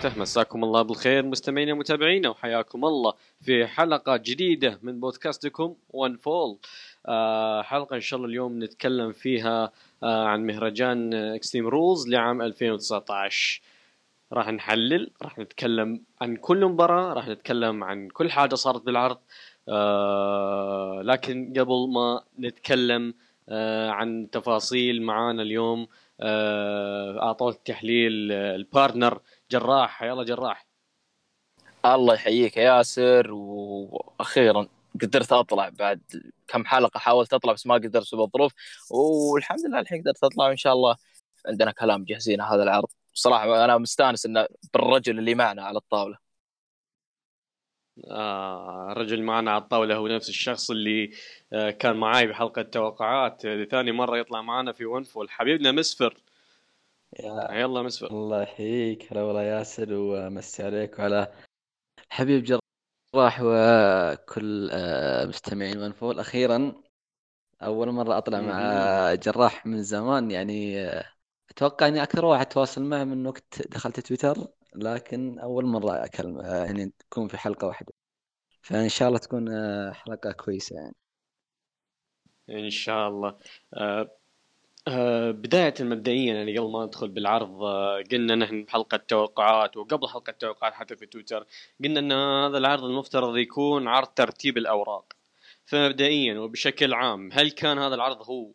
وبركاته. مساكم الله بالخير مستمعينا ومتابعينا وحياكم الله في حلقة جديدة من بودكاستكم One Fall آه حلقة إن شاء الله اليوم نتكلم فيها آه عن مهرجان Extreme Rules لعام 2019 راح نحلل راح نتكلم عن كل مباراة راح نتكلم عن كل حاجة صارت بالعرض. آه لكن قبل ما نتكلم عن تفاصيل معانا اليوم اعطوه التحليل آه، البارتنر جراح يلا جراح. الله يحييك يا ياسر وأخيرا قدرت أطلع بعد كم حلقة حاولت أطلع بس ما قدرت بسبب الظروف. والحمد لله الحين قدرت أطلع وإن شاء الله عندنا كلام جاهزين هذا العرض. صراحة أنا مستأنس إنه بالرجل اللي معنا على الطاولة. آه الرجل معنا على الطاولة هو نفس الشخص اللي آه كان معاي بحلقة توقعات آه ثاني مرة يطلع معنا في ونفول حبيبنا مسفر. يا يلا مسفر الله يحييك. هلا والله ياسر ومسي عليك وعلى حبيب جراح وكل آه، مستمعين ونفول. أخيرا أول مرة أطلع مع جراح من زمان يعني آه، أتوقع إني أكثر واحد تواصل معه من وقت دخلت تويتر لكن أول مرة أكلم آه، يعني تكون في حلقة واحدة. فإن شاء الله تكون حلقة كويسة يعني. إن شاء الله. آه بداية مبدئيا يعني قبل ما ندخل بالعرض آه قلنا نحن بحلقة توقعات وقبل حلقة توقعات حتى في تويتر قلنا إن هذا العرض المفترض يكون عرض ترتيب الأوراق. فمبدئيا وبشكل عام هل كان هذا العرض هو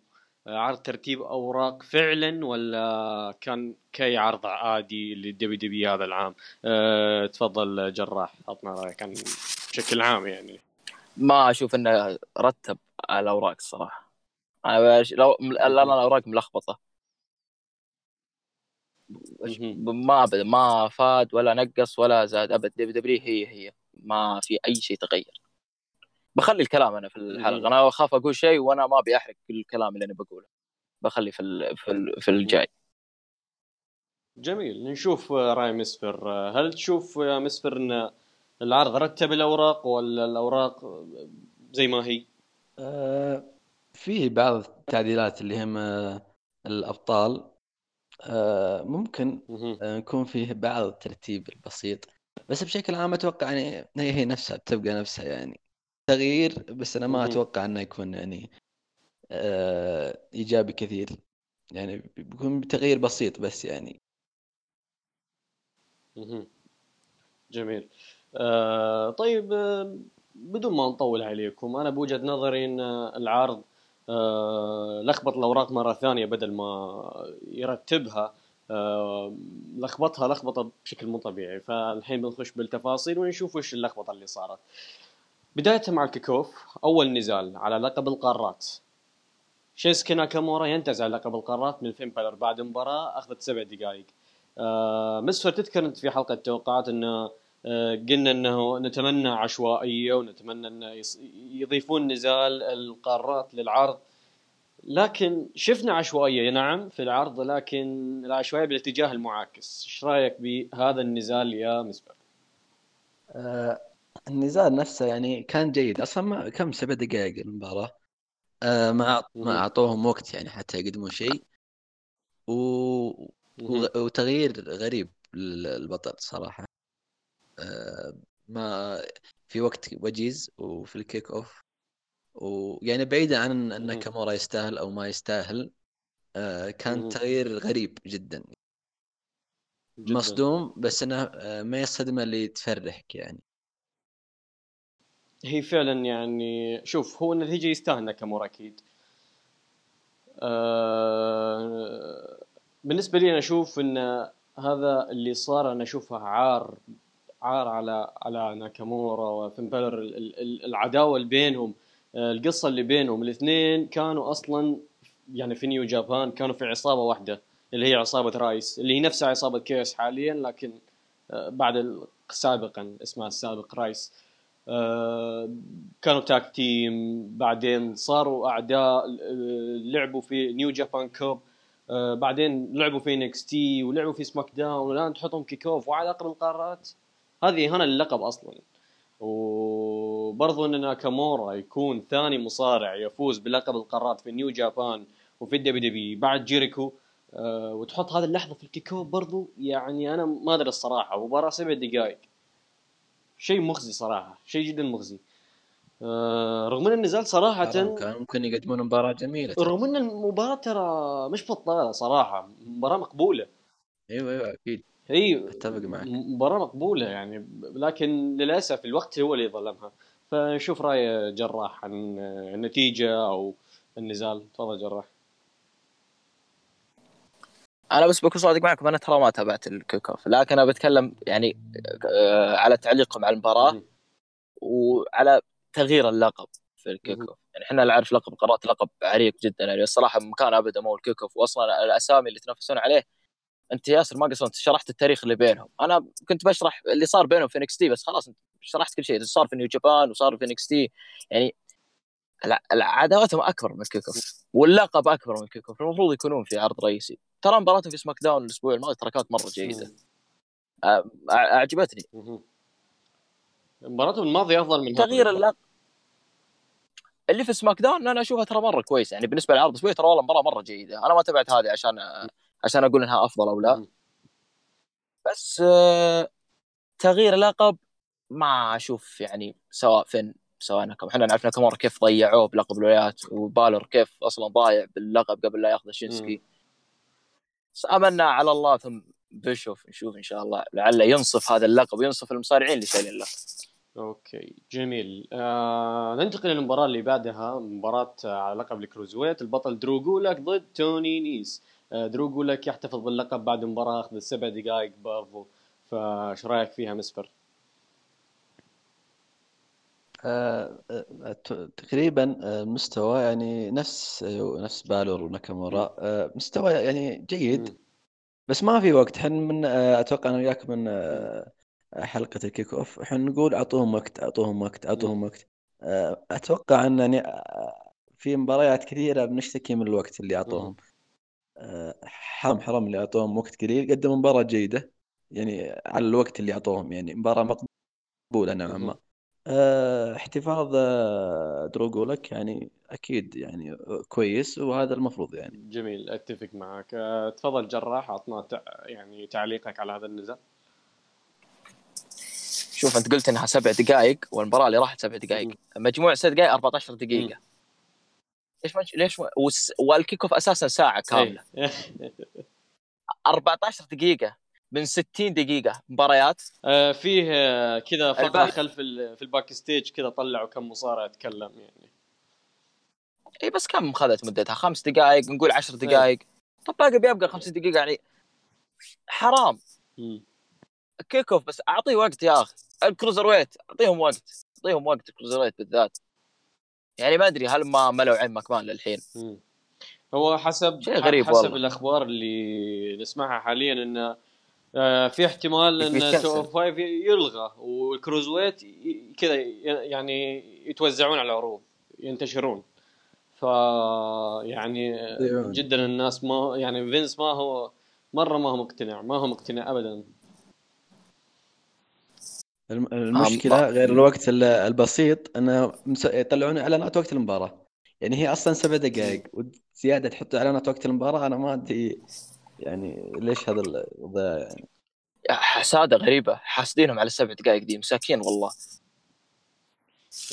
آه، عرض ترتيب أوراق فعلا ولا كان كي عرض عادي للدبي دبي هذا العام؟ أه تفضل جراح عطنا رأيك بشكل عام يعني. ما أشوف إنه رتب الأوراق الصراحة. أنا بش... لو الان الاوراق ملخبطة. ما ابدا ما فاد ولا نقص ولا زاد أبد. WWE هي هي. ما في أي شيء تغير. بخلي الكلام أنا في الحلقة. أنا أخاف أقول شيء وأنا ما أبي أحرق كل الكلام اللي أنا بقوله. بخلي في ال... في, ال... في الجاي. جميل. نشوف آه، رأي مسفر. آه، هل تشوف يا مسفر إن العرض رتب الأوراق ولا الأوراق آه، زي ما هي؟ آه، فيه بعض التعديلات اللي هم آه، الأبطال آه، ممكن مهم. آه، يكون فيه بعض الترتيب البسيط بس بشكل عام أتوقع يعني هي هي نفسها بتبقى نفسها يعني تغيير بس أنا ما. أتوقع إنه يكون يعني إيجابي كثير يعني بيكون تغيير بسيط بس يعني. جميل آه طيب بدون ما نطول عليكم أنا بوجهة نظري إن العرض لخبط الأوراق مرة ثانية بدل ما يرتبها. آه لخبطها لخبطة بشكل مو طبيعي. فالحين بنخش بالتفاصيل ونشوف وش اللخبطة اللي صارت. بداية مع الكيكوف أول نزال على لقب القارات. شيسكي ناكامورا ينتزع لقب القارات من فين بالر بعد مباراة أخذت سبع دقائق آه مسفر تذكر انت في حلقة التوقعات إنه آه قلنا إنه نتمنى عشوائية ونتمنى انه يضيفون نزال القارات للعرض. لكن شفنا عشوائية نعم في العرض لكن العشوائية بالاتجاه المعاكس. إيش رأيك بهذا النزال يا مسفر آه، النزال نفسه يعني كان جيد. أصلا ما كم سبع دقائق المباراة؟ آه، ما ما. أعطوهم وقت يعني حتى يقدمون شيء. و... وتغيير غريب للبطل صراحة. آه، ما في وقت وجيز وفي الكيك أوف. ويعني بعيدا عن ان مهم. ناكامورا يستاهل أو ما يستاهل آه، كان. تغيير غريب جدا. جدا. مصدوم بس إنه آه، ما هي الصدمة اللي تفرحك يعني. هي فعلا يعني شوف هو النتيجة يستاهل ناكامورا أكيد. آه، بالنسبة لي أنا أشوف إن هذا اللي صار أنا أشوفه عار عار على على ناكامورا وفين بالر ال- ال- ال- العداوة اللي بينهم آه، القصة اللي بينهم. الاثنين كانوا أصلا يعني في New Japan كانوا في عصابة واحدة اللي هي عصابة Rise اللي هي نفسها عصابة Chaos حاليا لكن آه، بعد سابقا اسمها السابق Rise. آه، كانوا tag team بعدين صاروا أعداء لعبوا في New Japan Cup. بعدين لعبوا في NXT ولعبوا في SmackDown والان تحطهم kick off وعلى أقرب القارات هذه اهانه للقب أصلا. وبرضو ان ناكامورا يكون ثاني مصارع يفوز بلقب القارات في New Japan وفي ال WWE بعد جيريكو. أه وتحط هذه اللحظة في ال kick off برضو يعني أنا ما أدري الصراحة مباراة سبع دقائق. شيء مخزي صراحة شيء جدا مخزي. أه رغم إن النزال صراحة كان ممكن يقدمون مباراة جميلة ترى. رغم إن المباراة ترى مش بطالة صراحة مباراة مقبولة. أيوه أيوه أكيد. إي أتفق معك. مباراة مقبولة يعني لكن للأسف الوقت هو اللي ظلمها فنشوف رأي جراح عن النتيجة أو النزال. تفضل جراح. أنا بس بكون صادق معكم أنا ترى ما تابعت ال kick off لكن أنا بتكلم يعني آه، على تعليقكم على المباراة وعلى تغيير اللقب في ال kick off. يعني إحنا نعرف لقب القارات لقب عريق جدا يعني الصراحة مكان ابدا مو ال kick off. واصلا الأسامي اللي يتنافسون عليه انت ياسر ما قصرت شرحت التاريخ اللي بينهم. أنا كنت بشرح اللي صار بينهم في NXT بس خلاص انت شرحت كل شيء صار في New Japan وصار في NXT يعني عداوتهم أكبر من kick off واللقب أكبر من kick off المفروض يكونون في عرض رئيسي. ترى مباراتهم في سماك داون الأسبوع الماضي ترى كانت مره جيده أعجبتني. مباراتهم الماضية أفضل من تغيير اللقب اللي في سماك داون أنا أشوفها ترى مرة كويس يعني بالنسبة للعرض الاسبوعي ترى والله مباراة مرة جيدة. أنا ما تابعت هذه عشان عشان أقول إنها أفضل أو لا. بس آه، تغيير لقب ما أشوف يعني سواء فين سواء ناكا إحنا نعرف ناكامورا كيف ضيعوه بلقب الولايات وبالور كيف أصلا ضايع باللقب قبل لا ياخذ شينسكي. امنا على الله ثم بشوف نشوف إن شاء الله. لعله ينصف هذا اللقب وينصف المصارعين اللي شايلين اللقب أوكي جميل. آه ننتقل للمباراة اللي بعدها مباراة على لقب ال cruiserweight البطل درو جولاك ضد توني نيس. آه درو جولاك يحتفظ باللقب بعد مباراه أخذ السبع دقائق برضو. فايش رأيك فيها مسفر؟ آه، آه، تقريبا مستوى يعني نفس نفس بالور وناكامورا مستوى يعني جيد بس ما في وقت. إحنا من أتوقع أنا وياك من حلقة ال kick off إحنا نقول أعطوهم وقت أعطوهم وقت أعطوهم وقت. أتوقع أن يعني في مباريات كثيرة بنشتكي من الوقت اللي أعطوهم. حرام حرام اللي أعطوهم وقت قليل قدموا مباراة جيدة. يعني على الوقت اللي أعطوهم يعني مباراة مقبولة نوعا ما. آه، احتفاظ آه، دروغولك يعني أكيد يعني كويس وهذا المفروض يعني. جميل أتفق معك. آه، تفضل جراح أعطنا يعني تعليقك على هذا النزال شوف أنت قلت إنها سبع دقائق والمباراة اللي راحت سبع دقائق. مجموع سبع دقائق 14 دقيقة. ليش ما ليش ما وال kick off أساسا ساعة كاملة. 14 دقيقة من 60 دقيقة. مباريات. آه فيه آه كذا فقره خلف في ال backstage كذا طلعوا كم مصارع يتكلم يعني. إي بس كم اخذت مدتها؟ خمس دقائق نقول عشر دقائق. طب باقي بيبقى خمس دقائق يعني. حرام. kick off بس أعطيه وقت يا أخي. ال cruiserweight. أعطيهم وقت. أعطيهم وقت ال cruiserweight بالذات. يعني ما أدري هل ما ملوا عين ماكمان للحين. هو حسب شيء غريب حسب والله. الأخبار اللي نسمعها حاليا إنه آه، في احتمال إن 205 يلغى وال cruiserweight كذا يعني يتوزعون على العروض ينتشرون. ف يعني جدا الناس ما يعني فينس ما هو مرة ما هو مقتنع ما هو مقتنع ابدا. المشكلة غير الوقت البسيط انه يطلعون إعلانات وقت المباراة. يعني هي أصلا سبع دقائق وزيادة تحط إعلانات وقت المباراة أنا ما أدري يعني ليش هذا الضياع يعني. حسادة غريبة. حاسدينهم على السبع دقائق دي مساكين والله.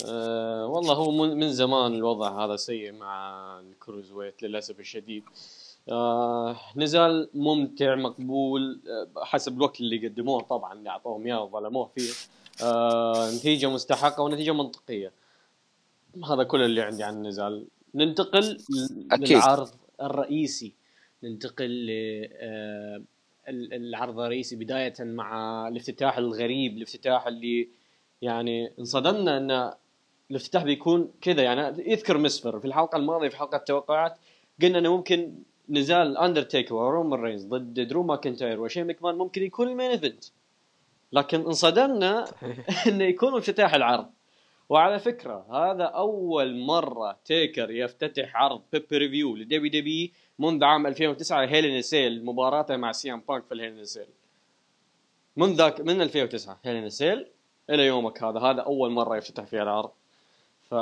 أه والله هو من زمان الوضع هذا سيء مع الكروز ويت للأسف الشديد. آه نزال ممتع مقبول آه حسب الوقت اللي قدموه طبعا اللي أعطوهم إياه وظلموه فيه. آه نتيجة مستحقة ونتيجة منطقية. هذا كل اللي عندي عن النزال ننتقل أكيد. للعرض الرئيسي. ننتقل ل آه، العرض الرئيسي بداية مع الافتتاح الغريب الافتتاح اللي يعني انصدمنا إن الافتتاح بيكون كذا. يعني يذكر مسفر في الحلقة الماضية في حلقة التوقعات قلنا إنه ممكن نزال اندرتيكر ورومان رينز ضد درو ماكنتاير وشين مكمان ممكن يكون ال main event. لكن انصدمنا إنه يكون افتتاح العرض. وعلى فكرة هذا أول مرة تيكر يفتتح عرض pay-per-view ل WWE منذ عام 2009 Hell in a Cell مباراته مع سي ام بانك في ال Hell in a Cell. من ذاك من 2009 Hell in a Cell إلى يومك هذا. هذا أول مرة يفتتح فيها العرض. ف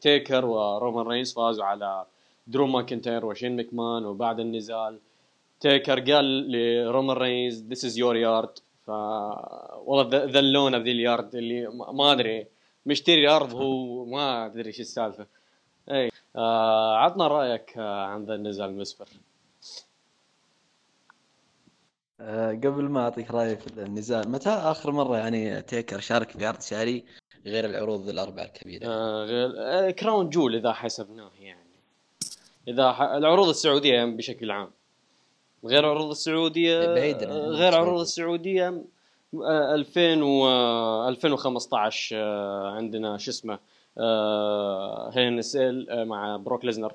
تيكر ورومان رينز فازوا على درو ماكنتاير وشين مكمان وبعد النزال. تيكر قال لرومان رينز this is your yard ف والله ذلونا بذي اليارد اللي ما أدري. مشتري أرض هو ما أدري إيش السالفة. إي آه عطنا رأيك آه عن ذا النزال المسفر آه قبل ما أعطيك رايي في النزال متى آخر مرة يعني تيكر شارك في عرض شهري غير العروض الأربعة الكبيرة؟ آه غير آه كراون جويل إذا حسبناه يعني. إذا ح... العروض السعودية بشكل عام غير العروض السعودية بعيدا عن غير السعودية. السعودية آه، 2000 و آه، 2015 آه، عندنا شو اسمه Hell in a Cell آه، مع بروك ليزنر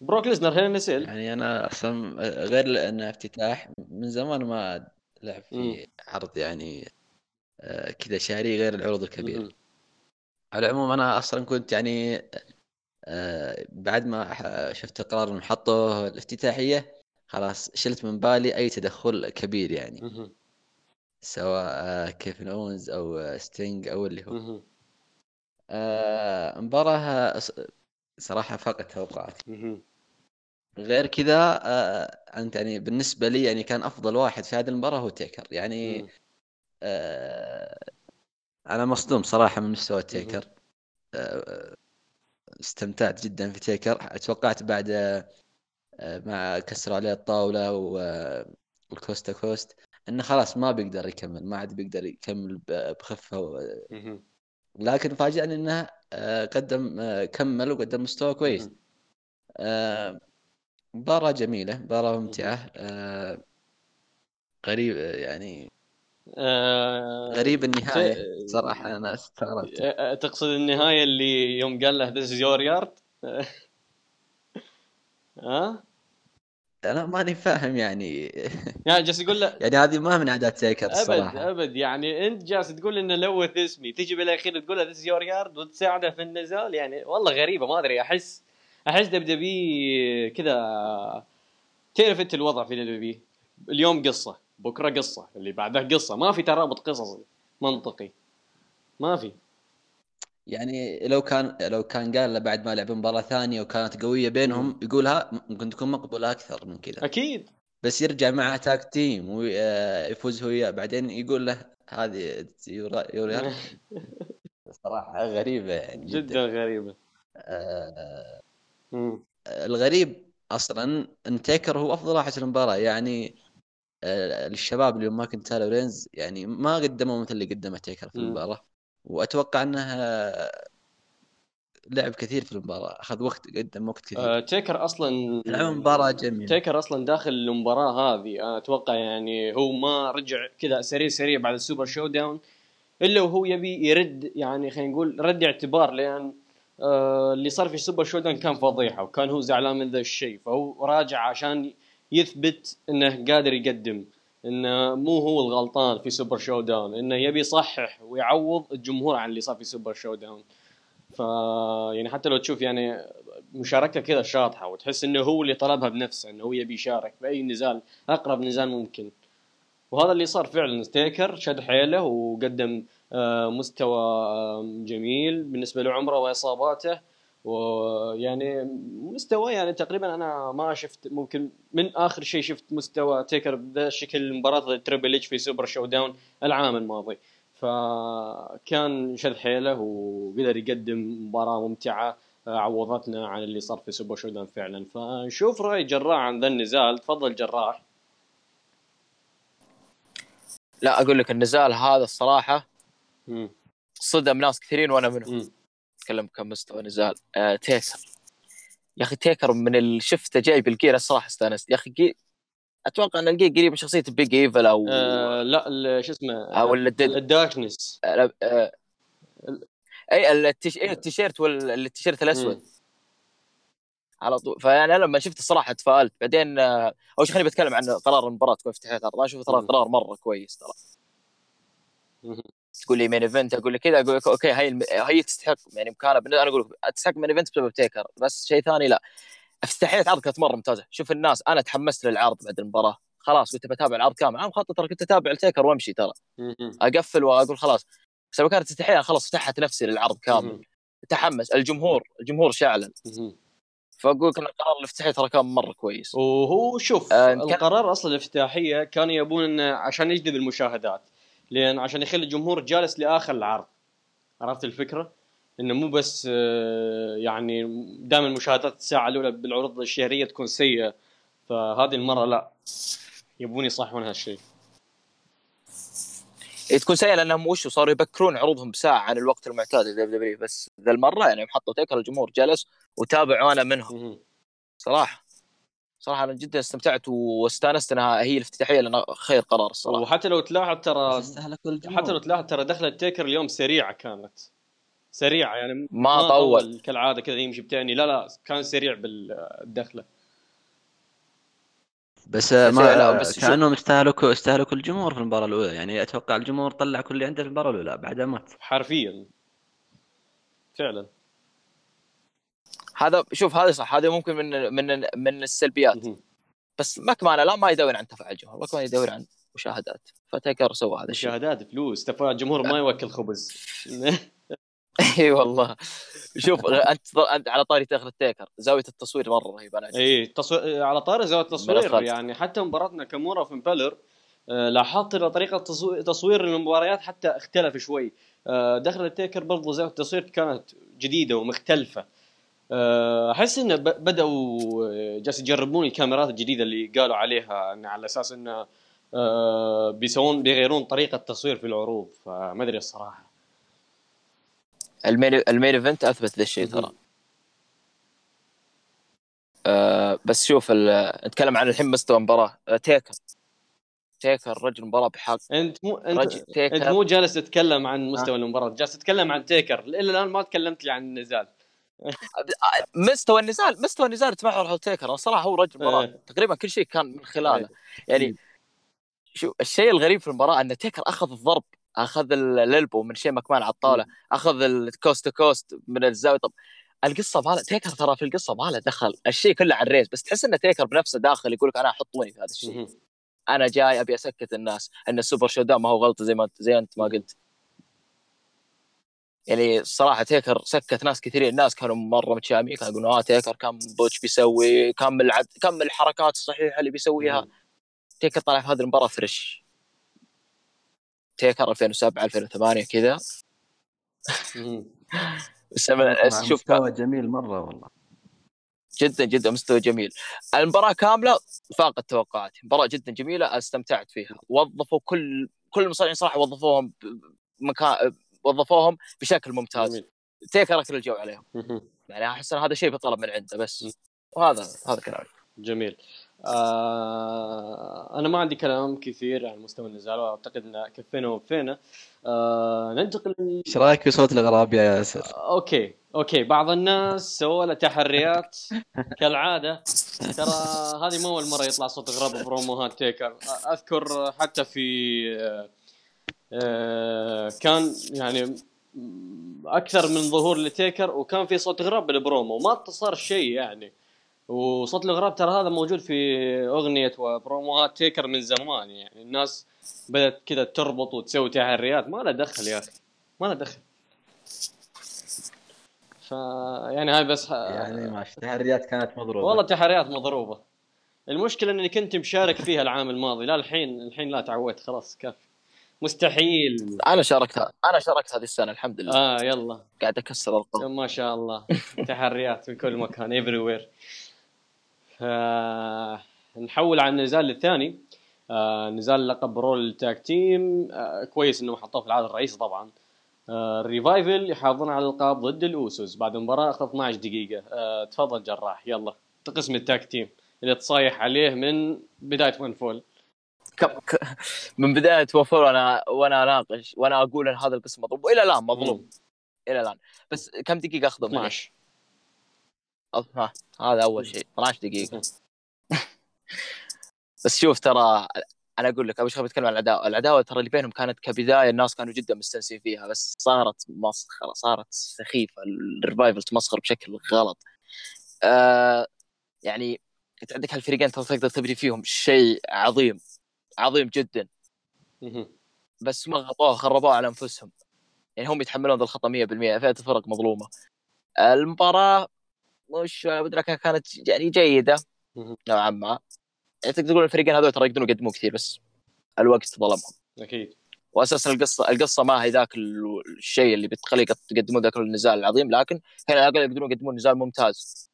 بروك ليزنر هين سيل يعني أنا أصلا غير إنه افتتاح من زمان ما لعب. في عرض يعني كذا شهري غير العروض الكبيرة. على العموم أنا أصلا كنت يعني بعد ما شفت القرار اللي حطه الافتتاحية خلاص شلت من بالي أي تدخل كبير يعني. سواء آه، كيفن اونز أو آه، ستينج أو اللي هو. آه، مباراة صراحة فاقت توقعاتي. غير كذا آه، أنت يعني بالنسبة لي يعني كان أفضل واحد في هذه المباراة هو تيكر يعني. آه، أنا مصدوم صراحة من مستوى تيكر آه، استمتعت جدا في تيكر. توقعت بعد آه، ما كسر عليه الطاولة و- وال coast to coast إنه خلاص ما بيقدر يكمل ما عاد بيقدر يكمل ب- بخفة. و-. لكن فاجأني إنه آه، قدم آه، كمل وقدم مستوى كويس. آه، مباراة جميلة مباراة ممتعة. آه، غريب يعني آه، غريب النهاية ت- صراحة أنا استغربت. آه، تقصد النهاية اللي يوم قال له this your yard ها أنا ماني فاهم يعني. يعني جالس يقول له يعني هذه ما من عادات تيكر أبد الصراحة أبد يعني أنت جالس تقول إنه لوث اسمي تجي بالأخير تقول له this your yard وتساعده في النزال يعني والله غريبة ما أدري أحس أحس دبدبي كذا تعرف أنت الوضع في دبدبي اليوم قصة. بكرة قصة اللي بعدها قصة. ما في ترابط قصصي منطقي. ما في. يعني لو كان لو كان قال له بعد ما لعب مباراة ثانية وكانت قوية بينهم يقولها ممكن تكون مقبولة أكثر من كذا. أكيد. بس يرجع مع تاك تيم ويفوز هو وياه. بعدين يقول له هذه يورا يورا صراحة غريبة يعني جدا. جدا غريبة. آه،. الغريب أصلا إن تيكر هو أفضل واحد في المباراة. يعني آه، الشباب اليوم ماكنتاير ورينز يعني ما قدموا مثل اللي قدمه تيكر في. المباراة. وأتوقع انه آه، لعب كثير في المباراة أخذ وقت قدم وقت كثير. آه، تيكر أصلا العموم مباراة جميلة. تيكر أصلا داخل المباراة هذه. أنا أتوقع يعني هو ما رجع كذا سريع سريع بعد السوبر شو داون إلا وهو يبي يرد يعني خلينا نقول رد اعتبار لأن آه اللي صار في السوبر شو داون كان فضيحة وكان هو زعلان من ذا الشيء. فهو راجع عشان يثبت إنه قادر يقدم إنه مو هو الغلطان في سوبر شو داون إنه يبي يصحح ويعوض الجمهور عن اللي صار في سوبر شو داون ف يعني حتى لو تشوف يعني مشاركة كذا شاطحة وتحس إنه هو اللي طلبها بنفسه إنه هو يبي يشارك بأي نزال أقرب نزال ممكن. وهذا اللي صار فعلا ستيكر شد حيله وقدم آه، مستوى آه، جميل بالنسبة لعمره وإصاباته. ويعني مستوى يعني تقريبا أنا ما شفت ممكن من آخر شيء شفت مستوى تيكر بذا الشكل مباراه تريبل إتش في سوبر شو داون العام الماضي. فكان شد حيله وقدر يقدم مباراة ممتعة عوضتنا عن اللي صار في سوبر شو داون فعلا. فنشوف رأي جراح عن ذا النزال. تفضل جراح. لا أقول لك النزال هذا الصراحة. صدم ناس كثيرين وأنا منهم. أتكلم كمستوى نزال. آه تيكر. يا أخي تيكر من اللي شفته جاي بال gear الصراحه استأنست. يا أخي جي... أتوقع إن ال gear قريب من شخصية بيج ايفل أو آه لا شو اسمه؟ أو ال darkness آه، آه، أي التيش... أي التيشيرت والتيشيرت الأسود. مم. على طول. فأنا لما شفت الصراحه تفائلت بعدين آه، أول شيء خليني بتكلم عن قرار المباراة تكون افتتاحيه العرض أنا أشوف ترى. قرار مرة كويس ترى. تقول لي main event أقول لك كذا أقول لك أوكي هي الم... هي تستحق. يعني مكانها بالن- أنا أقول لك تستحق main event بسبب تيكر. بس شيء ثاني لا. افتتاحيه العرض كانت مرة ممتازة. شوف الناس أنا تحمست للعرض بعد المباراة. خلاص كنت بتابع العرض كامل. أنا مخطط ترى كنت أتابع التيكر وأمشي ترى. أقفل وأقول خلاص. بس لما كانت افتتاحيه خلاص فتحت نفسي للعرض كامل. تحمس. الجمهور الجمهور مهم. فأقول لك القرار الافتتاحي ترى كان مرة كويس. وهو شوف آه، القرار أصلا الافتتاحية كانوا يبون إنه عشان يجذب المشاهدات. لأن عشان يخلي الجمهور جالس لآخر العرض. عرفت الفكرة؟ إنه مو بس آه، يعني دائما مشاهدات الساعة الأولى بالعروض الشهرية تكون سيئة فهذه المرة لا. يبون يصححون هالشيء. هي تكون سيئة لأنهم وش صاروا يبكرون عروضهم بساعة عن الوقت المعتاد للدبليو دبليو بس ذا المرة يعني حطوا تيكر الجمهور جلس وتابع وأنا منهم. صراحة. صراحة أنا جدا استمتعت واستانست إنها هي الافتتاحية لأن خير قرار الصراحة. وحتى لو تلاحظ ترى بس استهلكوا الجمهور حتى لو تلاحظ ترى دخلة تيكر اليوم سريعة كانت. سريعة يعني ما طول. كالعادة كذا يمشي بتاني. لا لا كان سريع بالدخلة. بس ما لا، بس كأنهم استهلكوا استهلكوا الجمهور في المباراة الأولى. يعني أتوقع الجمهور طلع كل اللي عنده في المباراة الأولى بعدها مات حرفيا. فعلا. هذا شوف هذا صح هذا ممكن من من من السلبيات. بس ماكمان لا ما يدور عن تفاعل الجمهور ماكمان يدور عن مشاهدات. فتيكر سوى هذا الشيء. مشاهدات فلوس تفاعل الجمهور ما يوكل خبز. إي والله. شوف أنت أنت على طاري دخلة التيكر. زاوية التصوير مرة رهيبة أنا إي تصوير على طاري زاوية التصوير. يعني حتى مباراتنا كامورا ف امبالر آه، لاحظت ان طريقة تصوير, المباريات حتى اختلف شوي. آه، دخل التيكر برضو زاوية التصوير كانت جديدة ومختلفة. أحس انه بدأوا آه، جالس يجربون الكاميرات الجديدة اللي قالوا عليها إن على أساس انه آه، بيسوون بيغيرون طريقة التصوير في العروض فما أدري الصراحة. ال main ال main event أثبت ذا الشيء ترى. آه بس شوف نتكلم عن الحين مستوى المباراة. آه تيكر. تيكر رجل مباراة بحق. أنت مو أنت أنت مو جالس تتكلم عن مستوى المباراة جالس تتكلم عن تيكر. إلى الآن ما تكلمت لي عن النزال مستوى النزال مستوى النزال تمحور حول تيكر أنا صراحة هو رجل مباراه إيه. تقريبا كل شيء كان من خلاله. إيه. يعني شو الشيء الغريب في المباراة إن تيكر أخذ الضرب. أخذ ال- ال elbow من شيء مكمان على الطاولة. أخذ ال coast to coast من الزاوية. طب القصة ما له تيكر ترى في القصة ما له دخل. الشيء كله على الريسل. بس تحس إن تيكر بنفسه داخل يقول لك أنا حطوني في هذا الشيء. أنا جاي أبي أسكت الناس. إن السوبر شو ما هو غلطة زي ما زي أنت ما قلت. يعني الصراحه تيكر سكت ناس كثيرين الناس كانوا مرة متشائمين كانوا يقولون آه تيكر كم botch بيسوي كم العد... كم الحركات الصحيحة اللي بيسويها. تيكر طلع في هذه المباراة fresh. تيكر 2007 2008 كذا. شوف مستوى جميل مرة والله. جدا جدا مستوى جميل. المباراة كاملة فاقت توقعاتي مباراة جدا جميلة استمتعت فيها. وظفوا كل كل المصارعين صراحة وظفوهم بمكان وظفوهم بشكل ممتاز. جميل. تيكر اكل الجو عليهم. يعني أحس إن هذا شيء بيطلب من عنده بس. وهذا هذا كلامي. جميل. آه أنا ما عندي كلام كثير عن مستوى النزال وأعتقد ان كفينا ووفينا آه ننتقل إيش رأيك في صوت الغراب يا ياسر؟ okay okay. بعض الناس سووا له تحريات. كالعادة ترى هذه مو أول مرة يطلع صوت غراب بروموهات تيكر أذكر حتى في آه، آه، كان يعني أكثر من ظهور لتيكر وكان في صوت غراب بالبرومو. ما صار شيء يعني. وصوت الغراب ترى هذا موجود في أغنية وبروموهات تيكر من زمان. يعني الناس بدأت كذا تربط وتسوي تحريات. ما له دخل يا أخي. ما له دخل. ف يعني هاي بس يعني ما التحريات كانت مضروبة. والله تحريات مضروبة. المشكلة إني كنت مشارك فيها العام الماضي. لا الحين الحين لا تعودت. خلاص كافي مستحيل. أنا شاركت أنا شاركت هذه السنة الحمد لله. آه يلا. قاعد أكسر ارقام ما شاء الله. تحريات من كل مكان everywhere نحول على النزال الثاني آه نزال لقب Raw tag team. آه كويس إنهم حطوه في العدد الرئيسي طبعا. آه ال Revival يحافظون على الألقاب ضد ال Usos. بعد مباراه أخذ 12 دقيقة. آه تفضل جراح. يلا. قسم ال tag team. اللي تصايح عليه من بداية one fall. من بداية وفور وأنا وأنا اناقش وأنا أقول إن هذا القسم مظلوم وإلى الآن مظلوم. إلى الآن. بس كم دقيقة منه؟ 12 أظ- ها هذا أول شيء. 12 دقيقة. بس شوف ترى أنا أقول لك أبو شغل بتكلم عن العداوة، العداوة ترى اللي بينهم كانت كبداية الناس كانوا جدا مستانسين فيها بس صارت مسخرة صارت سخيفة. الريفايفل تمسخر بشكل غلط. آه يعني أنت عندك هالفريقين ترى تقدر تبني فيهم شيء عظيم. عظيم جدا. بس ما غطوها خربوها على أنفسهم. يعني هم يتحملون ذا الخطأ 100% فئه الفرق مظلومة. المباراة مش لكن كانت يعني جيدة. نوعا ما. يعني تقدر تقول الفريقين هذول ترى يقدرون يقدمون كثير بس الوقت ظلمهم. أكيد. واساسا القصة القصة ما هي ذاك ال- الشيء اللي بتخلي يقدمون ذاك النزال العظيم لكن هنا على الأقل يقدرون يقدمون نزال ممتاز.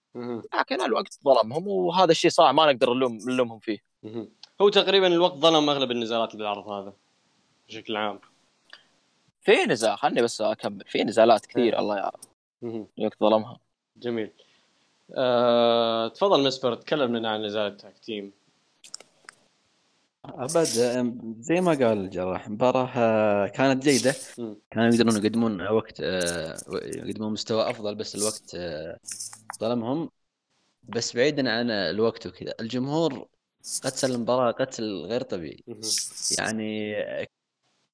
لكن الوقت ظلمهم وهذا الشيء صعب ما نقدر نلوم نلومهم فيه. هو تقريبا الوقت ظلم أغلب النزالات اللي بالعرض هذا. بشكل عام. في نزال خلني بس أكمل. في نزالات كثير الله يعرف. الوقت ظلمها. جميل. أه... تفضل مسفر تكلم لنا عن نزال التاك تيم أبد زي ما قال الجراح مباراة آه، كانت جيدة. مم. كانوا يقدرون يقدمون وقت آه، يقدمون مستوى أفضل بس الوقت آه، ظلمهم. بس بعيدا عن الوقت وكذا الجمهور قتل المباراة قتل غير طبيعي. يعني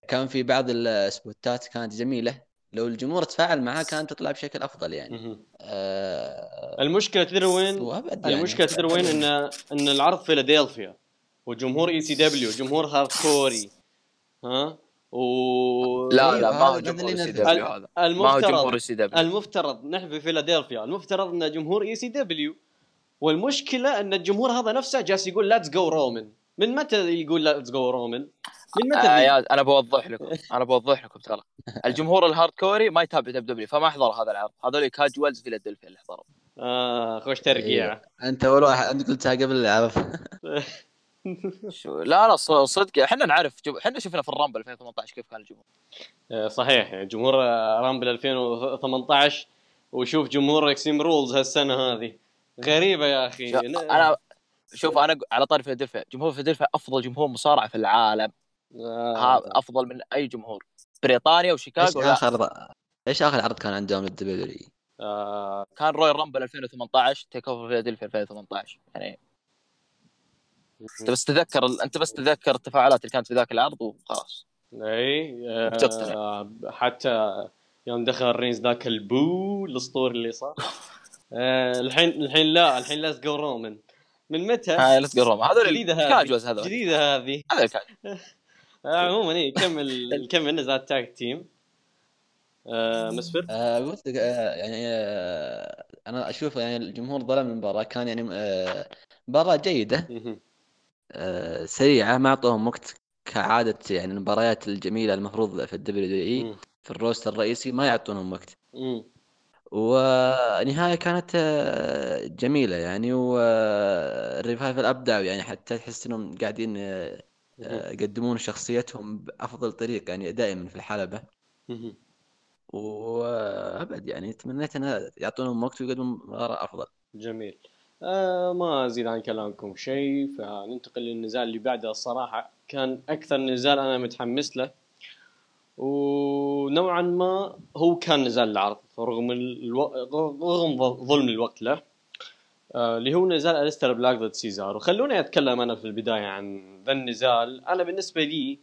كان في بعض السبوتات كانت جميلة. لو الجمهور تفاعل معها كانت تطلع بشكل أفضل يعني. آه، المشكلة تدري وين؟ يعني. المشكلة تدري وين؟ إن إن العرض فيلادلفيا. وجمهور ECW جمهور hardcore ها؟ و لا أيوة، لا ما هو جمهور ال EC. W هذا. ما هو المفترض جمهور ECW المفترض نحن في فيلادلفيا. المفترض إن جمهور ECW والمشكلة أن الجمهور هذا نفسه جالس يقول let's go رومان من متى يقول let's go رومان؟ من متى آه؟ يا أنا بوضح لكم. أنا بوضح لكم ترى. الجمهور ال hardcore ما يتابع WWE فما حضر هذا العرض. هذول casuals فيلادلفيا اللي حضروا. آه خوش ترقيع. أنت أول واحد أنت قلتها قبل العرض. شو لا لا صدق. إحنا نعرف. جم- إحنا شفنا في ال Rumble 2018 كيف كان الجمهور. آه، صحيح. جمهور Rumble 2018 وشوف جمهور Extreme Rules هالسنة هذه. غريبة يا أخي. شو- أنا شوف أنا على طاري فيلادلفيا. جمهور فيلادلفيا أفضل جمهور مصارعه في العالم. آه، ها أفضل من أي جمهور. بريطانيا إيش وشيكاغو لا. آخر إيش آخر عرض كان عندهم لل W آه، كان Royal Rumble 2018 TakeOver فيلادلفيا 2018 يعني. أنت بس تذكر أنت بس تذكر التفاعلات اللي كانت في ذاك العرض وخلاص. إي آه،. حتى يوم دخل رينز ذاك ال boo الأسطوري اللي صار. الحين الحين لا الحين let's go رومان من متى؟ هاي لا تقول رومان هذول جديدة هذه. casuals هذول جديدة هذه. هذول ال casuals آه، عموما اي كمل كمل نزال tag team. آه، مسفر. آه قلت لك آه يعني آه أنا أشوف يعني الجمهور ظلم المباراة. كان يعني آه مهم. آه سريعة ما أعطوهم وقت كعادة يعني المباريات الجميلة المفروض في ال WWE. في ال roster الرئيسي ما يعطونهم وقت. ونهاية كانت آه، جميلة يعني وال Revival أبدعوا يعني حتى تحس إنهم قاعدين آه، آه، يقدمون شخصيتهم بأفضل طريقة يعني دائما في الحلبة. مهم. وأبد يعني تمنيت أن يعطونهم وقت ويقدمون مباراة أفضل. جميل. آه ما أزيد عن كلامكم شيء فننتقل للنزال اللي بعده. الصراحه كان أكثر نزال أنا متحمس له. ونوعا ما هو كان نزال العرض. رغم ألو... رغم ظلم الوقت له. آه، اللي هو نزال الستر بلاك ضد سيزارو خلوني أتكلم أنا في البداية عن ذا النزال. أنا بالنسبة لي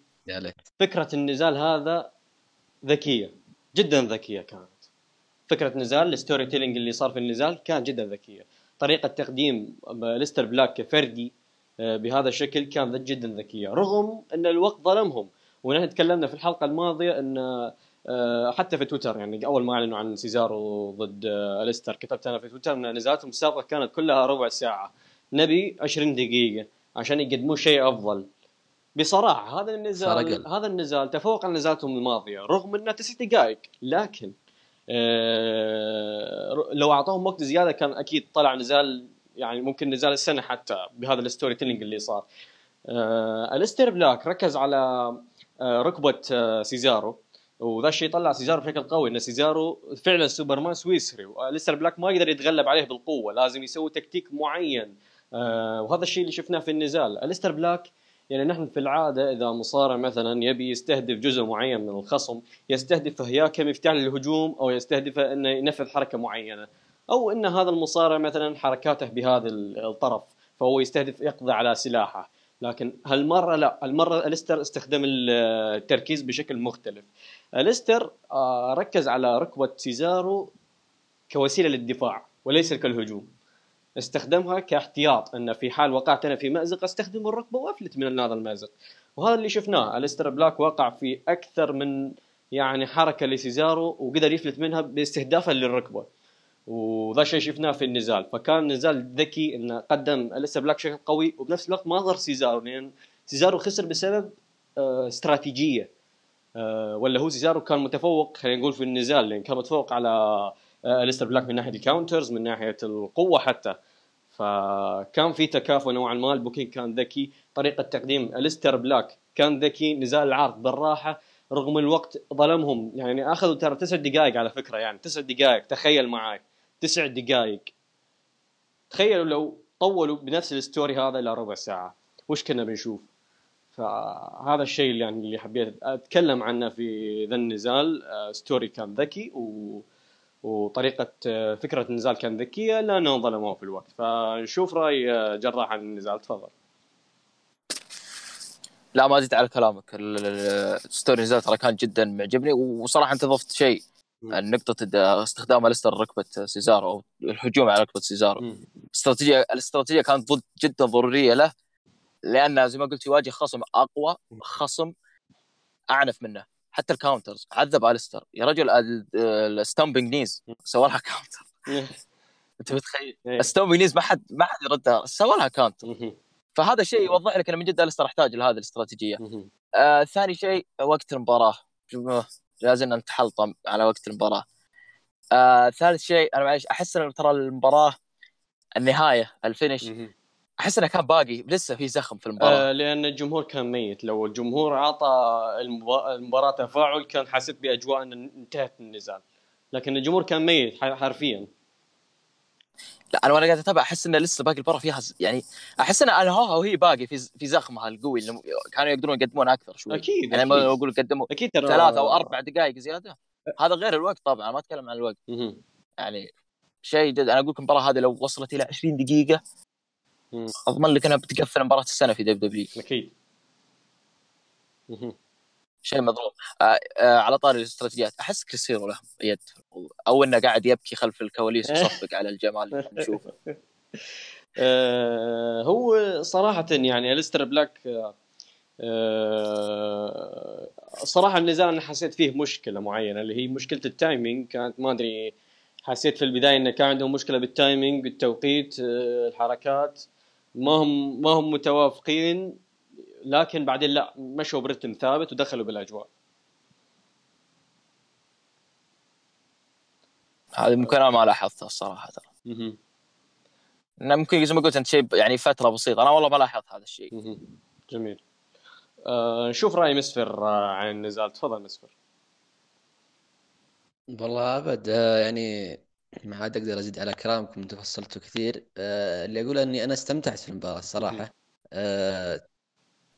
فكرة النزال هذا ذكية جدا ذكية كانت. فكرة نزال ال storytelling اللي صار في النزال كان جدا ذكية. طريقة تقديم أليستر بلاك كفردي آه، بهذا الشكل كانت جدا ذكية. رغم أن الوقت ظلمهم. ونحن تكلمنا في الحلقة الماضية أن آه، حتى في تويتر يعني أول ما أعلنوا عن سيزارو ضد آه، أليستر كتبت أنا في تويتر إن نزالاتهم السابقة كانت كلها ربع ساعة. نبي 20 دقيقة عشان يقدموا شيء أفضل. بصراحة هذا النزال. هذا النزال تفوق على نزالاتهم الماضية رغم إنه تسع دقائق لكن آه، لو أعطوهم وقت زيادة كان أكيد طلع نزال يعني ممكن نزال السنة حتى بهذا ال storytelling اللي صار. آه، الستير بلاك ركز على آه، ركبة آه، سيزارو. وذا الشيء طلع سيزارو بشكل قوي إن سيزارو فعلا سوبرمان سويسري والستر بلاك ما يقدر يتغلب عليه بالقوة لازم يسوي تكتيك معين. آه، وهذا الشيء اللي شفناه في النزال. الستر بلاك يعني نحن في العادة إذا مصارع مثلا يبي يستهدف جزء معين من الخصم يستهدفه يا كمفتاح للهجوم أو يستهدفه إنه ينفذ حركة معينة. أو إن هذا المصارع مثلا حركاته بهذا الطرف فهو يستهدف يقضي على سلاحه. لكن هالمرة لا هالمرة الستر استخدم التركيز بشكل مختلف. الستر آه، ركز على ركبة سيزارو كوسيلة للدفاع وليس كالهجوم. استخدمها كاحتياط إن في حال وقعت أنا في مأزق أستخدم الركبة وأفلت من هذا المأزق. وهذا اللي شفناه. الستر بلاك وقع في أكثر من يعني حركة لسيزارو وقدر يفلت منها باستهدافه للركبة. وذا الشيء شفناه في النزال. فكان نزال ذكي انه قدم أليستر بلاك بشكل قوي وبنفس الوقت ما ضر سيزارو لأن سيزارو خسر بسبب آه، استراتيجية. ولا هو سيزارو كان متفوق خلينا نقول في النزال لأن كان متفوق على آه، أليستر بلاك من ناحية ال counters من ناحية القوة حتى. فكان في تكافؤ نوعا ما ال booking كان ذكي طريقة تقديم أليستر بلاك كان ذكي نزال العرض بالراحة رغم الوقت ظلمهم. يعني أخذوا ترى تسع دقائق على فكرة يعني تسع دقائق تخيل معاي تسع دقائق. تخيلوا لو طولوا بنفس ال story هذا إلى ربع ساعة. وش كنا بنشوف؟ فهذا الشيء اللي يعني اللي حبيت أتكلم عنه في ذا النزال آه، story كان ذكي و وطريقة آه، فكرة النزال كان ذكية لأنهم ظلموه في الوقت. فنشوف رأي آه، جراح عن النزال. تفضل. لا ما زدت على كلامك. ال story نزال ترى كان جدا معجبني. وصراحة أنت ضفت شيء نقطة استخدام الستر ركبة سيزارو أو الهجوم على ركبة سيزارو. الاستراتيجية الاستراتيجية كانت ضد جدا ضرورية له. لأن زي ما قلت يواجه خصم أقوى خصم أعنف منه. حتى ال counters عذب الستر يا رجل ال stomping knees. سوى لها counter أنت متخيل؟ ال stomping knees ما حد ما حد يردها. سوى لها counter فهذا الشيء يوضح لك إن من جد الستر احتاج لهذه الاستراتيجية. آه ثاني شيء وقت المباراة. لازم نتحلطم على وقت المباراة. آه ثالث شيء أنا معلش أحس إن ترى المباراة النهاية الفينش. أحس إنه كان باقي لسه في زخم في المباراة. آه لأن الجمهور كان ميت. لو الجمهور اعطى المباراة تفاعل كان حسيت بأجواء إن انتهت النزال. لكن الجمهور كان ميت حرفيا. لا أنا وأنا قاعد أتابع أحس انه لسه باقي المباراه فيها يعني أحس إن انهوها وهي باقي في في زخمها القوي اللي كانوا يقدرون يقدمون أكثر شوي. أكيد يعني ما أقول قدموا أكيد ثلاث أو أربع دقائق زيادة. هذا غير الوقت طبعا ما أتكلم عن الوقت. يعني شيء جد أنا أقول لك المباراه هذه لو وصلت إلى 20 دقيقة اضمن لك انها بتقفل مباراة السنة في دب دبليو أكيد. شيء مضروب آه آه على طاري الاستراتيجيات. أحس كريستيانو له يد. أو إنه قاعد يبكي خلف الكواليس ويصفق على الجمال اللي نشوفه. آه هو صراحة يعني الستر بلاك آه صراحة النزال أنا حسيت فيه مشكلة معينة اللي هي مشكلة ال timing. كانت ما أدري حسيت في البداية إنه كان عندهم مشكلة بال timing التوقيت آه الحركات. ما هم ما هم متوافقين لكن بعدين لا مشوا برتم ثابت ودخلوا بالأجواء. هذه ممكن أنا ما لاحظتها الصراحة ترى. إنه ممكن زي ما قلت أنت شيء يعني فترة بسيطة. أنا والله ما لاحظت هذا الشيء. جميل. آه نشوف رأي مسفر آه عن النزال تفضل مسفر. والله أبد آه يعني ما عاد أقدر أزيد على كلامكم تفصلتوا كثير. آه اللي أقول إني أنا استمتعت في المباراة الصراحه آه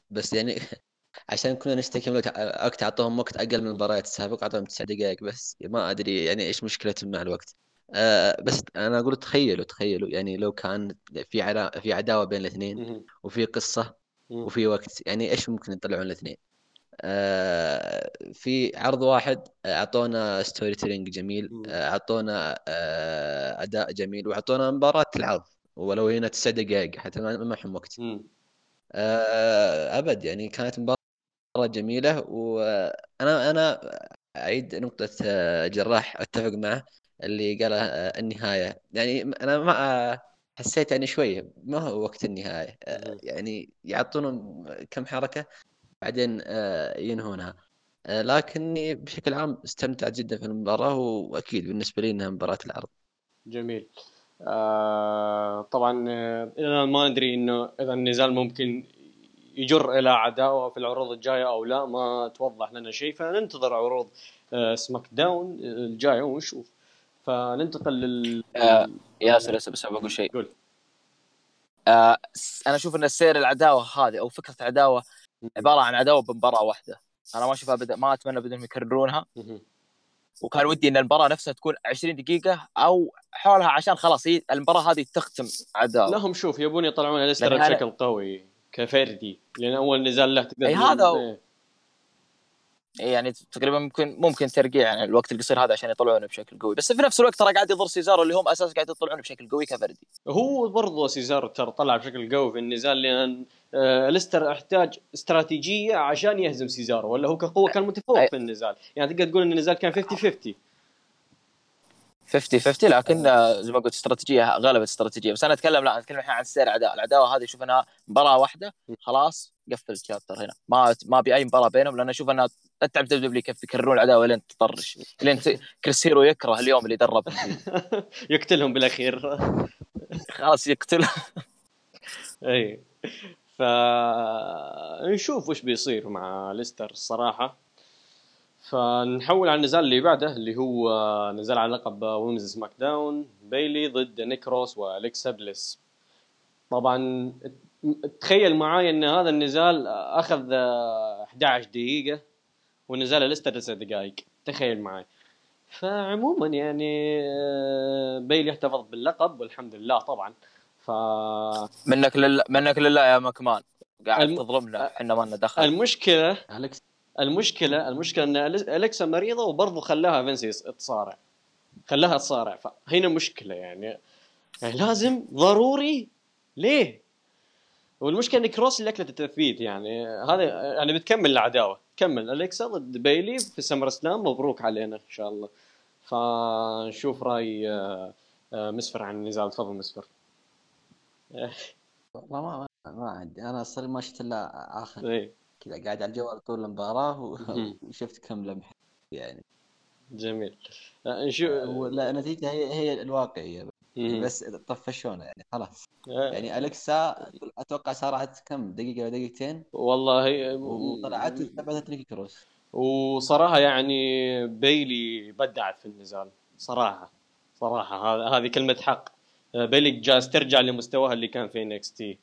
بس يعني عشان كنا نشتكي من وقت أعطوهم وقت أقل من المباريات السابقة أعطوهم تسع دقائق بس. ما أدري يعني إيش مشكلتهم مع الوقت. آه بس أنا أقول تخيلوا تخيلوا يعني لو كان في في عداوة بين الاثنين وفي قصة وفي وقت يعني إيش ممكن يطلعون الاثنين؟ في عرض واحد أعطونا storytelling جميل آه، أعطونا آه أداء جميل وأعطونا مباراة العرض. ولو هنا تسع دقائق حتى ما معهم وقت. آه، أبد يعني كانت مباراة جميلة وأنا أنا أعيد نقطة آه، جراح أتفق معه اللي قال آه، النهاية. يعني أنا ما حسيت يعني شوية ما هو وقت النهاية. يعني يعطون كم حركة. بعدين ينهونها. لكني بشكل عام استمتعت جدا في المباراة وأكيد بالنسبة لي إنها مباراة العرض. جميل. آه طبعا أنا ما أدري إنه إذا النزال ممكن يجر إلى عداوة في العروض الجاية أو لا ما توضح لنا شيء. فننتظر عروض آه سماك داون الجاية ونشوف. فننتقل لل آه ياسر بس بس بقول شيء. قول. آه أنا أشوف إن السير العداوة هذه أو فكرة عداوه عبارة عن عداوة بمباراة واحدة. أنا ما أشوفها بدا ما أتمنى بدهم يكررونها. وكان ودي إن المباراة نفسها تكون 20 دقيقة أو حولها عشان خلاص هي المباراة هذه تختم عداوة. لا هم شوف يبون يطلعون الاستر بشكل قوي كفردي لأن أول نزال له تقدر إي هذا. يعني تقريبا ممكن ممكن ترقيع يعني الوقت القصير هذا عشان يطلعونه بشكل قوي. بس في نفس الوقت ترى قاعد يضر سيزارو اللي هم أساسا قاعد يطلعونه بشكل قوي كفردي. هو برضو سيزارو ترى طلع بشكل قوي في النزال لأن آه ليستر احتاج استراتيجية عشان يهزم سيزارو ولا هو كقوة كان متفوق في النزال. يعني تقدر تقول إن النزال كان 50 50 50 50 لكن آه، زي ما قلت استراتيجية غلبت استراتيجية. بس أنا أتكلم لا أتكلم الحين عن سير العداء العداوة هذه أشوف انها مباراة واحدة خلاص. قفل ال chapter هنا. ما ما أبي أي مباراة بينهم لأن أشوف أنها اتعب دبليو كيف يكررون العداوة لين تطرش. لين. كريس هيرو يكره اليوم اللي درب. يقتلهم بالأخير. خلاص يقتل إي. ف نشوف وش بيصير مع ليستر الصراحة. فنحول على النزال اللي بعده اللي هو نزال على لقب women's سماك داون بيلي ضد نيكي كروس والكسا بليس. طبعا تخيل معاي إن هذا النزال أخذ 11 دقيقة ونزال ليستر 9 دقائق. تخيل معاي. فعموما يعني بيلي احتفظ باللقب والحمد لله طبعا. ف منك لله منك لله يا مكمان قاعد الم... تظلمنا إحنا ما لنا دخل. المشكلة أليكس. المشكلة المشكلة إن الكسا مريضة وبرضه خلاها فينسي تصارع. خلاها تصارع. فهنا مشكلة يعني. يعني لازم ضروري. ليه؟ والمشكلة إن كروس اللي اكلت التثبيت يعني هذا يعني بتكمل العداوة. كمل. أليكسا ضد بيلي في سمر سلام مبروك علينا إن شاء الله. فنشوف رأي آه، آه، مسفر عن النزال. تفضل مسفر. والله ما ما عندي. أنا صار ما شفت إلا آخر إيه. كذا قاعد على الجوال طول المباراة وشفت كم لمحة يعني. جميل. آه، نشوف لا النتيجه هي هي الواقعية. بس طفشونا يعني خلاص. آه. يعني الكسا أتوقع صارت كم؟ دقيقة ولا دقيقتين؟ والله وطلعت وثبتت لي كروس. وصراحة يعني بيلي بدعت في النزال صراحة صراحة. هذه كلمة حق. بيلي جالس ترجع لمستواها اللي كان في NXT.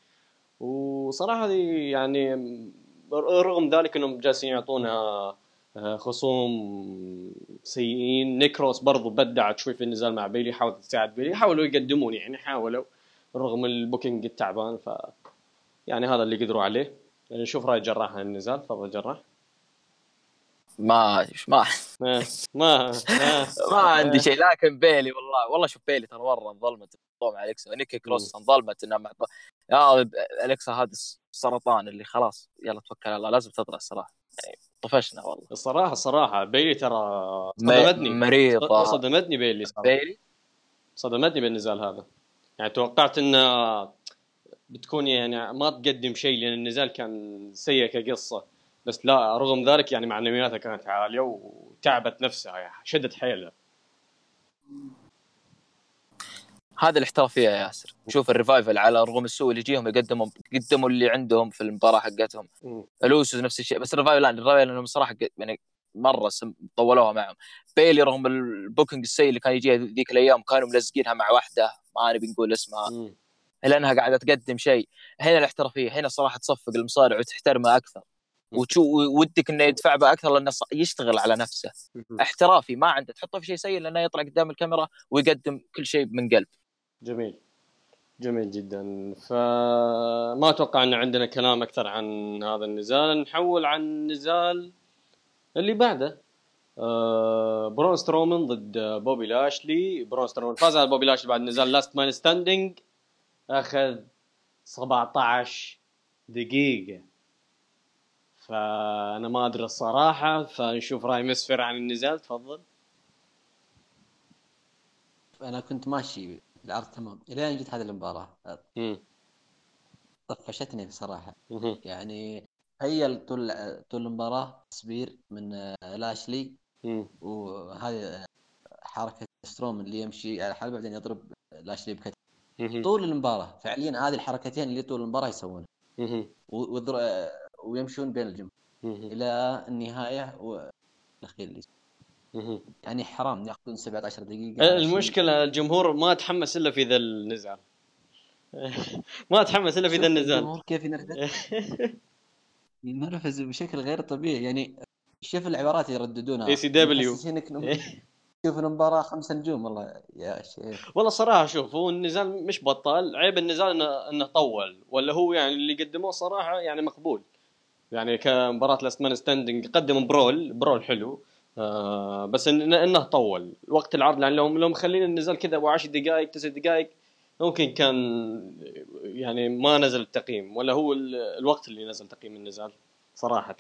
وصراحة يعني رغم ذلك إنهم جالسين يعطونها خصوم سيئين. نيكي كروس برضو بدعت شوي في النزال مع بيلي حاولت تساعد بيلي. حاولوا يقدمون يعني حاولوا رغم ال booking التعبان ف يعني هذا اللي قدروا عليه. يعني نشوف رأي جراح عن النزال. تفضل جراح. ما ما ما ما, ما عندي شيء لكن بيلي والله والله شوف بيلي ترى مرة انظلمت. مع إليكسا. نيكي كروس انظلمت انها مع يا إليكسا هذا السرطان اللي خلاص يلا توكل على الله لازم تطلع الصراحة. يعني طفشنا والله. الصراحه الصراحه بيلي ترى صدمتني. مريضه صدمتني بيلي صراحة. بيلي صدمتني بالنزال هذا. يعني توقعت انه بتكون يعني ما تقدم شيء لأن النزال كان سيء كقصة. بس لا رغم ذلك يعني معنوياتها كانت عالية وتعبت نفسها يعني شدت حيلها. هذا الاحترافيه يا ياسر. شوف الريفايفل على رغم السوء اللي يجيهم يقدموا يقدموا اللي عندهم في المباراة حقتهم. اليوسوس نفس الشيء بس الريفايفل لا الريفايفل انهم صراحة يعني مرة طولوها معهم. بيلي رغم ال booking السيء اللي كان يجيها ذيك الأيام كانوا ملزقينها مع واحدة ما نبي نقول اسمها. الا انها قاعدة تقدم شيء. هنا الاحترافية هنا صراحة تصفق المصارع وتحترمه أكثر. وتشوف ودك إنه يدفع به أكثر لأنه يشتغل على نفسه. احترافي ما عنده تحطه في شيء سيء لأنه يطلع قدام الكاميرا ويقدم كل شيء من قلب. جميل. جميل جدا. فما أتوقع أن عندنا كلام أكثر عن هذا النزال. نحول عن النزال اللي بعده. آه برون سترومان ضد بوبي لاشلي. برون سترومان فاز على بوبي لاشلي بعد نزال last man standing أخذ 17 دقيقة. فأنا ما أدري الصراحة. فنشوف راي مسفر عن النزال. تفضل. أنا كنت ماشي العرض تمام. الين جت هذه المباراة طفشتني بصراحة. يعني تخيل طول طول المباراة تصوير من لاشلي وهذه حركة سترومان اللي يمشي على الحلبه بعدين يضرب لاشلي بكتف. طول المباراة فعليا هذه الحركتين اللي طول المباراة يسوونها. ويمشون بين الجمهور إلى النهاية والاخير اللي يعني حرام ياخذون 17 دقيقة المشكلة الجمهور ما تحمس إلا في ذا النزال. ما تحمس إلا في ذا النزال. الجمهور كيف ينرفز. ينرفز بشكل غير طبيعي. يعني شوف العبارات يرددونها. ECW شوف المباراة خمس نجوم. والله يا شيخ. والله صراحة شوف هو النزال مش بطال. عيب النزال انه إنه طول. ولا هو يعني اللي قدموه صراحة يعني مقبول. يعني كمباراة last man standing قدموا brawl brawl حلو. آه بس إن إنه طول وقت العرض لأن لو لو مخلين النزال كذا ابو 10 دقائق 9 دقائق ممكن كان يعني ما نزل التقييم ولا هو الوقت اللي نزل تقييم النزال صراحة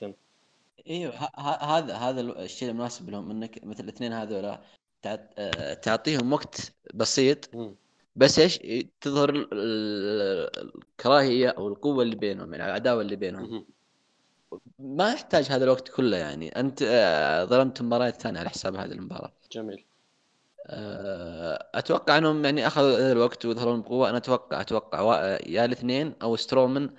إيوه هذا هذا الشيء المناسب لهم إنك مثل الاثنين هذولا آه، تعطيهم وقت بسيط. بس إيش تظهر ال- ال- الكراهية أو القوة اللي بينهم يعني العداوة اللي بينهم. ما يحتاج هذا الوقت كله يعني. أنت آه، ظلمت مباريات ثانية على حساب هذه المباراة. جميل. آه، أتوقع أنهم يعني أخذوا هذا الوقت ويظهرون بقوة. أنا أتوقع أتوقع وا- يا الاثنين أو سترومان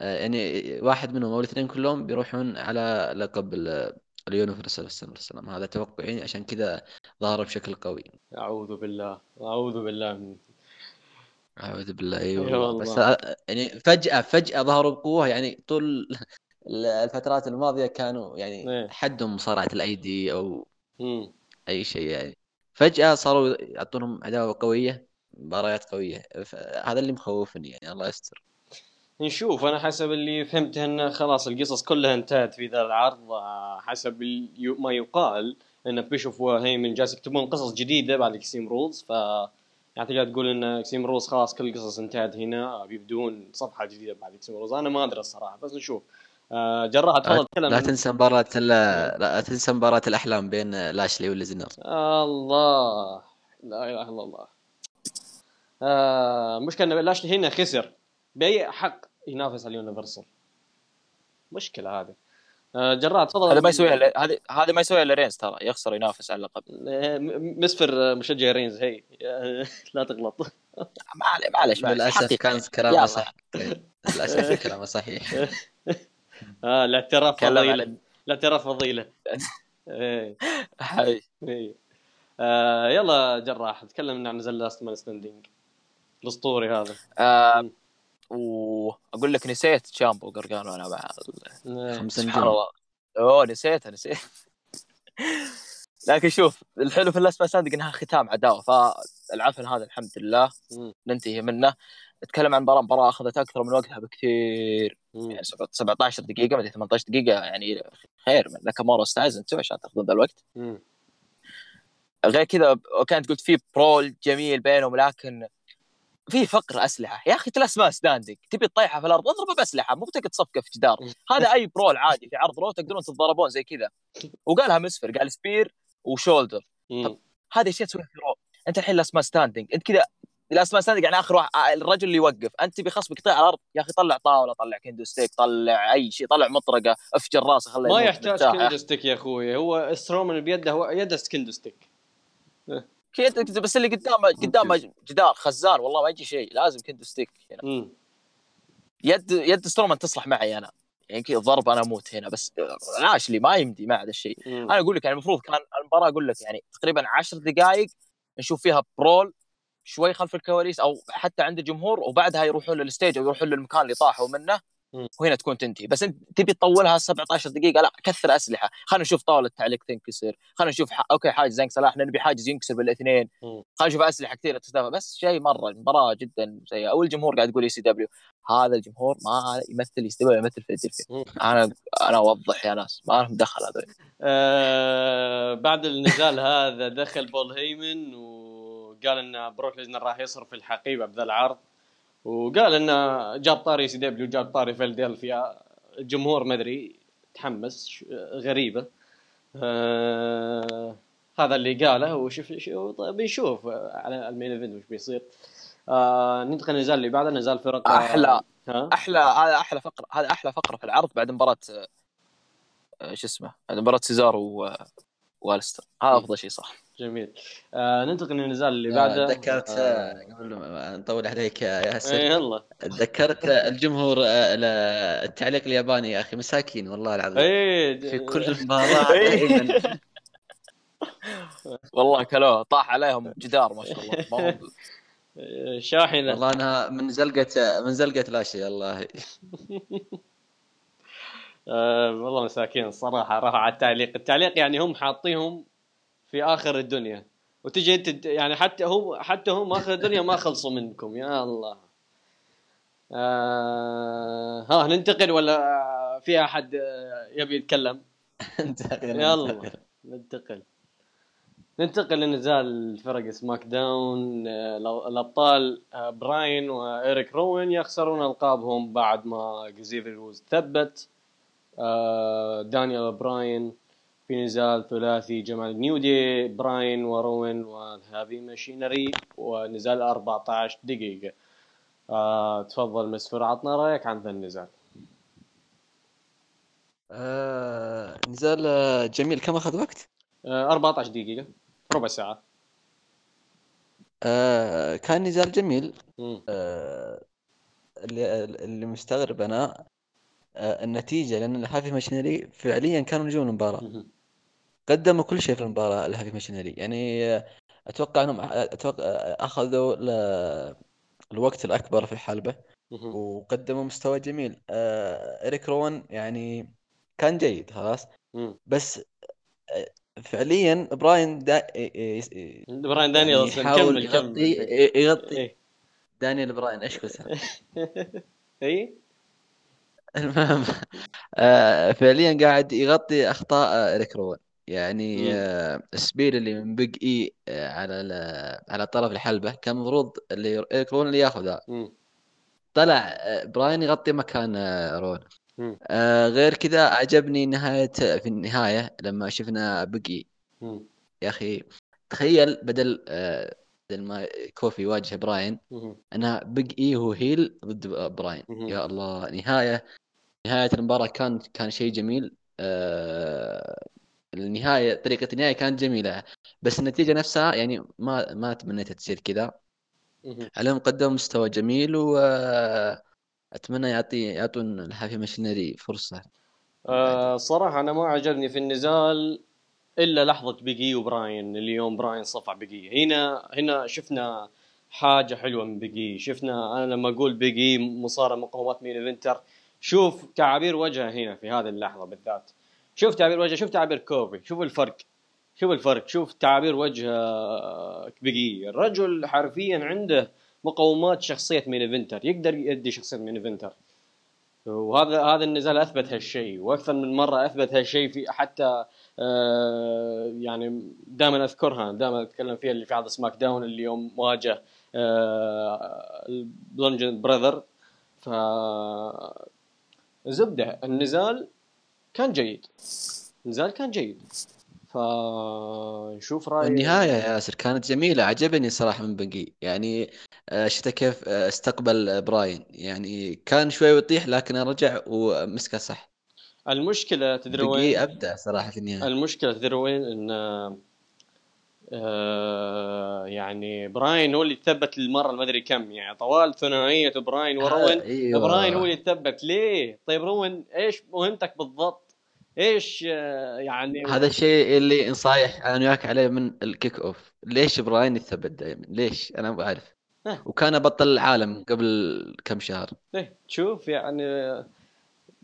آه، يعني واحد منهم أو الاثنين كلهم بيروحون على لقب ال- اليونيفرسال السنة والسلام هذا توقعي. عشان كذا ظهروا بشكل قوي. أعوذ بالله. أعوذ بالله من أعوذ بالله. اي إي والله والله. بس آه، يعني فجأة فجأة ظهروا بقوة. يعني طول الفترات الماضية كانوا يعني إيه. حدهم مصارعه الايدي أو مم. أي شيء يعني. فجأة صاروا يعطونهم عداوة قوية مباريات قوية. هذا اللي مخوفني يعني الله يستر. نشوف أنا حسب اللي فهمته انه خلاص القصص كلها انتهت في ذا العرض حسب ما يقال إن بيشوف وهيمان جالس يكتبون قصص جديدة بعد Extreme Rules ف يعني تقدر تقول إن Extreme Rules خلاص كل القصص انتهت هنا بيبدون صفحة جديدة بعد Extreme Rules أنا ما أدري الصراحة بس نشوف. آه، جراح تفضل تكلم لا تنسى مباراة ال- لا تنسى مباراة الأحلام بين لاشلي وليسنر الله. لا إله إلا الله. آه مشكلة إن لاشلي هنا خسر. بأي حق ينافس على اليونيفرسال؟ مشكلة هذه. آه جراح تفضل. هذا ما يسويها هذا هذا ما يسويها إلا رينز ترى يخسر ينافس على اللقب آه، مسفر آه، مشجع رينز هي. لا تغلط. معلش معلش للأسف حقيقة. كان كلامه. صح للأسف كلامه صحيح. آه الاعتراف عن- الاعتراف فضيلة. إيه هاي. إيه. آه يلا جراح تكلم عن نزل لاست مان ستاندينج الأسطوري هذا. آه، وأقول لك نسيت شامبو قرقان وأنا مع خمس سبحان نجوم الله. أوه نسيتها نسيت. لكن شوف الحلو في اللاست ستاندنج إنها ختام عداوة فالعفن هذا الحمد لله. ننتهي منه. نتكلم عن مباراه مباراة أخذت أكثر من وقتها بكثير. يعني 17 دقيقة مدري 18 دقيقة يعني خير من ناكامورا واستايز أنتم عشان تأخذون ذا الوقت. مم. غير كذا كانت قلت في برول جميل بينهم لكن في فقر أسلحة. يا أخي ثلاث ما ستاندنج تبي تطيحها في الأرض اضربه بأسلحة مو بتقعد تصفقة في جدار. هذا أي برول عادي في عرض رو تقدرون تتضاربون زي كذا. وقالها مسفر قال سبير وشولدر. هذه اشياء تسويها في رو؟ أنت الحين لاست ما ستاندنج أنت كذا لاست ما ستاندنج يعني آخر واحد الرجل اللي يوقف. أنت تبي خصمك يطيح على الأرض؟ يا أخي طلع طاولة طلع kendo stick طلع أي شيء طلع مطرقة افجر راسه خليه ما يحتاج. كندو ستيك يا أخوي. هو سترومان بيده هو يده kendo stick. كذا بس اللي قدامه قدامه جدار خزان والله ما يجي شيء. لازم kendo stick هنا. يد يد سترومان تصلح معي أنا. يعني كذا ضرب أنا أموت هنا. بس لاشلي ما يمدي مع هذا الشيء. أنا أقول لك يعني المفروض كان المباراة أقول لك يعني تقريبا 10 دقائق نشوف فيها brawl شوي خلف الكواليس أو حتى عند الجمهور وبعدها يروحون لل stage أو يروحون للمكان اللي طاحوا منه. وهنا تكون تنتهي. بس أنت تبي تطولها 17 دقيقة؟ لا كثر أسلحة. خلينا نشوف طاولة تعليق تنكسر خلينا نشوف ح... أوكي حاجز زنك صلاح نبي حاجز ينكسر بالاثنين. خلينا نشوف أسلحة كثيرة تستخدم. بس شيء مرة المباراه جدا سيئة. والجمهور قاعد يقول ECW هذا الجمهور ما يمثل ECW يمثل فيلادلفيا. أنا أنا أوضح يا ناس. ما لهم دخل هذول. آه بعد النزال هذا دخل بول هيمان وقال إن بروك ليسنر راح يصرف الحقيبة بذا العرض. وقال انه جاب طاري CW جاب طاري فيلادلفيا. الجمهور ما أدري تحمس غريبة. آه هذا اللي قاله وشوف شو طيب بنشوف على ال main event وش بيصير. آه ننتقل للنزال اللي بعده نزال فرق أحلى. ها؟ أحلى هذا أحلى فقره هذا أحلى فقرة في العرض بعد مباراة آه، شو اسمه بعد مباراة سيزار و والستر. هذا أفضل شيء صح. جميل. آه ننتقل للنزال اللي بعده. تذكرت آه. آه، قبل ما نطول عليك يا ياسر. يلا. تذكرت الجمهور آه، ال- التعليق الياباني يا أخي مساكين والله العظيم. إيه في كل. دائما. والله كلوه طاح عليهم جدار ما شاء الله شاحنة. والله أنا من زلقة من زلقة لاشي والله آه والله مساكين الصراحة رفع التعليق. التعليق يعني هم حاطيهم في آخر الدنيا. وتجي أنت يعني حتى هم حتى هم آخر الدنيا ما خلصوا منكم. يا الله. آه ها ننتقل ولا في أحد آه، يبي يتكلم؟ يلا ننتقل. ننتقل. لنزال فرق سماك داون آه، الأبطال آه، براين وإيريك روين يخسرون ألقابهم بعد ما جزيفر ووز ثبت. دانيال براين في نزال ثلاثي جمال New Day براين وروان و Heavy Machinery ونزال 14 دقيقة آه تفضل مسفر عطنا رأيك عن ذا النزال آه نزال آه، جميل كم أخذ وقت؟ آه 14 دقيقة ربع ساعة آه كان نزال جميل. آه اللي اللي مستغرب أنا آه النتيجة لأن ال Heavy Machinery فعليا كانوا نجوم المباراة. قدموا كل شيء في المباراة ال Heavy Machinery. يعني أتوقع إنهم أتوقع أخذوا الوقت الأكبر في الحلبة مهم. وقدموا مستوى جميل. آه إريك روان يعني كان جيد خلاص. بس آه، فعليا براين دا براين يعني دانيالز يحاول كمل كمل يغطي يغطي. دانيال براين. إيش كسر إي؟ المهم آه فعليا قاعد يغطي أخطاء إريك روان. يعني. آه ال spear اللي من Big E آه على على طرف الحلبة كان المفروض اللي إريك روان اللي ياخذها. طلع آه، براين يغطي مكان روان. آه غير كذا عجبني نهاية في النهاية لما شفنا بقي مم. يا أخي تخيل بدل آه بدل ما كوفي يواجه براين مهم. أنا Big E هو heel ضد براين. يا الله نهاية نهاية المباراة كان كان شيء جميل آه النهاية طريقة النهاية كانت جميلة بس النتيجة نفسها يعني ما ما تمنيتها تصير كذا. عليهم قدموا مستوى جميل وأتمنى يعطي يعطون ال Heavy Machinery فرصة. آه صراحة أنا ما عجبني في النزال إلا لحظة بيجي وبراين اليوم براين صفع بيجي. هنا هنا شفنا حاجة حلوة من بيجي. شفنا أنا لما أقول بيجي مصارع مقومات main eventer شوف تعابير وجهه هنا في هذه اللحظة بالذات. شوف تعابير وجهه شوف تعابير كوفي شوف الفرق. شوف الفرق شوف تعابير وجه آه، بيجي الرجل حرفيا عنده مقومات شخصية main eventer يقدر يؤدي شخصية main eventer وهذا هذا النزال أثبت هالشيء وأكثر من مرة أثبت هالشيء في حتى آه يعني دائما أذكرها دائما أتكلم فيها اللي في عرض سماك داون اللي يوم واجه آه براذر ف زبدة النزال كان جيد. النزال كان جيد. فنشوف راي النهاية يا ياسر كانت جميلة. عجبني صراحة من بقي. يعني آه، شفت كيف آه، استقبل براين. يعني كان شوي ويطيح لكن رجع ومسكه صح. المشكلة تدري وين؟ أبدع صراحة في النهاية. المشكلة تدري وين؟ إن آه يعني براين هو اللي تثبت المره ما أدري كم يعني طوال ثنائية براين وروين أيوة. براين هو اللي تثبت ليه؟ طيب روين إيش مهمتك بالضبط؟ إيش آه يعني هذا الشيء اللي نتصايح أنا وياك عليه من ال kick off ليش براين يثبت دائما ليش أنا ما أعرف ها. وكان بطل العالم قبل كم شهر إيه تشوف يعني آه،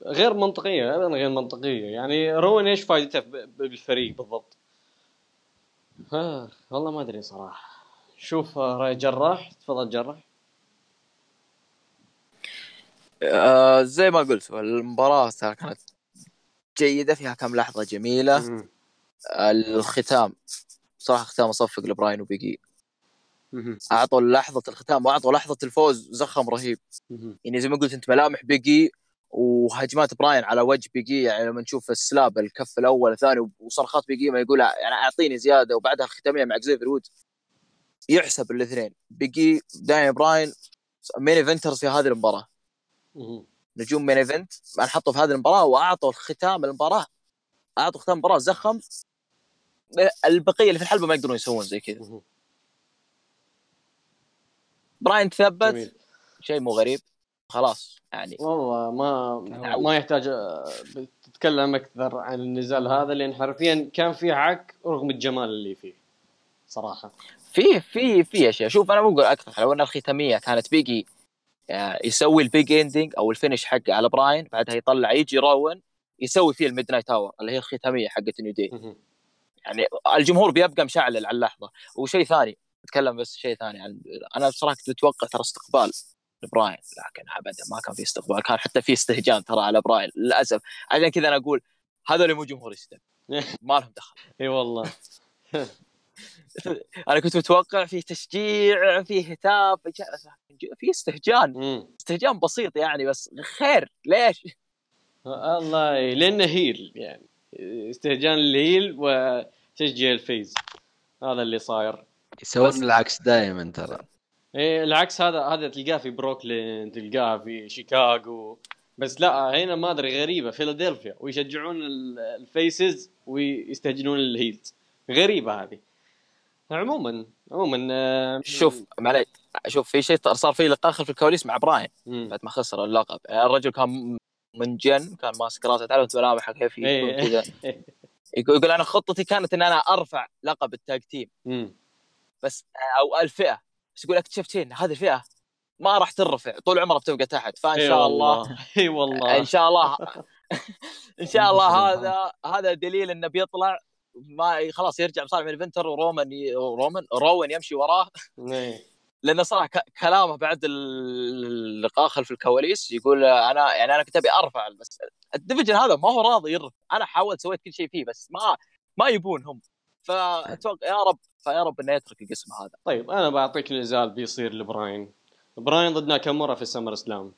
غير منطقية ابدا غير منطقية يعني روين إيش فائدته بالفريق بالضبط؟ آه والله ما أدري صراحة شوف آه، رأي جراح تفضل جراح آه زي ما قلت المباراة ترى كانت جيدة فيها كم لحظة جميلة مم. الختام صراحة ختام صفق لبراين وبيجي مم. أعطوا لحظة الختام وأعطوا لحظة الفوز زخم رهيب مم. يعني زي ما قلت أنت ملامح بيجي وهجمات براين على وجه بيجي يعني لما نشوف ال slap الكف الأول الثاني وصرخات بيجي ما يقول يعني أعطيني زيادة وبعدها الختامية مع زيفير وودز. يحسب الاثنين. بيجي دانيال براين main eventers في هذه المباراة؟ مم. نجوم main event. انحطوا في هذه المباراة وأعطوا ختام المباراة. أعطوا ختام المباراه زخم. البقية اللي في الحلبة ما يقدرون يسوون زي كذا. براين تثبت شيء مو غريب. خلاص يعني والله ما ما يحتاج آه، تتكلم أكثر عن النزال هذا لأن حرفيا كان في عك رغم الجمال اللي فيه صراحة. في في في اشياء شوف أنا بقول أكثر لو إن الختامية كانت بيجي آه، يسوي ال Big Ending أو ال finish حقه على براين بعدها يطلع يجي روين يسوي فيه ال Midnight Hour اللي هي الختامية حقت New Day. يعني الجمهور بيبقى مشعل على اللحظة. وشيء ثاني أتكلم بس شيء ثاني عن أنا بصراحة كنت أتوقع ترى استقبال. لبراين لكن ابدا ما كان في استقبال. كان حتى في استهجان ترى على براين للأسف. عشان كذا أنا أقول هذول مو جمهور يستب ما لهم دخل. إي والله. أنا كنت متوقع في تشجيع في هتاف في استهجان. استهجان بسيط يعني بس خير. ليش؟ الله لأنه heel يعني. استهجان ال heel وتشجيع ال face. هذا اللي صاير. يسوون العكس دائما ترى. إيه العكس هذا هذا تلقاه في بروكلين تلقاه في شيكاغو. بس لا هنا ما أدري غريبة. فيلادلفيا ويشجعون ال- ال faces ويستهجنون ال heels. غريبة هذه. عموما عموما آه، شوف معليش شوف في شيء صار في لقاء خلف الكواليس مع براين. بعد ما خسر اللقب. الرجل كان منجن كان ماسك راسه تعرف ملامحه كيف يكون. كذا. يقول أنا خطتي كانت إن أنا أرفع لقب ال tag team. بس أو الفئة. بس يقول اكتشفت هنا هذه الفئة ما راح ترفع طول عمرها بتبقى تحت فإن شاء الله إي والله. إن شاء الله إن شاء الله هذا هذا دليل إنه بيطلع ما خلاص يرجع مصارع main eventer ورومان ي... رومان روان يمشي وراه. لأنه صراحة ك... كلامه بعد اللقاء خلف الكواليس يقول أنا يعني أنا كنت أبي أرفع بس ال division هذا ما هو راضي يرفع. أنا حاولت سويت كل شيء فيه بس ما ما يبون هم. فاتوقع يا رب فيا رب إنه يترك القسم هذا. طيب أنا بعطيك نزال بيصير لبراين. براين ضد ناكامورا في ال SummerSlam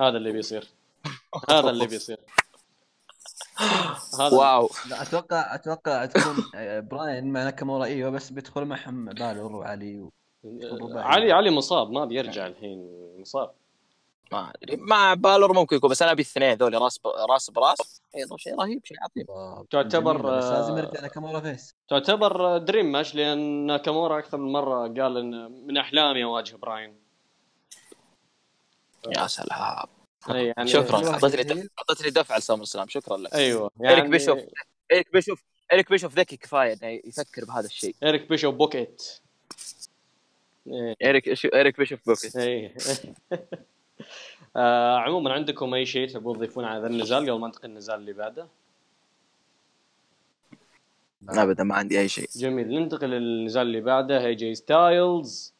هذا اللي بيصير. هذا اللي بيصير. هذا wow. لا أتوقع أتوقع تكون آه، براين مع ناكامورا إيوه بس بيدخل معهم بالور وعلي و... علي علي مصاب ما بيرجع الحين مصاب. ما أدري. مع بالور ممكن يكون بس أنا أبي الاثنين ذولي راس ب... راس براس. أيضا شيء رهيب شيء عظيم. تعتبر، بس لازم آه، يرجع ناكامورا face. تعتبر dream match لأن ناكامورا أكثر من مرة قال إن من أحلامي أواجه براين. يا سلام. أي يعني شكرا. أعطيتني. أعطيتني دفع ل SummerSlam شكرا لك. أيوه يعني بيشوف. إيريك بيشوف إيريك بيشوف ذكي كفاية إنه يفكر بهذا الشيء. إيريك بيشوف book it. إيه. إيريك. إيريك بيشوف book it. آه عموما عندكم أي شيء تبون تضيفون على ذا النزال قبل ما ننتقل للنزال اللي بعده؟ ابدا ما عندي أي شيء. جميل ننتقل للنزال اللي بعده إيه جي ستايلز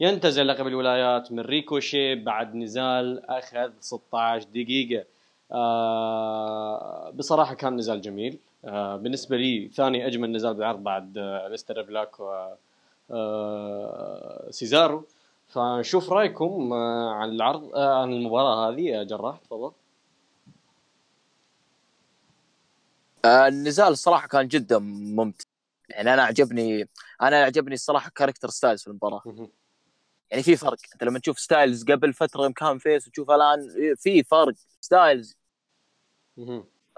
ينتزع لقب الولايات من ريكوشي بعد نزال أخذ 16 دقيقة. آه بصراحة كان نزال جميل. آه بالنسبة لي ثاني أجمل نزال بالعرض بعد آه أليستر بلاك و آه سيزارو فنشوف رأيكم آه عن العرض آه عن المباراة هذه يا جراح تفضل. آه، النزال الصراحه كان جدا ممتع. يعني أنا عجبني أنا عجبني الصراحة character ستايلز في المباراة. يعني في فرق. أنت لما تشوف ستايلز قبل فترة كان face وتشوف الآن في فرق. ستايلز.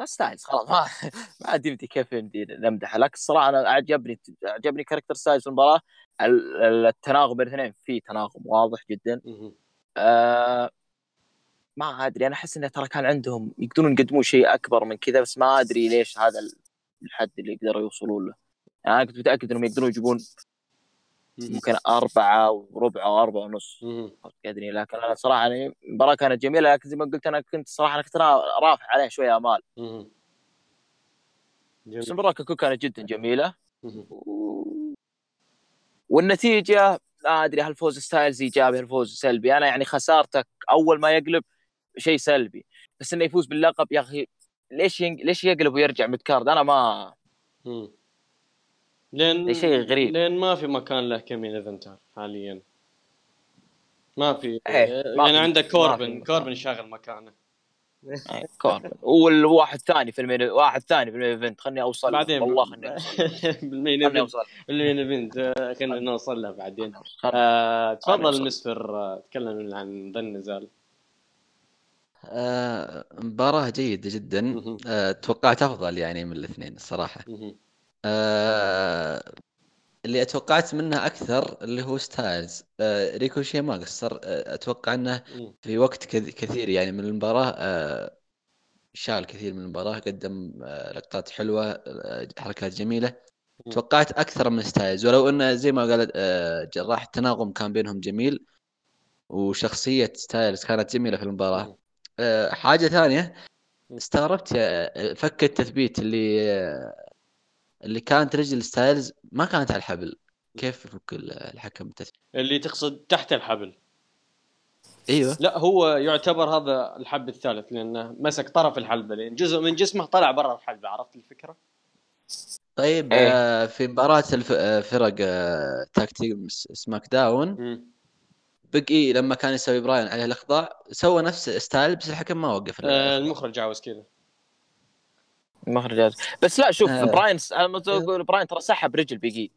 ستايلز خلاص ما ما عاد يمدي كيف يمدي نمدحه لكن الصراحة أنا عجبني عجبني character ستايلز في المباراة ال- ال- التناغم بين الاثنين في تناغم واضح جدا. آه ما أدري أنا أحس إنه ترى كان عندهم يقدرون يقدمون شيء أكبر من كذا بس ما أدري ليش هذا الحد اللي يقدروا يوصلون له يعني أنا كنت متأكد إنهم يقدرون يجيبون. ممكن أربعة وربع أو أربعة ونص. أدري لكن أنا صراحة يعني المباراة كانت جميلة لكن زي ما قلت أنا كنت صراحة أنا كنت را- رافع عليه شوية آمال. بس المباراة ككل كانت جدا جميلة. و... والنتيجة لا أدري هل فوز ستايلز إيجابي هل فوز سلبي أنا يعني خسارتك أول ما يقلب شيء سلبي بس إنه يفوز باللقب يا أخي ليش. ليش يقلب ويرجع mid card أنا ما. لأن شيء غريب. لأن ما في مكان له ك main eventer حاليا. ما في. ما يعني عندك كوربن. كوربن شاغل مكانه. يعني كوربن والواحد ثاني في ال main واحد ثاني في ال main event خلني أوصل بعدين والله خلني أوصل بال main خلني ايفنت أوصل بال main event خلينا نوصل له بعدين. آه، تفضل. مسفر آه، تكلم عن ذا النزال. آه مباراة جيدة جدا. آه توقعت أفضل يعني من الاثنين الصراحة. آه اللي أتوقعت منه أكثر اللي هو ستايلز آه ريكوشي ما قصر آه أتوقع إنه. في وقت كث- كثير يعني من المباراة آه شال كثير من المباراة قدم آه لقطات حلوة آه حركات جميلة مم. توقعت أكثر من ستايلز ولو إنه زي ما قال آه جراح التناغم كان بينهم جميل وشخصية ستايلز كانت جميلة في. آه حاجة ثانية مم. استغربت فك التثبيت اللي اللي كانت رجل ستايلز ما كانت على الحبل كيف يفك ال- الحكم التثبيت اللي تقصد تحت الحبل إيوه لا هو يعتبر هذا الحبل الثالث لأنه مسك طرف الحلبة لأن جزء من جسمه طلع برا الحلبة عرفت الفكرة؟ طيب إيه. آه في مباراة الف... آه، فرق آه tag team س- SmackDown. Big E لما كان يسوي براين عليه الأخضاع سوى نفس ستايلز بس الحكم ما وقف آه، المخرج عاوز كذا مخرجات بس لا شوف آه. براين أنا ما أقول براين ترى سحب رجل بيجي.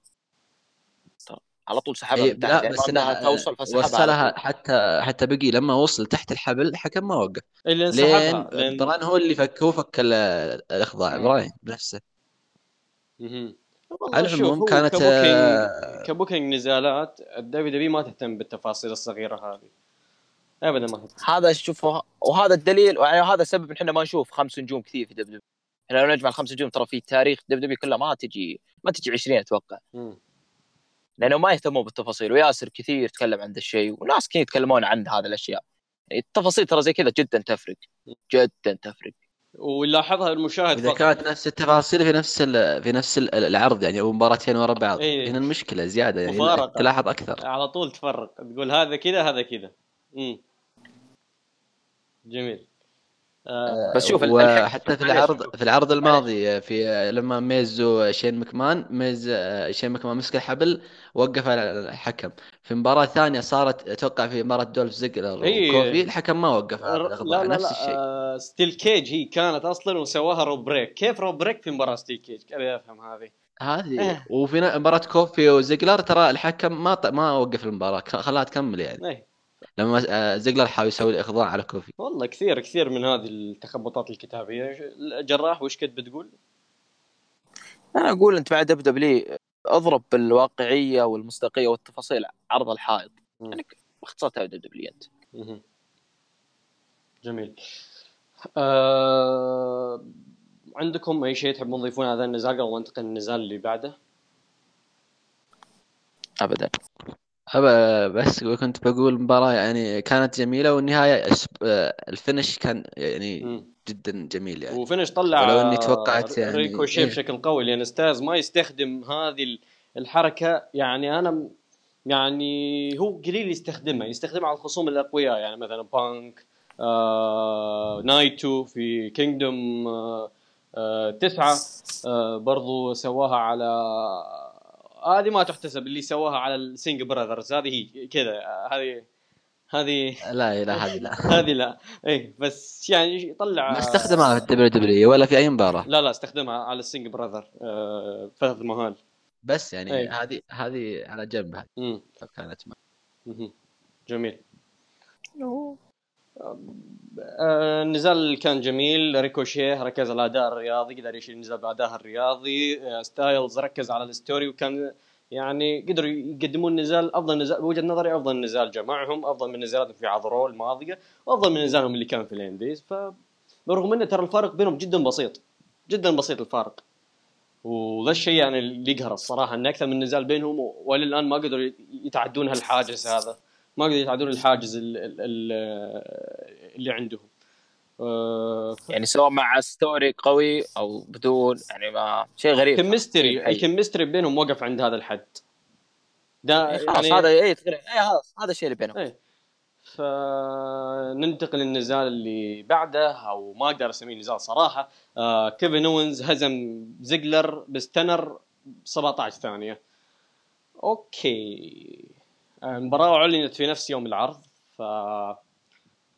على طول سحبها إيه، لا يعني بس انها توصل فسحبها على وصلها. حتى حتى Big E لما وصل تحت الحبل الحكم ما وقف اللي لين انسحبها لين براين هو اللي فك هو فك ال- الأخضاع. براين بنفسه على شوف العموم كانت ك booking آه، ك booking نزالات ال WW ما تهتم بالتفاصيل الصغيرة هذه. ابدا ما تهتم. هذا شوف وهذا الدليل يعني هذا السبب ان إحنا ما نشوف خمس نجوم كثير في W. إحنا لو نجمع الخمس نجوم ترى في تاريخ W كلها ما تجي ما تجي 20 أتوقع. مم. لأنه ما يهتمون بالتفاصيل وياسر كثير تكلم عن ذا الشيء وناس كثير يتكلمون عن هذه الأشياء. يعني التفاصيل ترى زي كذا جدا تفرق جدا تفرق. ويلاحظها المشاهد إذا كانت نفس التفاصيل في نفس ال... في نفس ال- العرض يعني أو مباراتين ورا بعض. إيه. هنا المشكلة زيادة يعني مفارقة. تلاحظ أكثر. على طول تفرق. تقول هذا كذا هذا كذا. جميل. بس شوف وحتى في. العرض في العرض الماضي في لما Miz و Shane McMahon Miz Shane McMahon مسك الحبل وقف على الحكم. في مباراة ثانية صارت أتوقع في مباراة دولف زيجلر إيه. وكوفي الحكم ما وقف. على لا لا نفس لا الشيء. آه steel cage هي كانت أصلا وسواها rope break. كيف rope break في مباراة steel cage؟ أبي أفهم هذه؟ هذه إيه. وفي مباراة كوفي وزيجلر ترى الحكم ما ط- ما وقف المباراة خ- خلاها تكمل يعني. إيه. لما آه، زيجلر حاول يسوي الاخضاع على كوفي والله كثير كثير من هذه التخبطات الكتابية جراح وش كنت بتقول؟ أنا أقول أنت بعد WW أضرب بالواقعية والمصداقية والتفاصيل عرض الحائط. يعني اختصرتها WW أنت. جميل آه... عندكم أي شيء تحبون تضيفون هذا النزال قبل ما ننتقل للنزال اللي بعده؟ ابدا أبا بس كنت بقول مباراة يعني كانت جميلة والنهاية آه، ال finish كان يعني. جدا جميل يعني و finish طلع ولو إني توقعت يعني- ريكوشي إيه. بشكل قوي لأن ستايلز ما يستخدم هذه ال- الحركة يعني أنا يعني هو قليل يستخدمها يستخدمها على الخصوم الأقوياء يعني مثلا بانك آه نايتو في كينجدوم آه آه تسعة آه برضو سواها على هذه ما تحتسب اللي سواها على السينج براذرز هذه هي كذا هذه هذه لا لا هذه لا هذه لا إيه بس يعني يطلع ما استخدمها في الدبليو دبليو ولا في أي مباراة لا لا استخدمها على السينج براذر آه فترة المهال بس يعني إيه. هذه هذه على جنب هذه. كانت. جميل النزال كان جميل ريكوشيه ركز على الاداء الرياضي قدر يشيل النزال بأداء الرياضي. آه، ستايلز ركز على ال story وكان يعني قدروا يقدمون نزال أفضل نزال بوجهة نظري أفضل نزال جمعهم أفضل من نزالاتهم في الرو الماضيه وأفضل من نزالهم اللي كان في ال indies. ف برغم إنه ترى الفارق بينهم جدا بسيط جدا بسيط الفارق. وذا الشيء يعني اللي يقهر الصراحة إن أكثر من نزال بينهم وإلى الآن ما قدروا يتعدون هالحاجز هذا. ما قدروا يتعدون الحاجز ال- ال- ال- اللي عندهم. آه، يعني سواء مع story قوي أو بدون يعني ما شيء غريب. حي. ال chemistry بينهم وقف عند هذا الحد؟ ده إيه خلاص يعني هذا اي اي خلاص هذا الشيء اللي بينهم. إيه. فننتقل للنزال اللي بعده أو ما أقدر أسميه نزال صراحة. آه كيفن اونز هزم زيجلر ب stunner 17 ثانية. okay. آه، المباراة أعلنت في نفس يوم العرض ف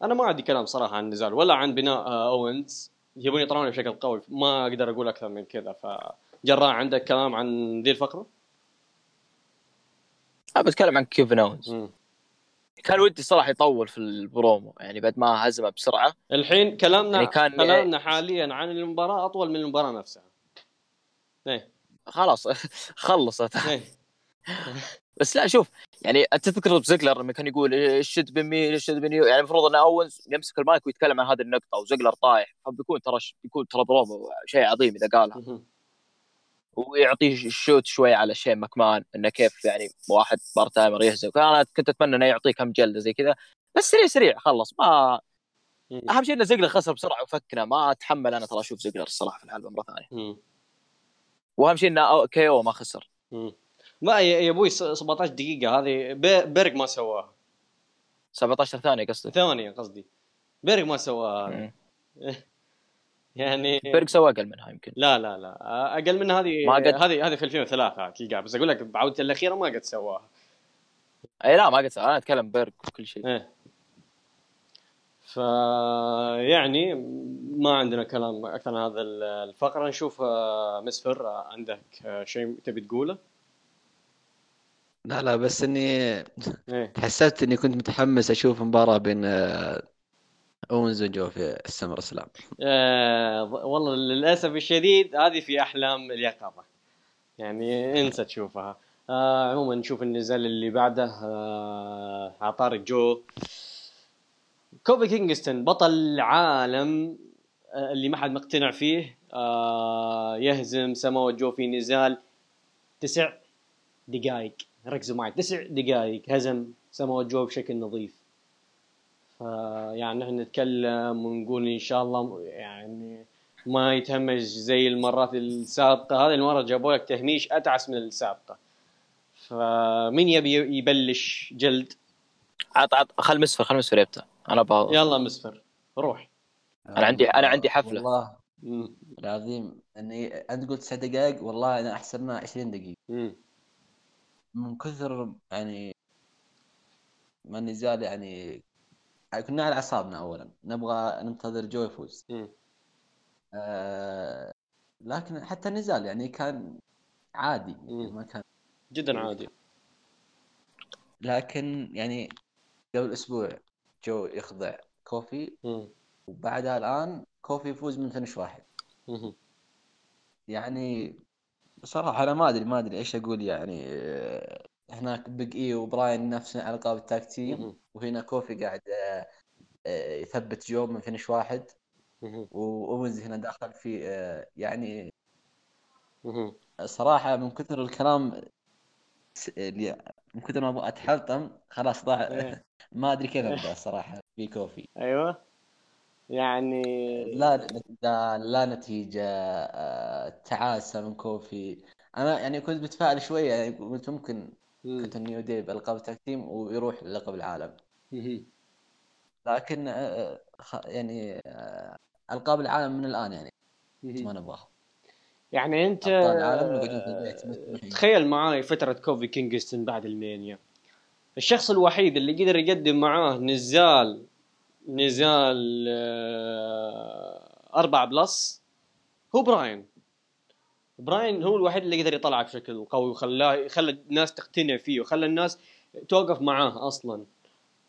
أنا ما عندي كلام صراحة عن النزال ولا عن بناء آه أوينز. يبون يطلعوني بشكل قوي ما أقدر أقول أكثر من كذا. فجراء عندك كلام عن ذي الفقرة؟ أنا بتكلم عن كيفن مم. كان ودي صراحة يطول في البرومو يعني بعد ما هزمه بسرعة. الحين كلامنا يعني كان- كلامنا حاليا عن المباراة أطول من المباراة نفسها. إيه. خلاص خلصت. إيه. بس لا شوف يعني تذكر بزيجلر لما كان يقول الشد بمين الشد بمين يعني المفروض إن اونز يمسك المايك ويتكلم عن هذه النقطة وزيجلر طايح فبيكون ترى بيكون ترى برومو شيء عظيم إذا قالها. ويعطيه ال shoot شوي على شين ماكمان إنه كيف يعني واحد part timer يهزم فأنا كنت أتمنى إنه يعطيه كم جلدة زي كذا بس سريع سريع خلص ما. أهم شيء إن زيجلر خسر بسرعة وفكنا ما أتحمل أنا ترى أشوف زيجلر الصراحة في الحلبه مرة ثانية. وأهم شيء انه KO ما خسر. ما يا أبوي س- 17 دقيقة. هذه بي- بيرج ما سواها 17 ثانية قصدي ثانية قصدي. بيرج ما سواها. يعني بيرج سوى أقل منها يمكن. لا لا لا. أقل من هذه ما قد- هذه هذه في 2003 تلقاها بس أقول لك بعودته الأخيرة ما قد سواها. أي لا ما قلت أنا أتكلم بيرج وكل شيء. إيه. فيعني ما عندنا كلام أكثر عن هذا الفقرة. نشوف آه، مسفر آه، عندك آه، شيء تبي تقوله؟ لا لا بس إني إيه. حسبت إني كنت متحمس أشوف مباراة بين آه، اونز وجو في السمر سلام آه والله للأسف الشديد هذه في أحلام اليقظة. يعني إنسى تشوفها. آه عموما نشوف النزال اللي بعده آه عطارق جو كوبي كينغستون بطل العالم آه اللي ما حد مقتنع فيه. آه يهزم سمو جو في نزال تسع دقائق ركزوا معي. تسع دقائق هزم سمو جو بشكل نظيف. فيعني نحن نتكلم ونقول إن شاء الله يعني ما يتهمش زي المرات السابقة. هذه المرة جابوا لك تهميش أتعس من السابقة. فمين يبي يبلش جلد؟ عط عط خل مسفر خل مسفر يبدأ. أنا بقى يلا مسفر روح. أنا عندي- أنا عندي حفلة. والله. العظيم إني أنت قلت تسع دقائق والله أنا احسبنا 20 دقيقة. مم. من كثر يعني ما النزال يعني كنا على أعصابنا اولا نبغى ننتظر جو يفوز مم. آه لكن حتى النزال يعني كان عادي مم. ما كان جدا عادي لكن يعني قبل أسبوع جو يخضع كوفي مم. وبعدها الآن كوفي يفوز من finish واحد مم. يعني بصراحة أنا ما أدري ما أدري إيش أقول يعني آه، هناك بيج إي وبراين نفس ألقاب ال tag team مم. وهنا كوفي قاعد آه، آه، يثبت جو من finish واحد. وأوينز هنا داخل في يعني. صراحة من كثر الكلام اللي من كثر ما أبغى أتحلطم خلاص ضاع إيه. ما أدري كيف أبدأ الصراحة في كوفي أيوه يعني لا لا, لا نتيجة آه، تعاسة من كوفي أنا يعني كنت متفائل شوية يعني قلت ممكن مم. كنت نيو دي بألقاب ال tag team ويروح للقب العالم. لكن آه، خ- يعني آه، ألقاب العالم من الآن يعني ما. نبغاها يعني أنت. تخيل معاي فترة كوفي كينغستون بعد المانيا الشخص الوحيد اللي قدر يقدم معاه نزال نزال آه، أربعة plus هو براين. براين هو الوحيد اللي قدر يطلعه بشكل قوي وخلاه خلى الناس تقتنع فيه وخلى الناس توقف معاه أصلا.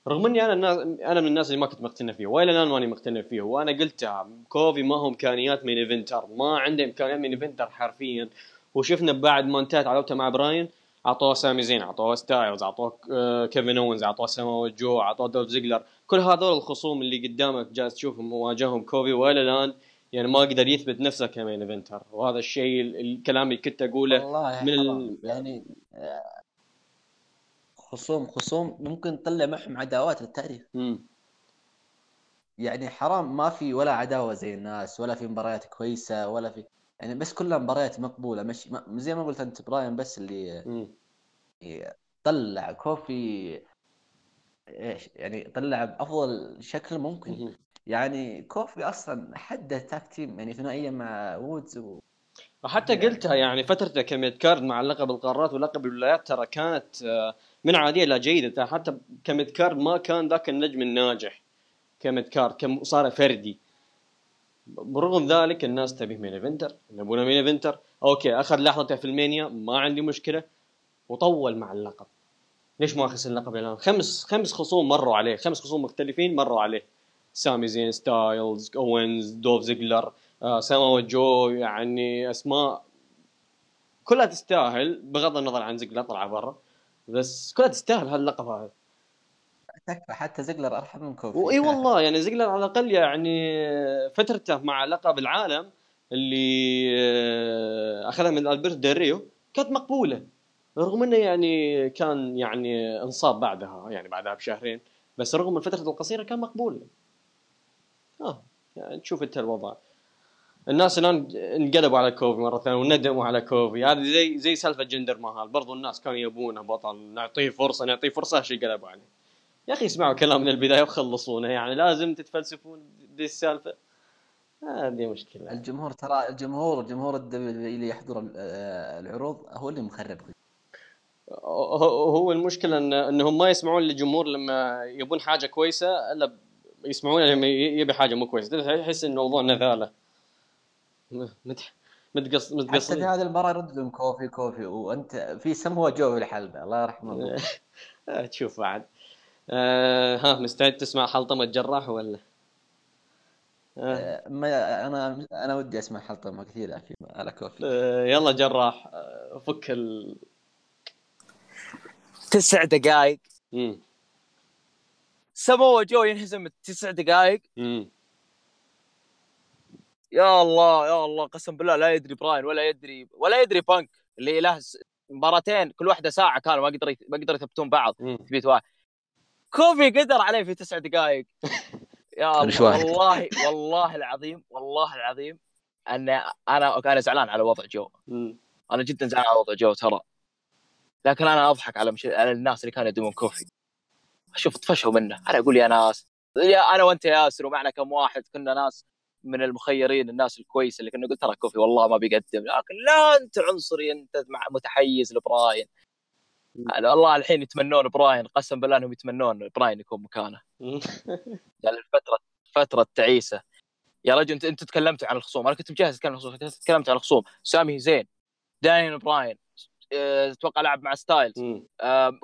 رغم إني أنا الناس أنا من الناس اللي ما كنت مقتنع فيه وإلى الآن ماني مقتنع فيه. وأنا قلتها كوفي ما هو إمكانيات main eventer ما عنده إمكانيات main eventer حرفيا. وشفنا بعد ما انتهت علاقته مع براين أعطوه سامي زين أعطوه ستايلز أعطوه آه، كيفن اونز أعطوه سامو جو أعطوه دولف زيجلر. كل هذول الخصوم اللي قدامك جالس تشوفهم واجههم كوفي وإلى الآن يعني ما قدر يثبت نفسه ك main eventer وهذا الشيء ال- الكلام اللي كنت أقوله والله من ال-. يعني آه، خصوم خصوم ممكن تطلع معهم عداوات للتاريخ مم. يعني حرام ما في ولا عداوة زي الناس ولا في مباريات كويسة ولا في يعني بس كلها مباريات مقبولة مش ما زي ما قلت أنت براين بس اللي مم. طلع كوفي إيش يعني طلع بأفضل شكل ممكن. مم. يعني كوفي أصلا حده tag team يعني ثنائيه مع وودز و... وحتى يعني- قلتها يعني فترته ك mid card مع لقب القارات ولقب الولايات ترى كانت آه، من عادية إلى جيدة. حتى ك mid card ما كان ذاك النجم الناجح ك mid card كم صار فردي. برغم ذلك الناس تبيه main eventer؟ يبونه main eventer؟ okay أخذ لحظته في المانيا ما عندي مشكلة وطول مع اللقب. ليش ما خسر اللقب الان خمس خمس خصوم مروا عليه خمس خصوم مختلفين مروا عليه. سامي زين ستايلز أوينز دولف زيجلر آه سامو جو يعني أسماء كلها تستاهل بغض النظر عن زيجلر طلع برا بس كلها تستاهل هاللقب هذا. تكفى حتى زيجلر أرحم من كوفي. وإي والله يعني زيجلر على الأقل يعني فترته مع لقب العالم اللي آه، أخذها من ألبرت ديريو كانت مقبولة. رغم إنه يعني كان يعني انصاب بعدها يعني بعدها بشهرين بس رغم الفترة القصيرة كان مقبول. آه يعني تشوف أنت الوضع. الناس الان انقلبوا على كوفي مرة ثانية وندموا على كوفي هذه زي زي سالفة جندر مهال برضو الناس كانوا يبونه بطل نعطيه فرصة نعطيه فرصة إيش قلبوا عليه. يا أخي اسمعوا كلام من البداية وخلصونا يعني لازم تتفلسفون دي السالفة. هذه مشكلة. الجمهور ترى الجمهور جمهور الدبليو اللي يحضر آه، العروض هو اللي مخرب هو المشكلة ان إنهم ما يسمعون للجمهور لما يبون حاجة كويسة إلا يسمعون لما يبي حاجة مو كويسة. يحس إن الموضوع نذاله مت متقص متقص حتى هذه المرة يرد لهم كوفي كوفي. وأنت في سموه جو في الحلبة الله يرحمه. تشوف بعد. آه ها مستعد تسمع حلطمة جراح ولا؟ آه. ما أنا أنا ودي أسمع حلطمة كثيرة في على كوفي. آه يلا جراح آه فك ال تسع دقائق سموه جو ينهزم تسع دقائق يا الله يا الله قسم بالله لا يدري براين ولا يدري ولا يدري بانك اللي له مباراتين كل واحدة ساعة كانوا ما قدروا ما قدروا يثبتون بعض في بيت واحد. كوفي قدر عليه في تسع دقائق يا الله والله والله العظيم والله العظيم أن أنا أنا زعلان على وضع جو. أنا جدا زعلان على وضع جو ترى. لكن أنا أضحك على مش... على الناس اللي كانوا يدومون كوفي. أشوف طفشوا منه. أنا أقول يا ناس يا أنا وأنت يا ياسر ومعنا كم واحد كنا ناس من المخيرين الناس الكويسه اللي كنا نقول ترى كوفي والله ما بيقدم. لكن لا أنت عنصري أنت متحيز لبراين. والله الحين يتمنون براين قسم بالله إنهم يتمنون براين يكون مكانه. يعني الفترة فترة تعيسة. يا رجل أنت أنت تكلمتوا عن الخصوم. أنا كنت مجهز أتكلم عن الخصوم تكلمت عن الخصوم. سامي زين دانيال براين. أتوقع لعب مع ستايلز.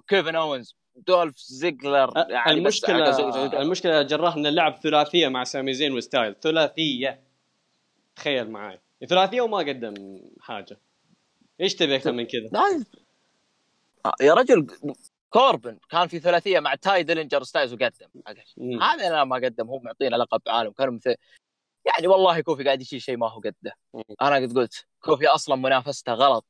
كيفن أوينز دولف زيجلر يعني المشكلة المشكلة جراح إن اللعب ثلاثية مع سامي زين وستايل. ثلاثية. تخيل معي ثلاثية وما قدم حاجة. إيش تبي أكثر من كذا؟ يا رجل كوربن كان في ثلاثية مع تاي ديلينجر ستايلز وقدم. هذا أنا ما قدم هو معطينا لقب عالم. كانوا مثل يعني والله كوفي قاعد يشيل شيء ما هو قده. أنا قد قلت كوفي أصلا منافسته غلط.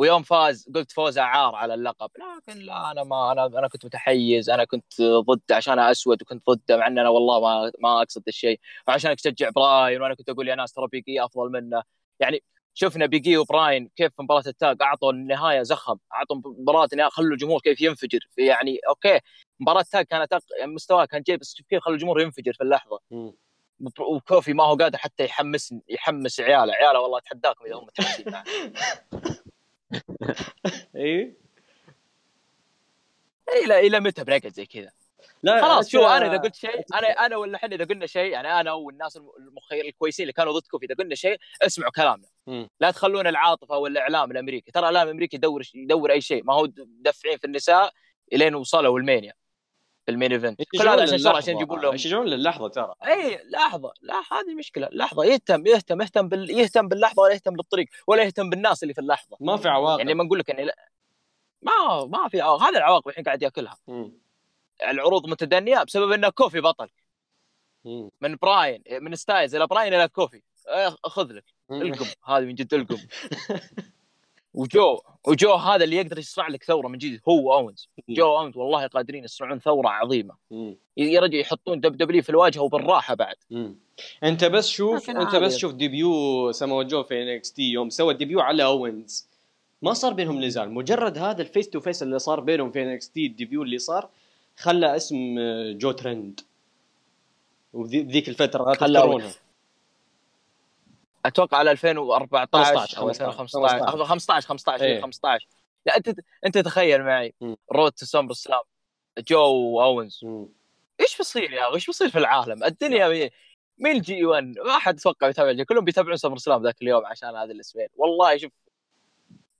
ويوم فاز قلت فوزه عار على اللقب. لكن لا أنا ما أنا أنا كنت متحيز أنا كنت ضده عشان أسود وكنت ضده مع إن أنا والله ما ما أقصد الشيء. وعشانك تشجع براين وأنا كنت أقول يا ناس ترى بيجي أفضل منه. يعني شفنا بيجي وبراين كيف في مباراة التاج أعطوا النهاية زخم أعطوا مباراة خلوا الجمهور كيف ينفجر. يعني okay مباراة التاج كانت يعني مستواه كان جيد بس كيف خلوا الجمهور ينفجر في اللحظة. وكوفي ما هو قادر حتى يحمس يحمس عياله. عياله والله أتحداكم إذا هم متحمسين اي إلى إلى متى بنقعد زي كذا؟ لا خلاص شو أنا إذا قلت شيء أنا أنا ولا إحنا إذا قلنا شيء يعني أنا والناس المخير الكويسين اللي كانوا ضدكم إذا قلنا شيء اسمعوا كلامنا. م. لا تخلون العاطفة والإعلام الأمريكي. ترى الإعلام الأمريكي يدور يدور أي شيء. ما هو دفعين في النساء إلين وصلوا المانيا. في ال main event. كل هذا عشان شر عشان يجيبون لهم يشجعون للحظه ترى. إي لحظة لا هذه مشكلة. لحظة يهتم يهتم يهتم بال... يهتم باللحظة ولا يهتم بالطريق ولا يهتم بالناس اللي في اللحظة. ما في عواقب. يعني ما نقول لك إني لا... ما ما في عواقب هذه العواقب الحين قاعد يأكلها. م. العروض متدنية بسبب إنه كوفي بطل. م. من براين من ستايلز إلى براين إلى كوفي. خذ لك. القم. هذه من جد القم. وجو وجو هذا اللي يقدر يصنع لك ثورة من جديد هو اونز جو اونز والله قادرين يصنعون ثورة عظيمة. يا رجل يحطون WWE في الواجهة وبالراحة بعد. أنت بس شوف أنت بس شوف debut سمو جو في NXT يوم سوى debut على اونز ما صار بينهم نزال. مجرد هذا ال face to face اللي صار بينهم في NXT ال debut اللي صار خلى اسم جو ترند. وذيك الفترة تذكرونها. أتوقع على 2014 أو 2015 15 15 15 لا أنت أنت تخيل معي. road to SummerSlam جو أوينز. إيش بيصير يا أخي؟ إيش بيصير في العالم؟ الدنيا مين جي 1 ما حد أتوقع يتابع كلهم بيتابعون SummerSlam ذاك اليوم عشان هذه الاسمين. والله شوف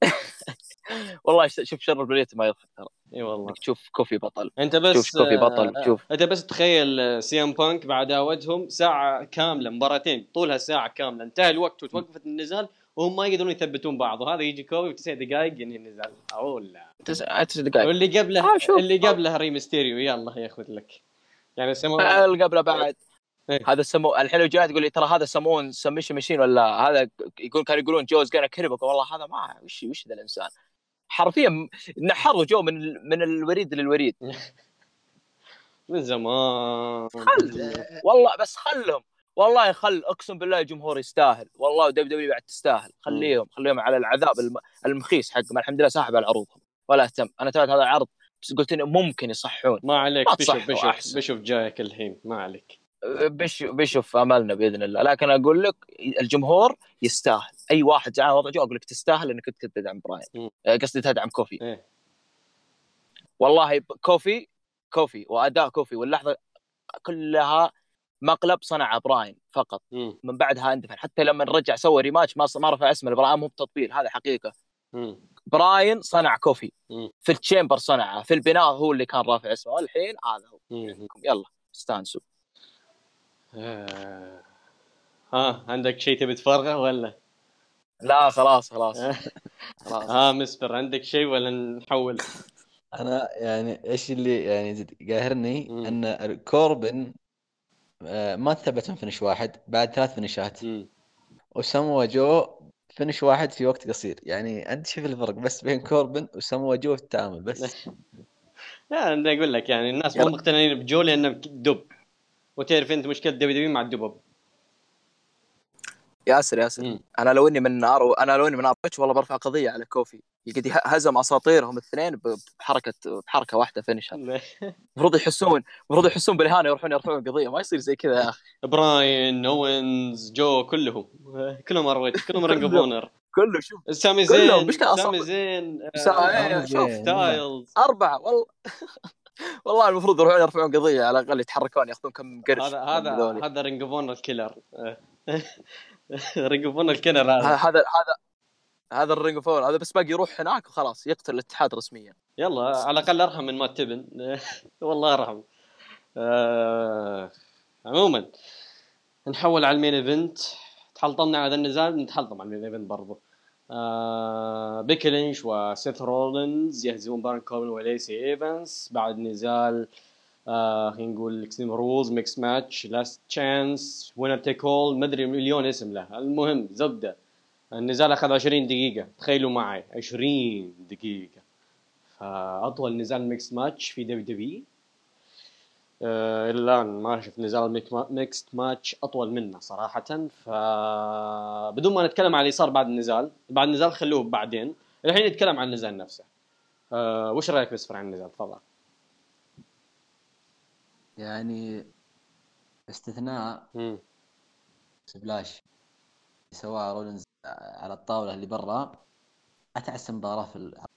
والله شوف شر البلية ما يضحك ترى. إي والله. تشوف كوفي بطل. أنت بس تشوف كوفي بطل آه شوف. أنت بس تخيل سي إم بانك بعد وجههم ساعة كاملة مباراتين طولها ساعة كاملة انتهى الوقت وتوقفت النزال وهم ما يقدرون يثبتون بعض وهذا يجي كوفي في تسع دقائق ينهي النزال. أقول لا تسع دقائق. واللي قبله آه اللي قبله ريمستيريو يلا ياخذ لك. يعني سمو اللي قبله بعد. إيه؟ هذا سمو الحين لو جاي تقول لي ترى هذا سمون سميشن ماشين ولا هذا؟ يقول كانوا يقولون جوز كان كريبك والله هذا ما وش وش ذا الإنسان؟ حرفيا نحروا جو من من الوريد للوريد. من زمان. خل والله بس خلهم. والله خل أقسم بالله الجمهور يستاهل. والله WWE بعد تستاهل. خليهم خليهم على العذاب الخيس حقهم. الحمد لله ساحب على عروضهم. ولا اهتم. أنا تابعت هذا العرض بس قلت إنه ممكن يصحون. ما عليك بشوف بشوف بشوف جايك الحين. ما عليك. بشوف بشوف املنا بإذن الله. لكن أقول لك الجمهور يستاهل. أي واحد زعل وضع جو أقول لك تستاهل إنك كنت تدعم براين. آه، قصدي تدعم كوفي. إيه؟ والله كوفي كوفي وأداء كوفي واللحظة كلها مقلب صنع براين فقط. مم. من بعدها اندفن. حتى لما رجع سوى rematch ما ما رفع اسمه براين مو بتطبيل هذا حقيقة. مم. براين صنع كوفي. مم. في ال Chamber صنعه. في البناء هو اللي كان رافع اسمه. والحين هذا هو. يلا استانسوا. آه. ها عندك شيء تبي تفرغه ولا؟ لا خلاص خلاص خلاص ها مسبر عندك شيء ولا نحول؟ أنا يعني إيش اللي يعني قاهرني مم. إن كوربن آه، ما ثبت من finish واحد بعد ثلاث فينشات مم. وسموا جو finish واحد في وقت قصير يعني أنت شوف الفرق بس بين كوربن وسموا جو في التعامل بس لا أنا أقول لك يعني الناس مو. مقتنعين بجو لأنه دب وتعرف أنت مشكلة WWE مع الدبب. ياسر ياسر. مم. أنا لو إني من ROH أنا لو إني من ROH والله برفع قضية على كوفي. يه- هزم أساطيرهم الاثنين بحركة بحركة واحدة finish المفروض يحسون المفروض يحسون بالاهانه يروحون يرفعون قضية. ما يصير زي كذا يا أخي. براين أوينز جو كلهم. كلهم ROH كلهم Ring of. Honor. كله شوف. سامي كلهم، زين سامي. زين آه، سامي شوف. زين. ستايلز أربعة والله. والله المفروض يروحون يرفعون قضية على الأقل يتحركون ياخذون كم قرش هذا هذا. هذا Ring of Honor killer Ring of Honor killer هذا. هذا هذا ال Ring of هذا بس باقي يروح هناك وخلاص يقتل الاتحاد رسميا. يلا على الأقل أرحم من مات تيفن والله أرحم. آه، عموما نحول على ال main event. تحلطمنا على هذا النزال؟ نتحلطم على ال main event برضو. آه بيكي لينش وسيث رولينز يهزمون بارن كوربن وليسي ايفنس بعد نزال آه خلينا نقول Extreme Rules mixed match last chance winner take all ما أدري مليون اسم له. المهم زبدة. النزال أخذ 20 دقيقة. تخيلوا معي 20 دقيقة. فأطول نزال mixed match في WWE إلى الآن ما شفت نزال mixed match أطول منه صراحة. فبدون ما نتكلم عن اللي صار بعد النزال بعد النزال خلوه بعدين. الحين نتكلم عن النزال نفسه. أه وش رأيك بسفر عن النزال؟ تفضل. يعني باستثناء مم. splash سواها رولينز على الطاولة اللي برا أتعس مباراة في العرض.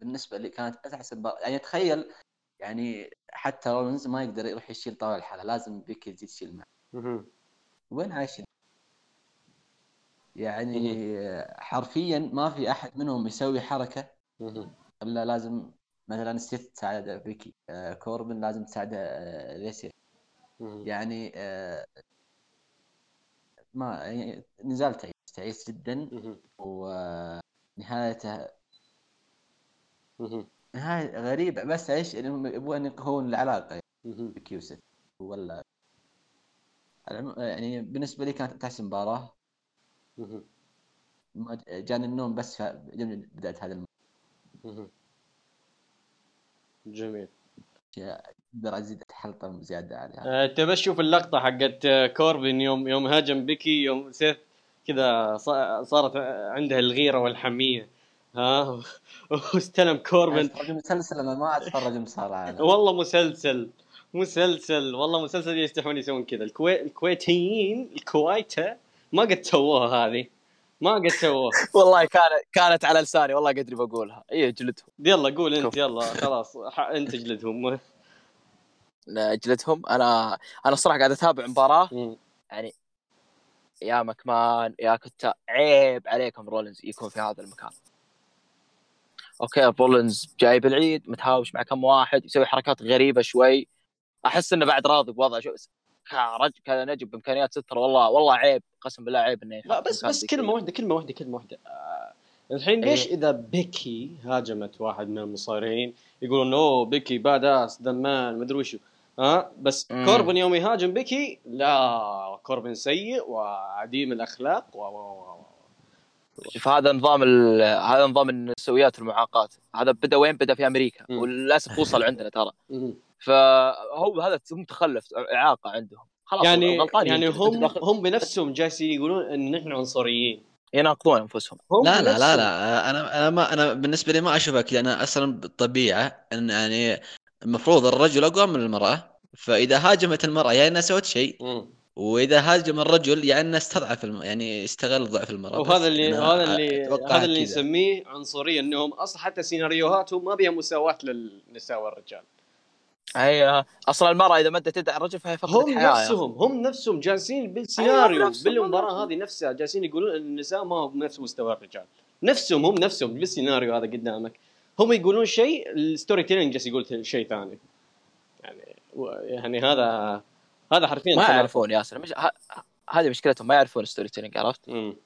بالنسبة لي كانت أتعس مباراة. يعني تخيل يعني حتى رولينز ما يقدر يروح يشيل طاولة الحالة لازم بيكي تجي تشيل معه. وين عايشين؟ يعني حرفيا ما في أحد منهم يسوي حركة. إلا لازم مثلا سيث تساعد بيكي آه كوربن لازم تساعده آه ليسي. يعني آه ما يعني نزال تعيس تعيس جدا. ونهايته. نهاية غريبة بس إيش انهم يبغون يقوون العلاقة؟ يعني وسيث ولا يعني بالنسبة لي كانت تحسن مباراة. جاني النوم بس بدأت هذا مم. جميل. أقدر أزيد اتحلطم زيادة عليها. آه، انت بس شوف اللقطة حقت آه، كوربن يوم يوم هاجم بيكي يوم سيث كذا صارت عندها الغيرة والحمية. ها؟ واستلم كوربن. مسلسل أنا ما أتفرج مصارعة أنا والله مسلسل مسلسل. والله مسلسل يستحون يسوون كذا؟ الكويت الكويتيين الكويتة. ما قد سووها هذه. ما قد سووها. والله كانت كانت على لساني. والله قدري بقولها. اي جلدهم. يلا قول أنت. يلا. خلاص أنت اجلدهم لا، جلدهم. أنا أنا الصراحه قاعد أتابع مباراة. يعني يا مكمان يا كتا عيب عليكم رولينز. يكون في هذا المكان. okay رولينز جاي بالعيد متهاوش مع كم واحد يسوي حركات غريبة شوي أحس إنه بعد راضي بوضعه شو كرجل كنجم بإمكانيات star والله والله عيب قسم بالله عيب إنه لا بس بس كلمة. واحدة كلمة واحدة كلمة واحدة آه، الحين ليش إيه. إذا بيكي هاجمت واحد من المصارعين يقولون أوه بيكي badass the man مدري وشو ها بس مم. كوربن يوم يهاجم بيكي لا كوربن سيء وعديم الأخلاق و و و و شوف هذا نظام ال... هذا نظام النسويات والمعاقات. هذا بدأ وين؟ بدأ في أمريكا. وللأسف وصل عندنا ترى. فهو هذا هم تخلف إعاقة عندهم. خلاص يعني غلطان يعني. هم هم بنفسهم جالسين يقولون إن نحن عنصريين. يناقضون أنفسهم. هم لا لا لا. لا. أنا أنا ما أنا بالنسبة لي ما أشوفها كذا. أنا أصلا بالطبيعة إن يعني المفروض الرجل أقوى من المرأة. فإذا هاجمت المرأة يعني إنها سوت شيء. وإذا هاجم الرجل يعني انه استضعف الم... يعني استغل ضعف المرأة. وهذا اللي هذا اللي هذا اللي. نسميه عنصرية إنهم أصلا حتى سيناريوهاتهم ما بيها مساواة للنساء والرجال. هي أصلا المرأة إذا مدت يدها على الرجل فهي فقدت هم أخي. نفسهم هم نفسهم جالسين بالسيناريو نفسهم، بالمباراة هذه نفسها جالسين يقولون إن النساء ما هو بنفس مستوى الرجال. نفسهم هم نفسهم بالسيناريو هذا قدامك. هم يقولون شيء ال storytelling جالس يقول شيء ثاني. يعني يعني هذا هذا حرفيا ما. يعرفون ياسر مش ه... هذه مشكلتهم ما يعرفون storytelling عرفت مم.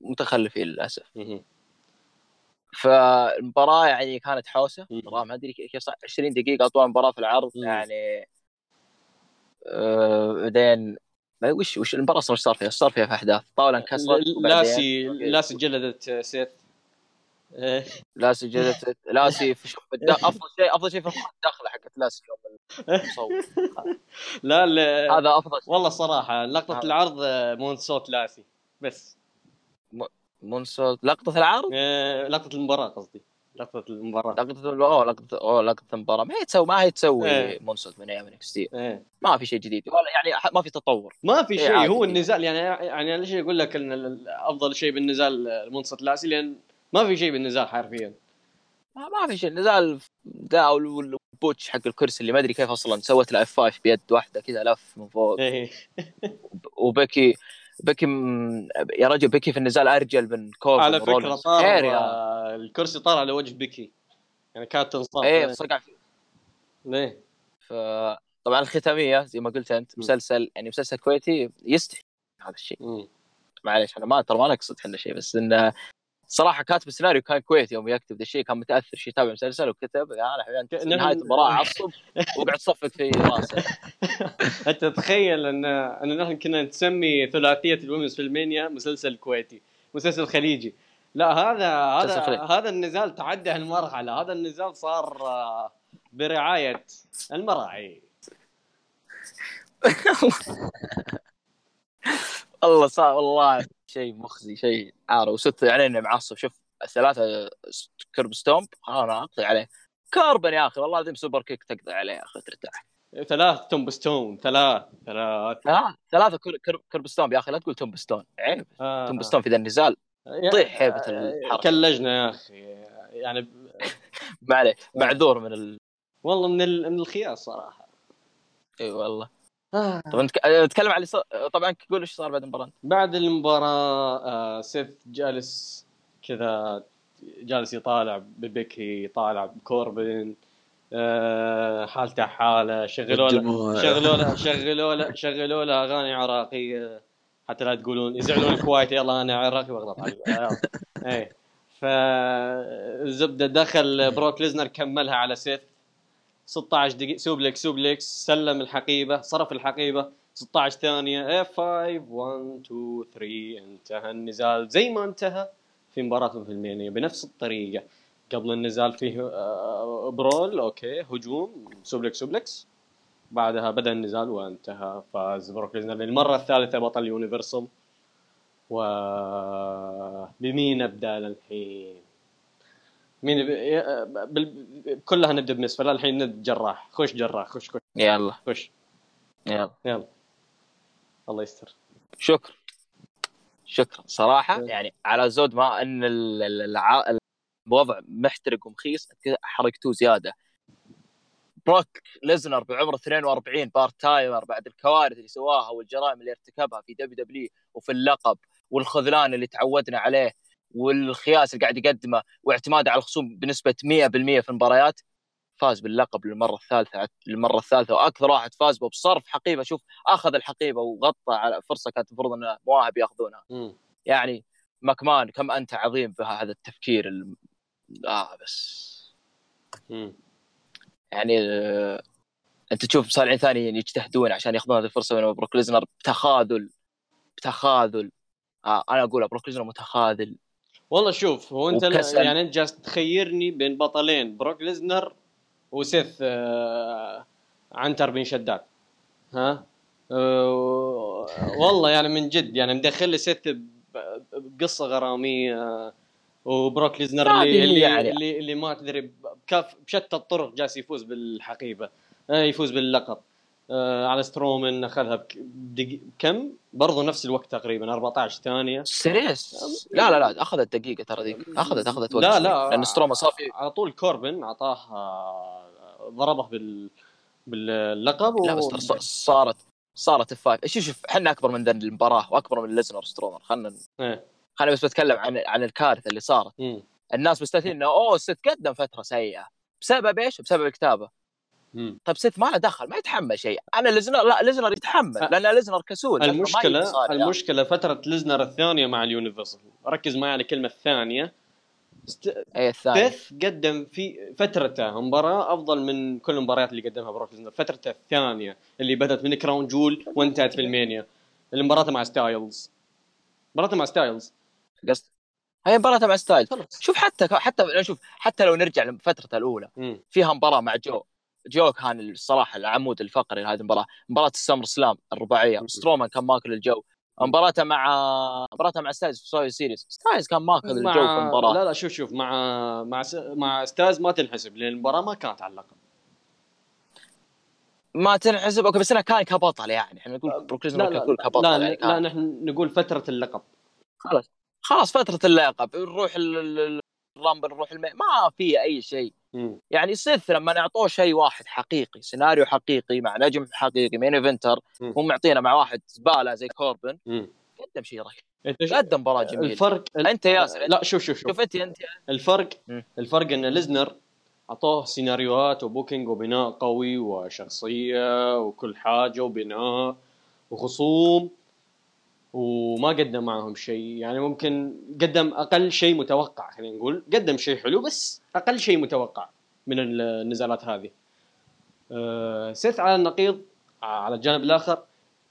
متخلفين للأسف مم. فالمباراة يعني كانت حوسة. مباراه ما أدري كيف صح 20 دقيقة أطول مباراة في العرض مم. يعني آه، بعدين وش وش المباراة أصلا وش صار فيها؟ صار فيها في أحداث طاولة انكسرت لاسي لاسي جلدت سيث إيه. لاسي جلست. لاسي في شوف أفضل شيء أفضل شيء في الدخلة حقت لاسي يوم لا لا. هذا أفضل شيء. والله صراحة لقطة هذا. العرض آه، moonsault لاسي. بس. moonsault لقطة العرض؟ آه، لقطة المباراة قصدي. لقطة المباراة. لقطة أوه لقطه أوه لقطة المباراة. ما هي تسوي ما هي تسوي إيه. moonsault من أيام NXT إيه. ما في شيء جديد. ولا يعني ما في تطور. ما في إيه، شيء. عادي. هو النزال يعني يعني ليش أقول لك إن أفضل شيء بالنزال moonsault لاسي؟ لأن ما في شيء بالنزال حرفيا ما, في شيء نزال دا وال botch حق الكرسي اللي ما أدري كيف أصلا سوت له F 5 بيد واحدة كذا لف من فوق إيه. وبيكي بيكي م... يا رجل بيكي في النزال أرجل من كوف على فكرة ورولينز. طار خير يا آه، الكرسي طار على وجه بيكي يعني كانت تنصاف إيه صقع فيه ليه؟ ف... طبعا الختامية زي ما قلت أنت. مسلسل يعني مسلسل كويتي يستحي هذا الشيء. معليش أنا ما ترى ما نقصد إحنا شيء بس إنه صراحة كاتب السيناريو كان كويتي يوم يكتب ذا الشيء كان متأثر شيء يتابع مسلسل وكتب يا أنا حبيبي نحن- نهاية المباراه عصب وقعد تصفق في راسه. أنت تخيل ان أن نحن كنا نسمي ثلاثية الومنز في ألمانيا مسلسل كويتي مسلسل خليجي. لا هذا هذا. هذا النزال تعدى هالمرحله هذا النزال صار آه، برعاية المراعي والله صار والله. شيء مخزي شيء عار. وست يعني اني معصب شوف الثلاثه curb stomp. أنا أقضي عليه. كاربن يا أخي والله العظيم superkick تقضي عليه يا أخي ترتاح. ثلاث tombstone ثلاث ثلاث. ثلاث ثلاثة كر- كر- curb stomp يا أخي لا تقول tombstone عيب. آه. tombstone في ذا النزال. طيح هيبة آه، الحركة. كلجنا يا أخي. يعني ما عليه. معذور من ال... والله من ال... من الخياس صراحة. إي والله. آه. طبعا نتكلم عن اللي صار طبعا قول إيش صار بعد المباراة بعد المباراة آه سيث جالس كذا جالس يطالع ببيكي يطالع بكوربن آه حالته حالة شغلوا له. شغلوا له شغلوا له شغلوا له أغاني عراقية حتى لا تقولون يزعلون الكويت يلا أنا عراقي واغلط على. إيه فالزبده دخل بروك ليزنر كملها على سيث 16 دقيقة suplex suplex سلم الحقيبة صرف الحقيبة. 16 ثانية F 5 1 2 3 انتهى النزال. زي ما انتهى في مباراتهم في المانيا بنفس الطريقة. قبل النزال فيه آه، brawl okay هجوم suplex suplex بعدها بدأ النزال وانتهى فاز بروك ليزنر للمرة الثالثة بطل Universal و بمين نبدا الحين؟ مين بال... كلها نبدا بنصف لا الحين نبدا جراح. خش جراح خش خش. يلا. خش. يلا. يلا. الله يستر. شكرا. شكرا. صراحة. يعني على زود ما إن الع- الوضع محترق ومخيس حرقتوه زيادة. بروك ليزنر بعمر 42 part timer بعد الكوارث اللي سواها والجرائم اللي ارتكبها في WW وفي اللقب والخذلان اللي تعودنا عليه. والخياس اللي قاعد يقدمه واعتماده على الخصوم بنسبة 100% في المباريات فاز باللقب للمرة الثالثة للمرة الثالثة وأكثر واحد فاز به بصرف حقيبة. شوف أخذ الحقيبة وغطى على فرصة كانت المفروض أن مواهب يأخذونها. مم. يعني مكمان كم أنت عظيم بهذا التفكير الم... آه بس. مم. يعني آه، أنت تشوف مصارعين ثانيين يجتهدون عشان يأخذون هذه الفرصة من بروك ليزنر بتخاذل بتخاذل. آه أنا أقول بروك ليزنر متخاذل. والله شوف هو أنت وكسل. يعني أنت جالس تخيرني بين بطلين بروك ليزنر وسيث آه عنتر بن شداد ها آه والله يعني من جد يعني مدخل لي سيث بقصة غرامية وبروك ليزنر اللي اللي, يعني. اللي اللي ما تدري بشتى الطرق جالس يفوز بالحقيبة آه يفوز باللقب آه على سترومان اخذها بك- بدقي... كم؟ برضو نفس الوقت تقريبا 14 ثانية. serious؟ لا لا لا أخذت دقيقة ترى ذيك. أخذت أخذت وقت. لا لا. لأن ستروما صار في على طول كوربن أعطاه آه، ضربه بال باللقب لا بس صارت صارت fight شوف شوف إحنا أكبر من ذا المباراة وأكبر من ليزنر سترومان خلينا إيه. خلينا بس بتكلم عن عن الكارثة اللي صارت. مم. الناس مستثمرين إنه أوه سيث قدم فترة سيئة. بسبب إيش؟ بسبب الكتابه مم. طيب سيث ما له دخل ما يتحمل شيء. أنا ليزنر لا ليزنر يتحمل. لأن ليزنر كسول المشكلة. المشكلة فترة ليزنر الثانية مع ال Universal. ركز معي على الكلمة الثانية. ست... اي الثاني سيث قدم في فترته مباراة أفضل من كل المباريات اللي قدمها بروك ليزنر. فترته الثانية اللي بدأت من Crown Jewel وانتهت في ال Mania اللي مباراته مع ستايلز. مباراته مع ستايلز. قصد هي مباراة مع ستايل خلاص. شوف حتى حتى شوف حتى لو نرجع لفترته الأولى. مم. فيها مباراة مع جو. جو كان الصراحه العمود الفقري لهذه المباراة. مباراة ال SummerSlam الرباعية. سترومان كان ماكل الجو. مباراته مع مباراته مع ستايلز في Survivor Series ستايلز كان ماكل الجو في المباراة. لا لا شوف شوف مع مع س... مع ستايلز ما تنحسب لأن المباراة ما كانت على اللقب. ما تنحسب؟ أوكي بس إنه كان كبطل يعني. إحنا نقول بروك لا ليزنر لا كان كبطل لا, يعني لا. لا نحن نقول فترة اللقب. خلاص. خلاص فترة اللقب. نروح ال- ال- Rumble نروح المي... ما في أي شيء. مم. يعني سيث لما اعطوه شيء واحد حقيقي سيناريو حقيقي مع نجم حقيقي main eventer. هم معطينا مع واحد زبالة زي كوربن. قدم شيء رهيب قدم مباراة جميلة الفرق أنت ياسر لا شوف شوف شوف شوف انت أنت الفرق مم. الفرق إن ليزنر أعطوه سيناريوهات و booking وبناء قوي وشخصية وكل حاجة وبناء وخصوم وما قدم معهم شيء. يعني ممكن قدم أقل شيء متوقع خلينا نقول. قدم شيء حلو بس أقل شيء متوقع من النزالات هذه. آه، سيث على النقيض على الجانب الآخر.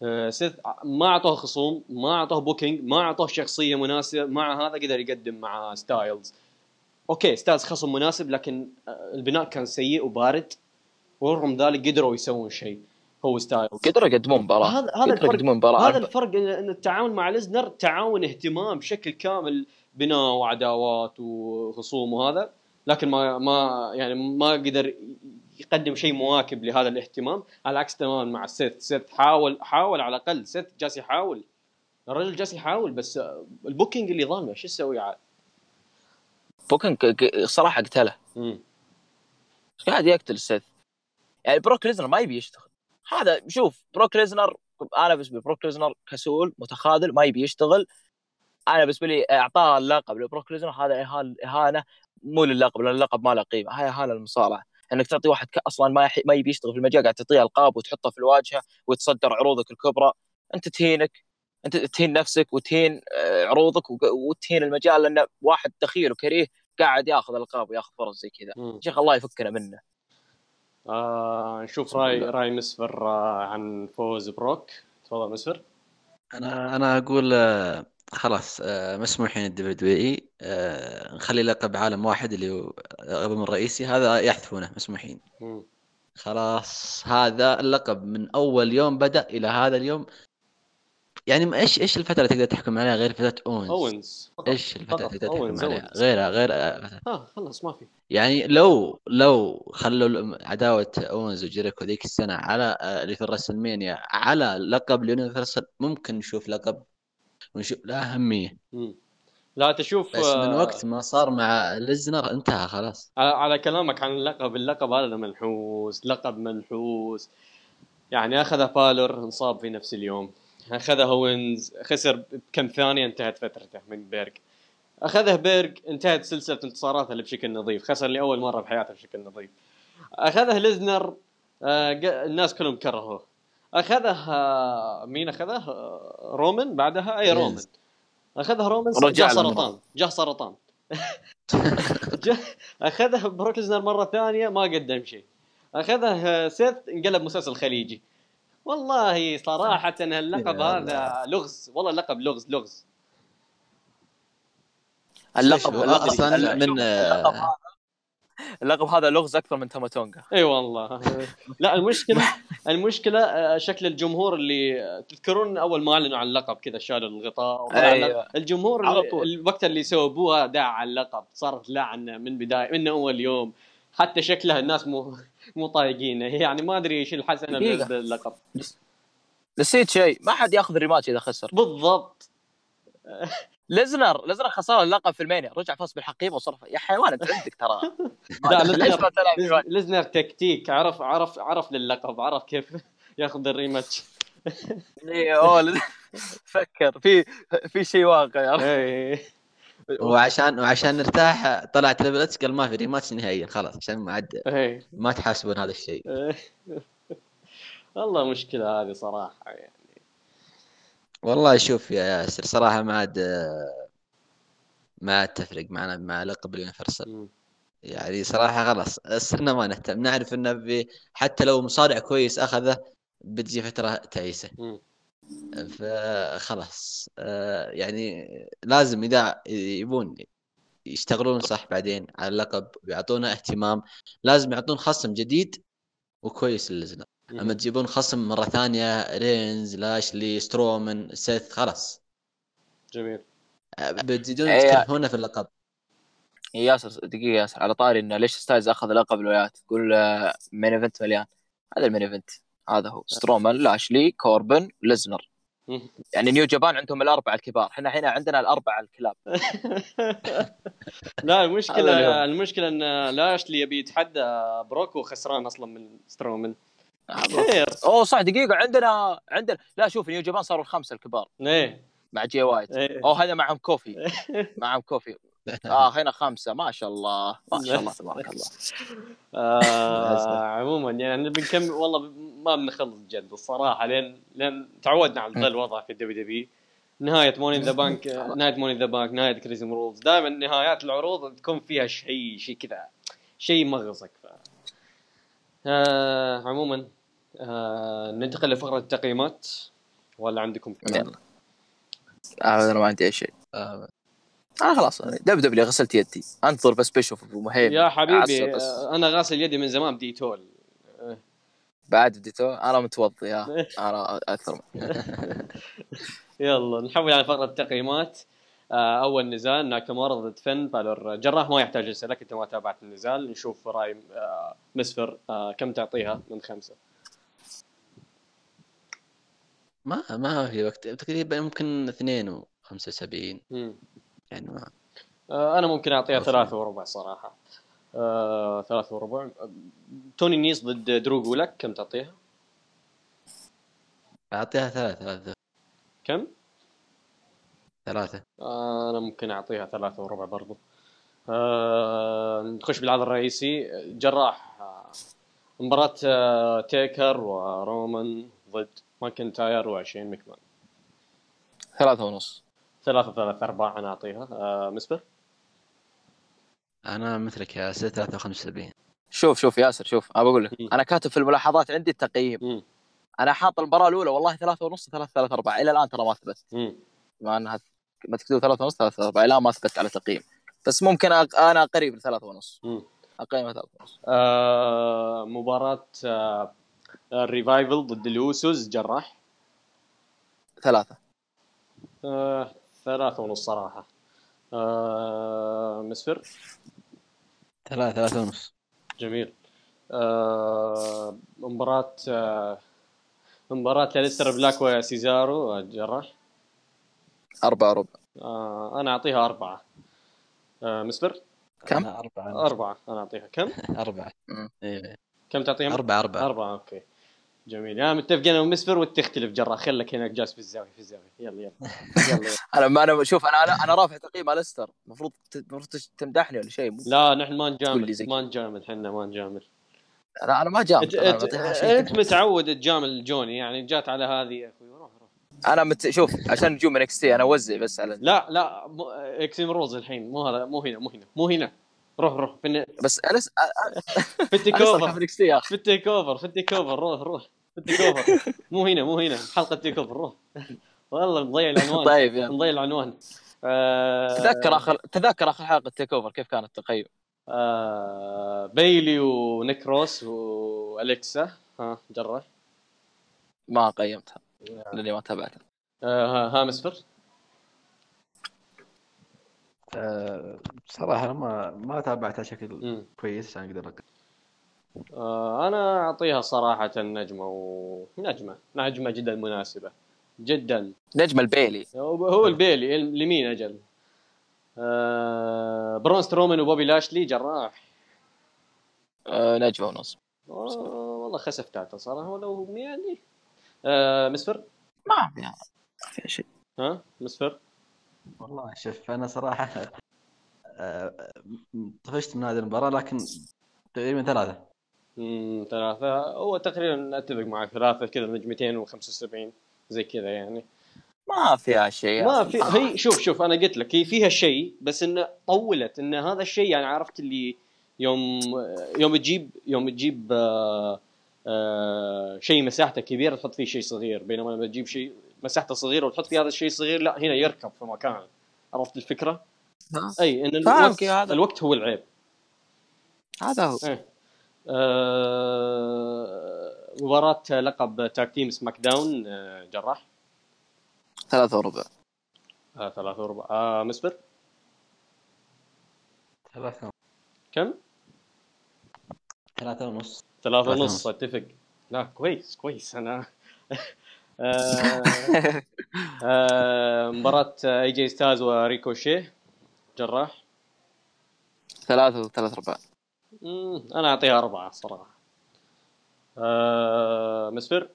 آه، سيث ما أعطوه خصوم ما أعطوه booking ما أعطوه شخصية مناسبة مع هذا قدر يقدم مع ستايلز. أوكي ستايلز خصم مناسب لكن آه، البناء كان سيء وبارد ورغم ذلك قدروا يسوون شيء. هو ستايلز. قدروا يقدمون مباراة. هذا هذا قدروا الفرق يقدمون مباراة. هذا الفرق ان إن التعاون مع ليزنر تعاون اهتمام بشكل كامل بناء وعداوات وخصوم وهذا لكن ما ما يعني ما قدر يقدم شيء مواكب لهذا الاهتمام. على عكس تماما مع سيث. سيث حاول حاول على الأقل. سيث جالس يحاول. الرجل جالس يحاول بس ال booking اللي ظالمه شو يسوي عاد؟ ك- صراحة قتله. قاعد يقتل سيث؟ يعني بروك ليزنر ما يبي يشتغل. هذا شوف بروك ليزنر أنا بالنسبة لي بروك ليزنر كسول متخاذل ما يبي يشتغل. أنا بالنسبة لي أعطاه اللقب لبروك ليزنر هذا إهانة مو للقب لأن اللقب ما له قيمة هاي إهانة للمصارعة. إنك تعطي واحد أصلا ما يح... ما يبي يشتغل في المجال قاعد تعطيه القاب وتحطه في الواجهة وتصدر عروضك الكبرى. أنت تهينك أنت تهين نفسك وتهين آه، عروضك وتهين المجال لأن واحد دخيل وكريه قاعد ياخذ القاب وياخذ فرص زي كذا. شيخ الله يفكنا منه. آه نشوف راي راي مسفر آه عن فوز بروك. تفضل مسفر. أنا أنا أقول آه، خلاص آه، مسموحين ال WWE آه، نخلي لقب عالم واحد اللي هو الرقم الرئيسي هذا يحذفونه مسموحين مم. خلاص هذا اللقب من أول يوم بدأ إلى هذا اليوم. يعني إيش إيش الفترة اللي تقدر تحكم عليها غير فترة أوينز؟ اوينز فقط. إيش الفترة. اللي تقدر تحكم عليها. غيرها غير آه، آه خلص ما في. يعني لو لو خلوا عداوة أوينز وجيريكو ذيك السنة على آه، اللي في ال WrestleMania على لقب ال Universal ممكن نشوف لقب ونشوف له أهمية. لا تشوف بس من آه، وقت ما صار مع ليزنر انتهى خلاص. على على كلامك عن اللقب اللقب هذا منحوس لقب منحوس يعني اخذه بالور انصاب في نفس اليوم. أخذه أوينز خسر بكم ثانية انتهت فترته من جولدبيرج أخذه جولدبيرج انتهت سلسلة انتصاراته اللي بشكل نظيف خسر لأول مرة بحياته بشكل نظيف. أخذه ليزنر آه، الناس كلهم كرهوه. أخذه آه، مين أخذه؟ آه، رومان بعدها؟ أي رومان اخذها رومان جاه سرطان. جاه سرطان. اخذها بروك ليزنر مرة ثانية ما قدم شيء. أخذه سيث انقلب مسلسل خليجي. والله صراحة اللقب يا هذا لغز والله اللقب لغز لغز. اللقب أصلا من اللقب هذا. اللقب هذا لغز أكثر من تاماتونجا إي والله. لا المشكلة المشكلة آه، شكل الجمهور اللي آه، تذكرون أول ما أعلنوا عن اللقب كذا شالوا الغطاء أيوة. الجمهور على اللي- طول. الوقت اللي سوبوها داع على اللقب صارت لعنة من بداية من أول يوم. حتى شكلها الناس مو مو طايقينه يعني ما أدري إيش الحسنه. باللقب نسيت شيء. ما حد ياخذ rematch إذا خسر. بالضبط. ليزنر ليزنر خسر اللقب في WrestleMania. رجع فاز بالحقيبة وصرف. يا حيوان أنت عندك ترى. لا ليزنر تكتيك. عرف عرف عرف للقب عرف كيف ياخذ ال rematch. ليز- فكر. في في شيء واقع. إيه. وعشان وعشان نرتاح طلع Triple H قال ما في rematch نهائيا خلاص عشان ما عاد إيه. ما تحاسبون هذا الشيء. والله مشكلة هذه صراحة يعني والله شوف يا ياسر صراحة ما عاد ما عاد تفرق معنا مع لقب ال Universal. يعني صراحة خلاص صرنا ما نهتم نعرف إنه حتى لو مصارع كويس أخذه بتجي فترة تعيسه. فخلاص آه، يعني لازم إذا يبون يشتغلون صح بعدين على اللقب ويعطونا اهتمام لازم يعطون خصم جديد وكويس لليزنر أما تجيبون خصم مرة ثانية رينز لاشلي سترومان سيث خلاص. جميل. آه، بتزيدون إيه. تكلفونا في اللقب. ياسر دقيقة ياسر على طاري إنه ليش ستايلز أخذ لقب الولايات؟ تقول main event مليان. هذا ال main event هذا هو. سترومان لاشلي كوربن ليزنر. يعني New Japan عندهم الأربعة الكبار. إحنا هنا عندنا الأربعة الكلاب. لا اليوم. المشكلة إن لاشلي يبي يتحدى بروك وخسران أصلا من سترومان خير أوه صح دقيقة. عندنا عندنا لا شوف New Japan صاروا الخمسة الكبار. إيه. مع جي وايت. إيه. أوه هذا معهم كوفي. معهم كوفي. آه هنا خمسة. ما شاء الله. ما شاء الله. تبارك الله. آه عموما يعني بنكمل. والله ما بنخلص جد الصراحة لأن لأن تعودنا على ذا الوضع في ال WWE. نهاية Money in the Bank نهاية Money in the Bank نهاية Extreme Rules. دائما نهايات العروض تكون فيها شيء شيء كذا شيء مغصك ف... آه عموما آه ننتقل لفقرة التقييمات. ولا عندكم كلام؟ يلا. أنا ما عندي أي شيء. آه، أنا خلاص. دب دبليو غسلت يدي. انتظر بس بشوف أبو مهيب يا حبيبي. آه، أنا غاسل يدي من زمان بديتول. آه، بعد بديتو أنا متوضي يا أنا أكثر. يلا نحول على فقرة التقييمات. آه، أول نزال ناكامورا ضد فن بالور جراح ما يحتاج اسالك انت ما تابعت النزال. نشوف رأي آه، مسفر آه، كم تعطيها من خمسة؟ ما ما في وقت تقريبا ممكن 72 مم. يعني. ما آه، أنا ممكن أعطيها. ثلاثة وربع صراحة. آه، ثلاثة وربع. توني نيس ضد درو جولك كم تعطيها؟ أعطيها ثلاثة ثلاثة. كم؟ ثلاثة. آه، أنا ممكن أعطيها ثلاثة وربع برضو. آه، نخش بالعرض الرئيسي. جراح. مباراة تيكر ورومان ضد ماكنتاير وشين مكمان ثلاثة ونص. ثلاثة ثلاثة أرباع أنا أعطيها. آه، مسبر؟ أنا مثلك يا ياسر 73 شوف شوف ياسر شوف أنا بقول لك. مم. أنا كاتب في الملاحظات عندي التقييم. مم. أنا حاط المباراه الأولى والله ثلاثة ونص ثلاثة ثلاثة أربعة. إلى الآن ترى ما ثبت. ما أنها ما تكتبوا ثلاثة ونص ثلاثة أربعة. إلى الآن ما ثبت على تقييم بس ممكن أق... أنا قريب لثلاثة ونص. أقيمها ثلاثة ونص. آه، مباراة آه، ال Revival ضد ال Usos جراح. ثلاثة. آه، ثلاثة ونص صراحة. آه، مسفر ثلاثة ثلاثة ونص. جميل. آه، مباراة آه، مباراة أليستر بلاك وسيزارو جراح؟ أربعة ربع. آه، أنا أعطيها أربعة. آه، مسفر كم؟ أنا أربعة. أربعة. أنا أعطيها كم؟ أربعة. إيه. كم تعطيهم؟ أربعة أربعة. أربعة أوكي. جميل. يا متفقين أنا ومسفر وتختلف جراح خلك هناك جالس في الزاوية في الزاوية. يلا يلا. يلا, يلا. أنا ما أنا شوف أنا, أنا رافع تقييم على ليستر. المفروض المفروض تمدحني ولا شيء؟ لا نحن ما نجامل. ما نجامل حنا ما نجامل. أنا أنا ما جامد انت متعود تجامل جوني. يعني جات على هذه يا أخوي روح روح. أنا مت... شوف عشان نجوم من إكس تي أنا أوزع بس على لا لا. مو- اكسيم روز الحين. مو هذا مو هنا مو هنا مو هنا. روح روح. في الن- بس ألس... في ال TakeOver. في تي ال TakeOver في ال TakeOver. روح روح. ال TakeOver مو هنا مو هنا. حلقة TakeOver روح. والله مضيع العنوان. طيب يلا. مضيع العنوان. آه، تذكر آخر تذكر آخر حلقة TakeOver كيف كان التقييم آه بيلي ونيكي كروس والكسا ها جراح. ما قيمتها. لاني ما تابعتها. آه ها مسفر آه، بصراحة أنا ما ما تابعتها بشكل. كويس عشان أقدر أقول آه أنا أعطيها صراحة نجمة ونجمة نجمة جدا مناسبة جدا. نجم البيلي. هو البيلي اليمين أجل؟ آه برون سترومان وبوبي لاشلي جراح. آه نجمة ونص. آه والله خسفتاته صراحة ولو يعني. آه مسفر؟ ما في ما في شيء. ها؟ مسفر؟ والله شوف أنا صراحة آه، طفشت من هذه المباراة لكن تقريبا ثلاثة. امم ثلاثة. هو تقريبا أتفق معك ثلاثة كذا نجمتين و75 زي كذا يعني. ما فيها شيء ما في هي شوف شوف أنا قلت لك هي فيها شيء بس إنه طولت إن هذا الشيء يعني عرفت اللي يوم يوم تجيب يوم تجيب آه آه شيء مساحته كبيرة تحط فيه شيء صغير. بينما لما تجيب شيء مساحته صغيرة وتحط فيه هذا الشيء الصغير لا هنا يركب في مكان. عرفت الفكرة؟ أي إن الوقت هذا. الوقت هو العيب. هذا هو. إيه. مباراة لقب tag team SmackDown آه جراح. ثلاثة وربع. آه ثلاثة وربع. آه مسفر ثلاثة كم؟ ثلاثة ونص. ثلاثة ثلاثة ونص. أتفق. لا كويس كويس. أنا آه آه مباراة AJ ستايلز وريكوشي جراح. ثلاثة وثلاث ربع. مم، أنا أعطيها أربعة صراحة. آه مسفر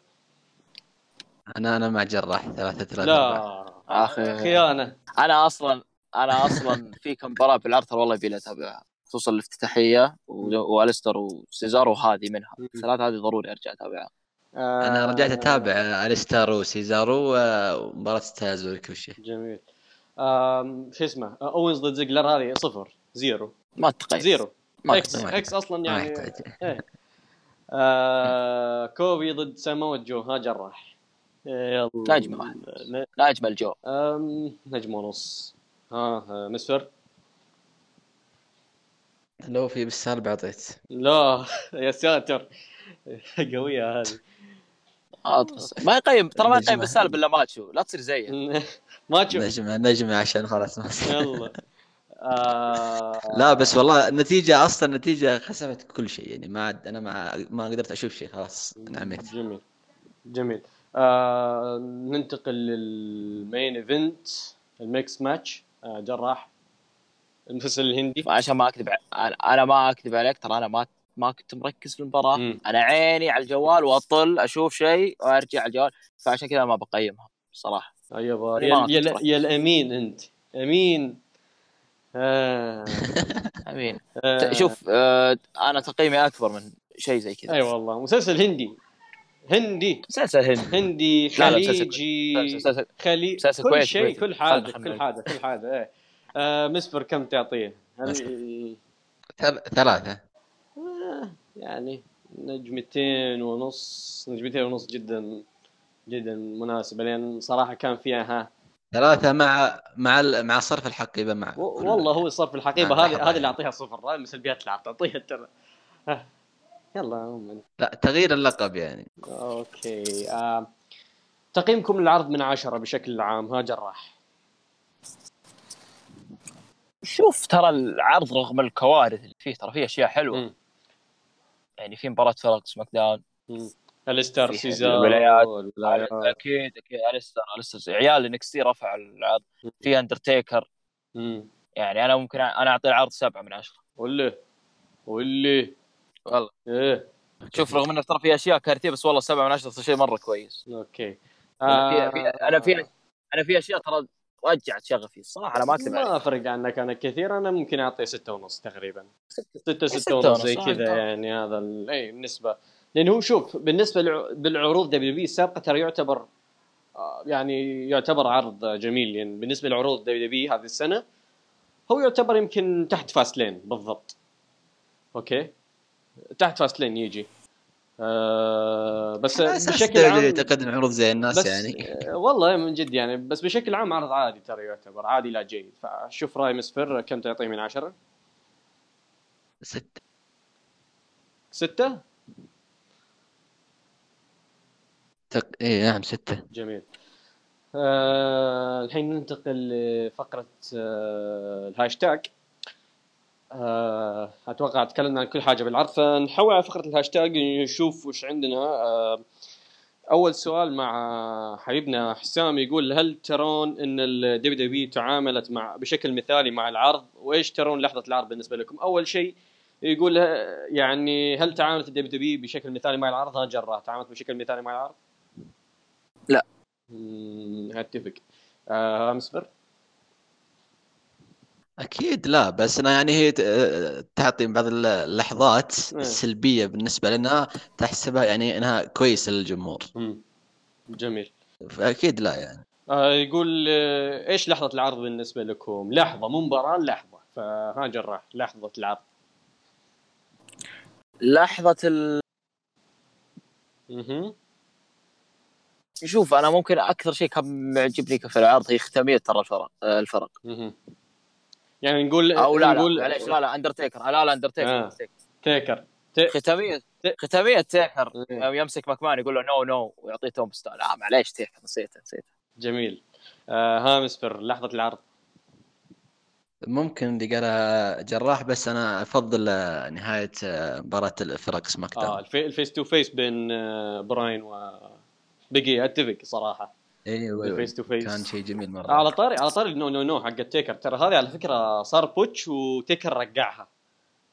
أنا أنا مع جراح ثلاثة ثلاثة لا أخي. خيانة أنا. أصلا أنا أصلا في كم مباراة بالعرض ترى والله يبي لي اتابعها خصوصا الافتتاحية و- وأليستر وسيزار وهذه منها. الثلاثة هذه ضروري أرجع أتابعها. آه أنا رجعت أتابع أليستر وسيزارو ومباراة ستايلز وريكوشي جميل. شو اسمه؟ أوينز ضد زيجلر هذه صفر zero. ما تقيم zero. ما X. X أصلا ما يعني يحتاج. إيه. آه كوفي ضد سامو جو ها جراح. يلا. نجمة واحد. ن- ناجم الجو آم، نجم ونص. ها آه، مسفر. لو في بالسالب اعطيت لا يا ساتر. قوية هذه. آه، ما يقيم ترى ما يقيم. بالسالب إلا ماتشو. لا تصير زيه ما تشوف نجمة نجمة عشان خلاص ما يلا. آه لا بس والله النتيجة أصلا النتيجة خسفت كل شيء. يعني ما عاد أنا ما ما قدرت أشوف شيء خلاص انعميت. جميل جميل. آه ننتقل لل main event ال mix match. آه جراح المسلسل الهندي. عشان ما أكذب ع- أنا أنا ما أكذب عليك ترى أنا ما ما كنت مركز في المباراة. أنا عيني على الجوال وأطل أشوف شيء وأرجع على الجوال فعشان كذا ما بقيمها صراحة. أيوه ما يا, يا, يا الأمين أنت. أمين آه آمين. آه. شوف آه أنا تقييمي أكبر من شيء زي كذا. أي أيوة والله. مسلسل هندي. هندي. مسلسل هندي. هندي مسلسل خليجي مسلسل خلي مسلسل كل شيء. كل حاجة كل حاجة كل حاجة إيه. آه مسفر كم تعطيه؟ هل ثل- ثلاثة. آه يعني نجمتين ونص نجمتين ونص جدا جدا مناسبه لأن صراحة كان فيها ها ثلاثة مع مع ال- مع صرف الحقيبة مع والله هو الحقيبه آه، هذه هذه اللي. أعطيها صفر. هذه السلبيات اللي تعطيها ترى. يلا عموما لا تغيير اللقب يعني. أوكي. آه. تقييمكم للعرض من عشرة بشكل عام. ها جراح. شوف ترى العرض رغم الكوارث اللي فيه ترى فيه أشياء حلوة. مم. يعني في مباراة فرق SmackDown. في سيزارو أليستر. أكيد أكيد. أليستر أليستر عيال NXT رفع العرض. في أندرتيكر. يعني أنا ممكن أنا أعطي العرض سبعة من عشرة. والله والله والله. إيه. شوف رغم انه ترى في أشياء كارثية بس والله سبعة من عشرة شيء مرة كويس. أوكي. في في أنا في أنا في أشياء ترى رجعت شغفي. الصراحة أنا ما أكذب ما فرق عنك. أنا كثير أنا ممكن اعطيه ستة ونص تقريبا. ستة ستة ستة ونص زي كذا آه. يعني. هذا اي النسبة لأن هو شوف بالنسبة لع- بالعروض دبليو بي السابقة ترى يعتبر آه، يعني يعتبر عرض جميل. يعني بالنسبة لعروض دبليو بي هذه السنة هو يعتبر يمكن تحت Fastlane بالضبط. أوكي؟ تحت Fastlane يجي. آه بس بشكل عام تقدم عروض زي الناس بس يعني. آه، والله من جد يعني بس بشكل عام عرض عادي ترى يعتبر عادي لا جيد. فشوف رأي مسفر كم تعطيه من عشرة؟ ستة. ستة؟ تق... اي نعم ستة جميل آه الحين ننتقل لفقرة آه الهاشتاج آه أتوقع تكلمنا عن كل حاجة بالعرض فنحول على فقرة الهاشتاج نشوف وش عندنا آه أول سؤال مع حبيبنا حسام يقول هل ترون إن الدبليو دبليو تعاملت مع بشكل مثالي مع العرض وإيش ترون لحظة العرض بالنسبة لكم؟ أول شيء يقول يعني هل تعاملت الدبليو دبليو بشكل مثالي مع العرض؟ ها جراح تعاملت بشكل مثالي مع العرض؟ لا. اتفق آه امسفر أكيد لا بس أنا يعني هي ت- تعطي بعض اللحظات إيه. السلبية بالنسبة لنا تحسبها يعني إنها كويسة للجمهور. جميل فأكيد لا يعني آه يقول آه إيش لحظة العرض بالنسبة لكم؟ لحظة مو مباراة لحظة فها جراح لحظة العرض لحظة ال... مهم. شوف أنا ممكن أكثر شيء كان معجبني في العرض هي ختاميه ترى الفرق الفرق. مهم. يعني نقول أو لا لا نقول معليش لا لا اندرتيكر لا لا اندرتيكر آه. تيكر تي... ختامية ختامية تيكر إيه. يوم يمسك ماكمان يقول له no no ويعطيه tombstone لا معليش تيكر نسيته نسيته. جميل. آه هامسفر لحظة العرض. ممكن اللي قالها جراح بس أنا أفضل آه، نهاية آه، مباراة الفرق سماك آه داون ال fa... ال face to face بين آه براين و بيجي أتفق صراحة. أيوه ال face to face كان شيء جميل مرة. على طاري على طاري no no no حق التيكر. ترى هذه على فكرة صار botch وتيكر رقعها.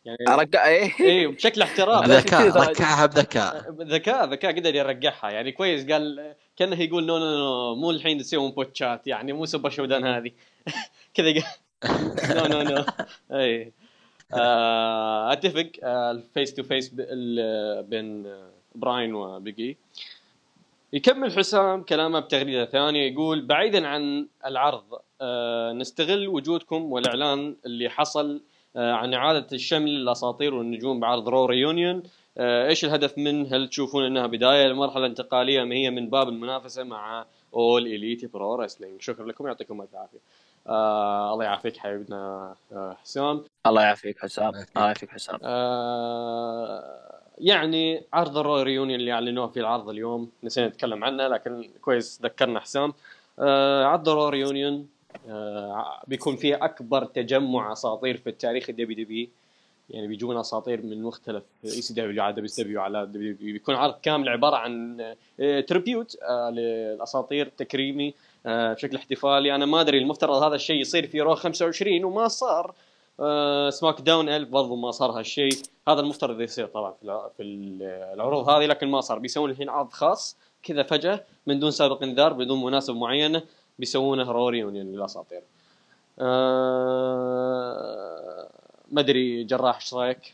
يعني رجع إيه. إيه بشكل احتراف بذكاء كذا- رقعها بذكاء. ذكاء ذكاء قدر يرقعها. يعني كويس قال كأنه يقول no no no مو الحين تسوون بوتشات. يعني مو Super ShowDown هذه. كذا قال no no no. اي آه، أتفق. ال face to face بين براين وبيجي. يكمل حسام كلامه بتغريدة ثانية يقول بعيدا عن العرض آه، نستغل وجودكم والإعلان اللي حصل آه، عن إعادة الشمل للاساطير والنجوم بعرض Raw Reunion آه، إيش الهدف من هل تشوفون إنها بداية لمرحلة انتقالية أم هي من باب المنافسة مع All Elite Pro Wrestling شكرا لكم يعطيكم الف عافية. آه الله يعافيك حبيبنا آه حسام. الله يعافيك حسام. الله يعافيك حسام. آه يعني عرض ال Raw Reunion اللي أعلنوه في العرض اليوم نسينا نتكلم عنه لكن كويس ذكرنا حسام. آه عرض ال Raw Reunion آه بيكون فيه أكبر تجمع أساطير في التاريخ الدبليو دبليو يعني بيجون أساطير من مختلف ECW على دبليو دبليو على دبليو بيكون عرض كامل عبارة عن آه tribute آه للأساطير تكريمي آه بشكل احتفالي. أنا ما أدري المفترض هذا الشيء يصير في Raw 25 وما صار. آه SmackDown 1000 برضو ما صار هالشيء هذا المفترض يصير طبعا في في ال- العروض هذه لكن ما صار بيسوون الحين عرض خاص كذا فجأة من دون سابق انذار بدون مناسبه معينه بيسوونه Raw Reunion للاساطير آه ما أدري جراح إيش رأيك؟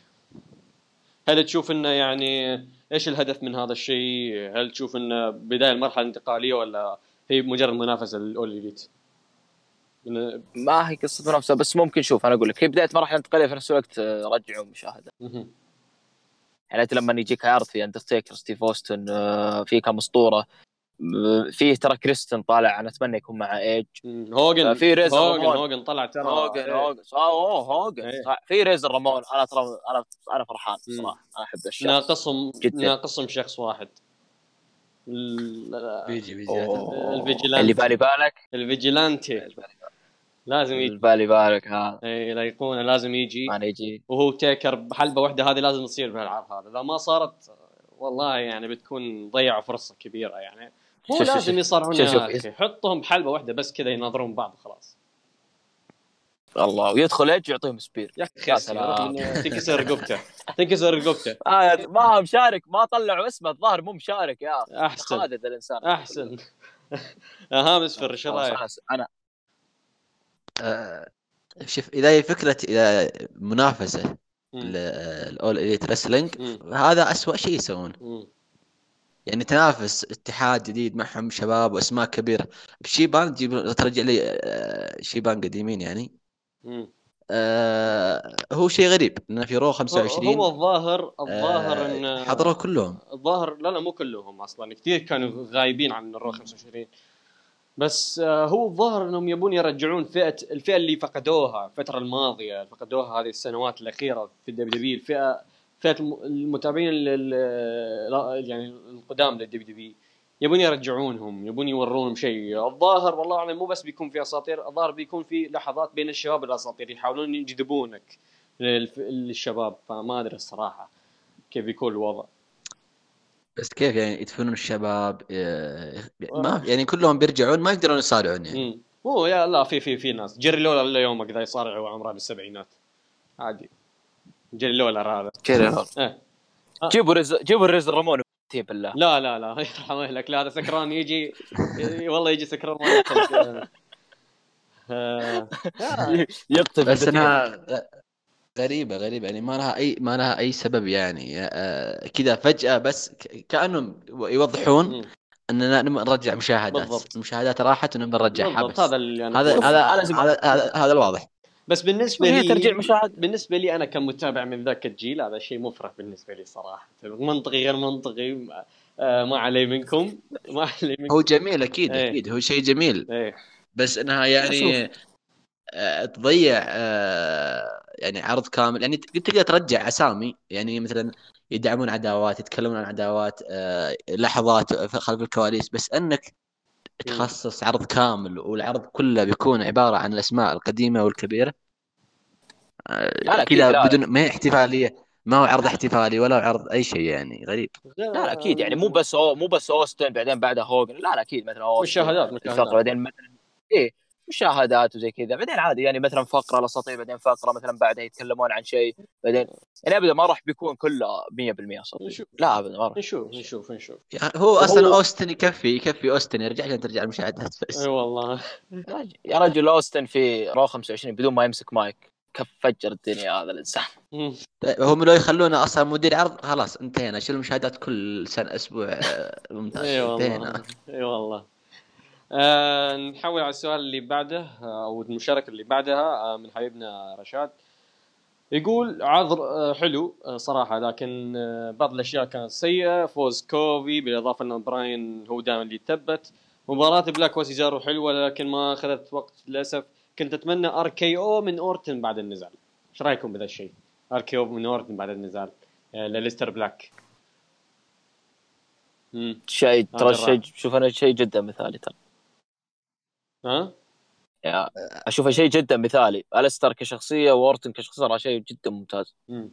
هل تشوف إنه يعني إيش الهدف من هذا الشيء؟ هل تشوف إنه بداية المرحلة الانتقالية ولا هي مجرد منافسة لل All Elite؟ من- ما هي قصة منافسه بس ممكن شوف أنا أقول لك هي بداية مرحله انتقاليه في نفس الوقت آه، رجعوا مشاهدة. يعني أنت لما يجيك عرض في اندرتيكر ستيف أوستن آه، في كم أسطورة آه، فيه ترى كريستن طالع أنا أتمنى يكون مع ايج. هوجن في ريزر هوجن رامون. هوجن طلع ترى هوجن إيه. هوجن أوه هوجن. صح. في ريزر رامون أنا ترى أنا أنا فرحان. صراحة أنا أحب الشخص ناقصهم. ناقصهم شخص واحد ال- بيجي بيجي. ال vigilante. اللي بالي بالك ال vigilante لازم يجي. بالي بالك هذا إي الايقونه لازم يجي. ما يجي وهو تيكر بحلبة واحدة هذه لازم تصير بهالعرض هذا. إذا ما صارت والله يعني بتكون ضيعوا فرصة كبيرة يعني. مو شوف- لازم يصارعون. حطهم بحلبة واحدة بس كذا يناظرون بعض خلاص الله ويدخل إيدج ويعطيهم spear. يا أخي تنكسر رقبته. تنكسر رقبته. آه ما مشارك ما طلعوا اسمه الظاهر مو مشارك يا أخي أحسن. خادد الإنسان. أحسن. هامسفر إيش خلاص، رايك؟ أنا أنا شوف إذا هي فكرة إذا منافسة مم. ال All Elite Wrestling. هذا أسوأ شيء يسوونه مم. يعني تنافس اتحاد جديد معهم شباب وأسماء كبيرة شيبان تجيب ترجع لي آه، شيبان قديمين يعني مم. آه هو شيء غريب إنه في Raw 25 هو الظاهر الظاهر آه، ان حضروا كلهم الظاهر لا لا مو كلهم أصلا كثير كانوا غايبين عن ال Raw 25 بس آه، هو الظاهر إنهم يبون يرجعون فئة الفئة اللي فقدوها الفترة الماضية فقدوها هذه السنوات الأخيرة في ال WWE الفئه فئة الم- المتابعين يعني القدام لل WWE. يبون يرجعونهم يبون يورونهم شيء. الظاهر والله أعلم مو بس بيكون في أساطير الظاهر بيكون في لحظات بين الشباب والأساطير يحاولون يجذبونك للشباب فما أدري الصراحة كيف بيكون الوضع. بس كيف يعني يدفنون الشباب؟ آه، ما يعني كلهم بيرجعون ما يقدرون يصارعون يعني. مم. هو يا لا في في في ناس. جيري لولر إلا يومك ذا يصارع وعمره بالسبعينات عادي. جيري لولا هذا. كذا إيه. جيبوا رز جيبوا الرز رامون تي بالله. لا لا لا. يرحم اهلك لا هذا سكران يجي والله يجي سكران. آه، آه، يقتل بس بالبتين. غريبة غريبة. يعني ما لها أي ما لها أي سبب يعني. آه، كذا فجأة بس ك- كأنهم يوضحون. أننا نبغى نرجع مشاهدات. بالضبط. المشاهدات راحت ونبغى نرجعها بس. هذا اللي هذا هذا هذا هذا- هذا الواضح. بس بالنسبة لي ترجيع مشاهد بالنسبة لي أنا كمتابع من ذاك الجيل هذا شيء مفرح بالنسبة لي صراحة. منطقي غير منطقي. ما- آه، ما علي منكم. ما علي منكم. هو جميل أكيد إيه. أكيد. هو شيء جميل. إيه. بس إنها يعني آه، تضيع آه، يعني عرض كامل يعني تقدر ترجع أسامي يعني مثلا يدعمون عداوات يتكلمون عن عداوات آه، لحظات خلف الكواليس بس أنك تخصص عرض كامل والعرض كله بيكون عبارة عن الأسماء القديمة والكبيرة آه، لا، لا، أكيد، كذا. بدون ما هي احتفالية ما هو عرض احتفالي ولا عرض أي شيء يعني غريب لا لا أكيد يعني مو بس أو مو بس أوستن بعدين بعدها هوجن لا لا أكيد مثلا أوستن مشاهدات مشاهدات بعدين مثلا إيه مشاهدات وزي كذا بعدين عادي يعني مثلا فقرة الاساطير بعدين فقرة مثلا بعدها يتكلمون عن شيء بعدين يعني ابدا ما راح بيكون كله 100% اساطير نشوف. لا ابدا ما راح. نشوف نشوف نشوف. يعني هو أصلا هو- أوستن يكفي يكفي أوستن يرجع عشان ترجع المشاهدات بس. إي والله. يا رجل- أوستن في Raw 25 بدون ما يمسك مايك. كف فجر الدنيا هذا الإنسان. طيب هم لو يخلونه أصلا مدير عرض خلاص انتهينا شيل المشاهدات كل سنة أسبوع آه، ممتاز إي والله. انتهينا. إي والله. آه نحول على السؤال اللي بعده آه، أو المشاركة اللي بعدها آه من حبيبنا رشاد. يقول عذر آه حلو صراحة لكن بعض الأشياء كانت سيئة. فوز كوفي بالإضافة إن براين هو دائما اللي يثبت مباراة بلاك وسيزارو حلوة لكن ما أخذت وقت للأسف. كنت أتمنى RKO من أورتن بعد النزال. إيش رأيكم بهذا الشيء؟ RKO من أورتن بعد النزال لأليستر بلاك. شيء ترى. شيء شوف أنا شيء جدا مثالي ترى. ها؟ يعني أشوفه شيء جدا مثالي. الستر كشخصية وأورتن كشخصية ترى شيء جدا ممتاز. مم.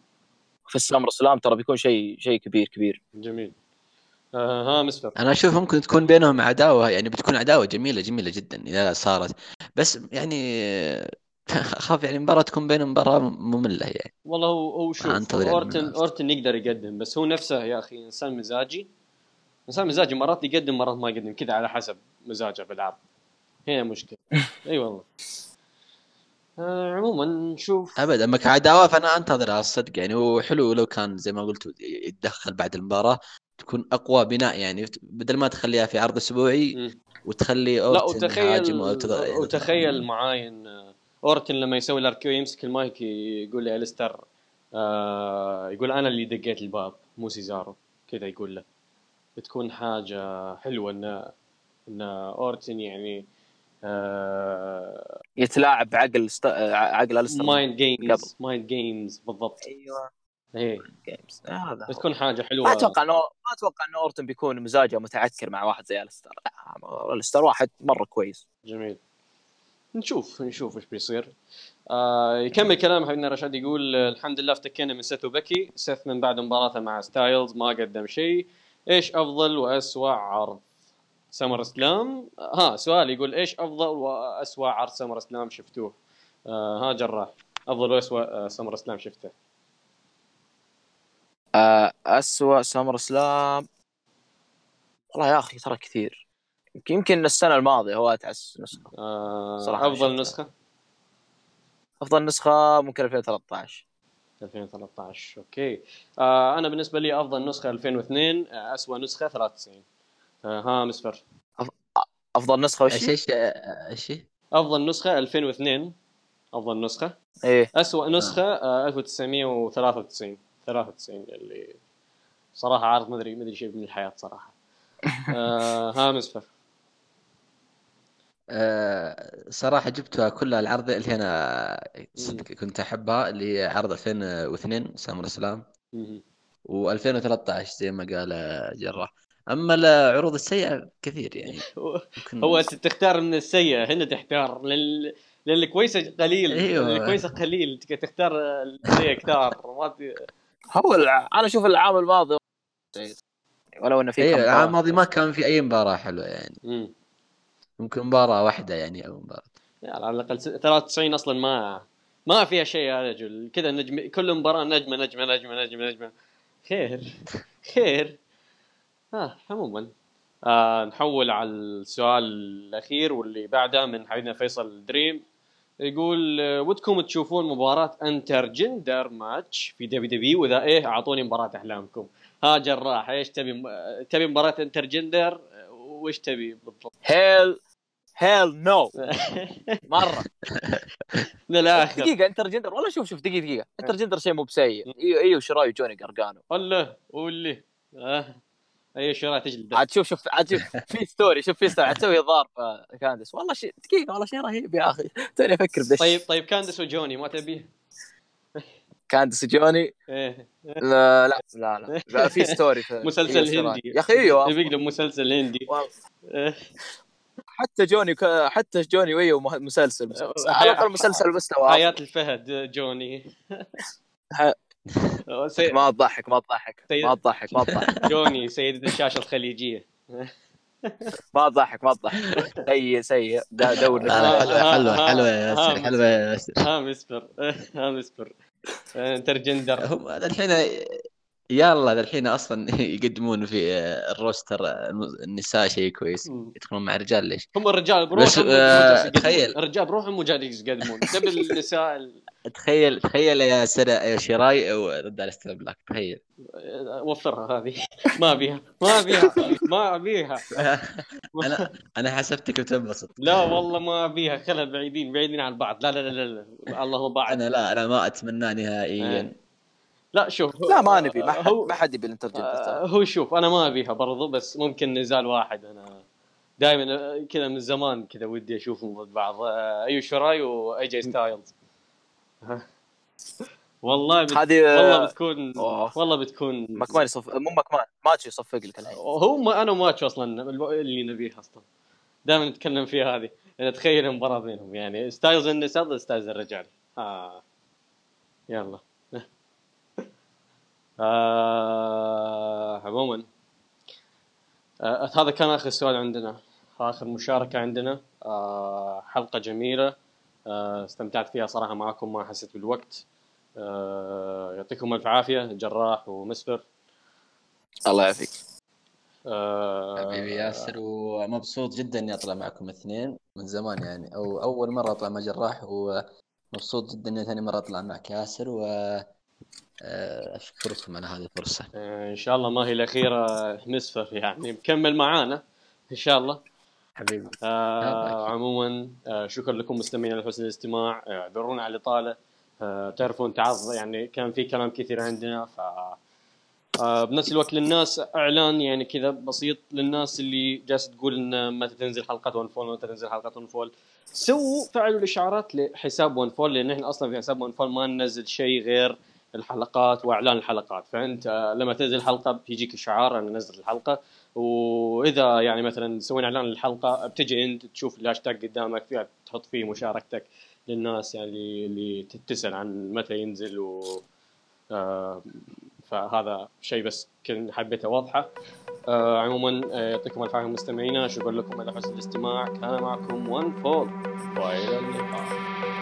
في السمر سلام ترى بيكون شيء شيء كبير كبير. جميل. آه ها مسفر أنا أشوف ممكن تكون بينهم عداوة يعني بتكون عداوة جميلة جميلة جدا إذا صارت. بس يعني أخاف يعني مباراة تكون بينهم مباراة مملة يعني. والله هو هو شوف يعني أورتن أورتن يقدر يقدم بس هو نفسه يا أخي إنسان مزاجي. إنسان مزاجي مرات يقدم مرات ما يقدم كذا على حسب مزاجه بالعرض. هنا مشكلة. أي والله. آه عموما نشوف ابد اما كعداوه فأنا أنتظرها الصدق يعني. هو حلو لو كان زي ما قلت يتدخل بعد المباراة تكون أقوى بناء يعني. بدل ما تخليها في عرض أسبوعي. وتخلي لا أورتن وتخيل وتخيل معاي ان أورتن لما يسوي ال RKO يمسك المايك يقول لي الستر آه يقول أنا اللي دقيت الباب مو سيزارو. كذا يقول له. بتكون حاجة حلوة ان إن أورتن يعني آه يتلاعب بعقل است... عقل الستر mind games. mind games بالضبط. أيوه. إيه. games هذا هو. بتكون حاجة حلوة. ما أتوقع انه ما أتوقع انه اورتن بيكون مزاجه متعكر مع واحد زي الستر لا الستر واحد مرة كويس. جميل. نشوف نشوف إيش بيصير. آه يكمل كلام حبيبنا رشاد يقول آه، الحمد لله أفتكينا من سيث وبيكي. سيث من بعد مباراته مع ستايلز ما قدم شيء. إيش أفضل وأسوأ عرض؟ سمر سلام. ها سؤال يقول إيش أفضل وأسوأ عرض سمر سلام شفتوه؟ آه ها جراح. أفضل وأسوأ آه، سمر سلام شفته. آه، أسوأ سمر سلام. والله يا أخي ترى كثير. يمكن- السنة الماضية هو أتعس نسخة. آه صراحة أفضل شفته. نسخة؟ أفضل نسخة ممكن 2013 2013 أوكي. آه أنا بالنسبة لي أفضل نسخة 2002 آه أسوأ نسخة 93 آه ها مسفر. أفضل نسخة وش إيش إيش إيش أفضل نسخة 2002 أفضل نسخة. إيه. اسوء نسخة آه 1993 93 اللي صراحة عارض ما أدري ما أدري شيء من الحياة صراحة. آه ها مسفر. آه، صراحة جبتها كلها العرض اللي أنا صدق كنت أحبها اللي هي عرض 2002 سامر سلام مهم. و2013 زي ما قال جراح. أما العروض السيئة كثير يعني. ممكن هو انت تختار من السيء هنا تحتار. لل لأن الكويسه قليل. أيوة. الكويسه قليل. تك- تختار السيء كثار. ما هو الع... أنا أشوف العام الماضي ولو إنه في اي كم العام. الماضي ما كان في أي مباراة حلوة يعني. مم. ممكن مباراة واحدة يعني أو مباراة. يعني على الأقل س- 93 أصلا ما ما فيها شيء يا رجل. كذا نجم كل مباراة نجمة نجمة نجمة نجمة نجمة. خير. خير. آه عموما. آه نحول على السؤال الأخير واللي بعده من حبيبنا فيصل دريم. يقول آه، ودكم تشوفون مباراة intergender match في WWE وإذا إيه أعطوني مباراة أحلامكم. ها جراح إيش تبي م- تبي مباراة انتر جندر؟ آه، وش تبي بالضبط؟ هيل هيل نو مرة. من الآخر. دقيقة انتر جندر والله شوف شوف دقيقة دقيقة. انتر جندر شيء مو بسيء. أيوه إيوه شراي وجوني قرقانو الله واللي؟ آه. أي شراء تجلد عاد شوف شوف عاد شوف في ستوري شوف في ستوري عاد تسوي ضارب آه، كاندس والله شيء دقيقة والله شيء رهيب يا أخي. توني أفكر بدش طيب طيب كاندس وجوني ما تبيه؟ كاندس وجوني؟ إيه. لا لا لا لا, لا في ستوري في مسلسل. هندي. يا أخي أيوه. يبي مسلسل هندي. إيه. حتى جوني ك- حتى جوني ويو مسلسل مسلسل. على الأقل مسلسل مستوى. حياة الفهد جوني. سي... ما تضحك ما تضحك سيد- ما تضحك ما تضحك. جوني سيدة الشاشة الخليجية. ما تضحك ما تضحك. سيء سيء. دور حلوة آه، يا ياسر حلوة يا ياسر. ها مسبر ها مسبر انتر جندر هم الحين يلا الحين أصلا يقدمون في ال roster النساء شيء كويس. يدخلون مع الرجال ليش؟ هم الرجال بس، بروحهم آه،. تخيل. الرجال بروحهم مو جالس يقدمون. تبي النساء ال- تخيل تخيل Io Shirai ضد Aleister Black تخيل. وفرها هذه. ما أبيها ما أبيها ما أبيها. أنا أنا حسبتك بتنبسط لا والله ما أبيها خلها بعيدين بعيدين عن بعض. لا لا لا لا, لا. اللهم بعد. أنا لا أنا ما اتمناه نهائيا. لا شوف لا ما نبي ما حد هو ما حد يبي ال inter آه، هو شوف أنا ما أبيها برضو بس ممكن نزال واحد. أنا دائما كذا من زمان كذا ودي أشوفهم ضد بعض. آه، Io Shirai و AJ Styles. والله بت... هذه والله بتكون أوه. والله بتكون مكمان يصف مو مكمان ماتش يصفق لك الحين. هو ما أنا ماتش أصلا اللي نبيه أصلا. دائما نتكلم فيها هذه. أنا اتخيل مباراه بينهم يعني ستايلز النساء ضد ستايلز الرجال. آه. يلا. آه. عموما آه. هذا كان آخر سؤال عندنا آخر مشاركة عندنا آه. حلقة جميلة آه. استمتعت فيها صراحة معكم ما حسيت بالوقت آه. يعطيكم ألف عافية جراح ومسفر الله يعافيك آه. حبيبي ياسر ومبسوط جدا إني أطلع معكم اثنين من زمان يعني أو أول مرة أطلع مع جراح ومبسوط جدا إني ثاني مرة أطلع معك ياسر و أشكركم على هذه الفرصة. آه، إن شاء الله ما هي الأخيرة مسفر يعني. مكمل معانا إن شاء الله. حبيبي. آه عموما آه شكرا لكم مستمعين على حسن الاستماع. آه، اعذرونا على الإطالة. آه تعرفون تعرض يعني كان في كلام كثير عندنا ف آه بنفس الوقت للناس إعلان يعني كذا بسيط للناس اللي جالسة تقول إن متى تنزل حلقات One Fall متى تنزل حلقات One Fall. سووا فعلوا الإشعارات لحساب One Fall لأن إحنا أصلا في حساب One Fall ما ننزل شيء غير الحلقات وإعلان الحلقات. فأنت لما تنزل حلقه بيجيك اشعار أن نزل الحلقة. وإذا يعني مثلا سوينا إعلان للحلقة بتجي أنت تشوف الهاشتاج قدامك فيها تحط فيه مشاركتك للناس يعني اللي تسال عن متى ينزل و آه، فهذا شيء بس كان حبيت اوضحه آه، عموما آه، يعطيكم ألف عافية مستمعينا. شكرا لكم على حسن الاستماع. كان معكم ون فول وإلى اللقاء.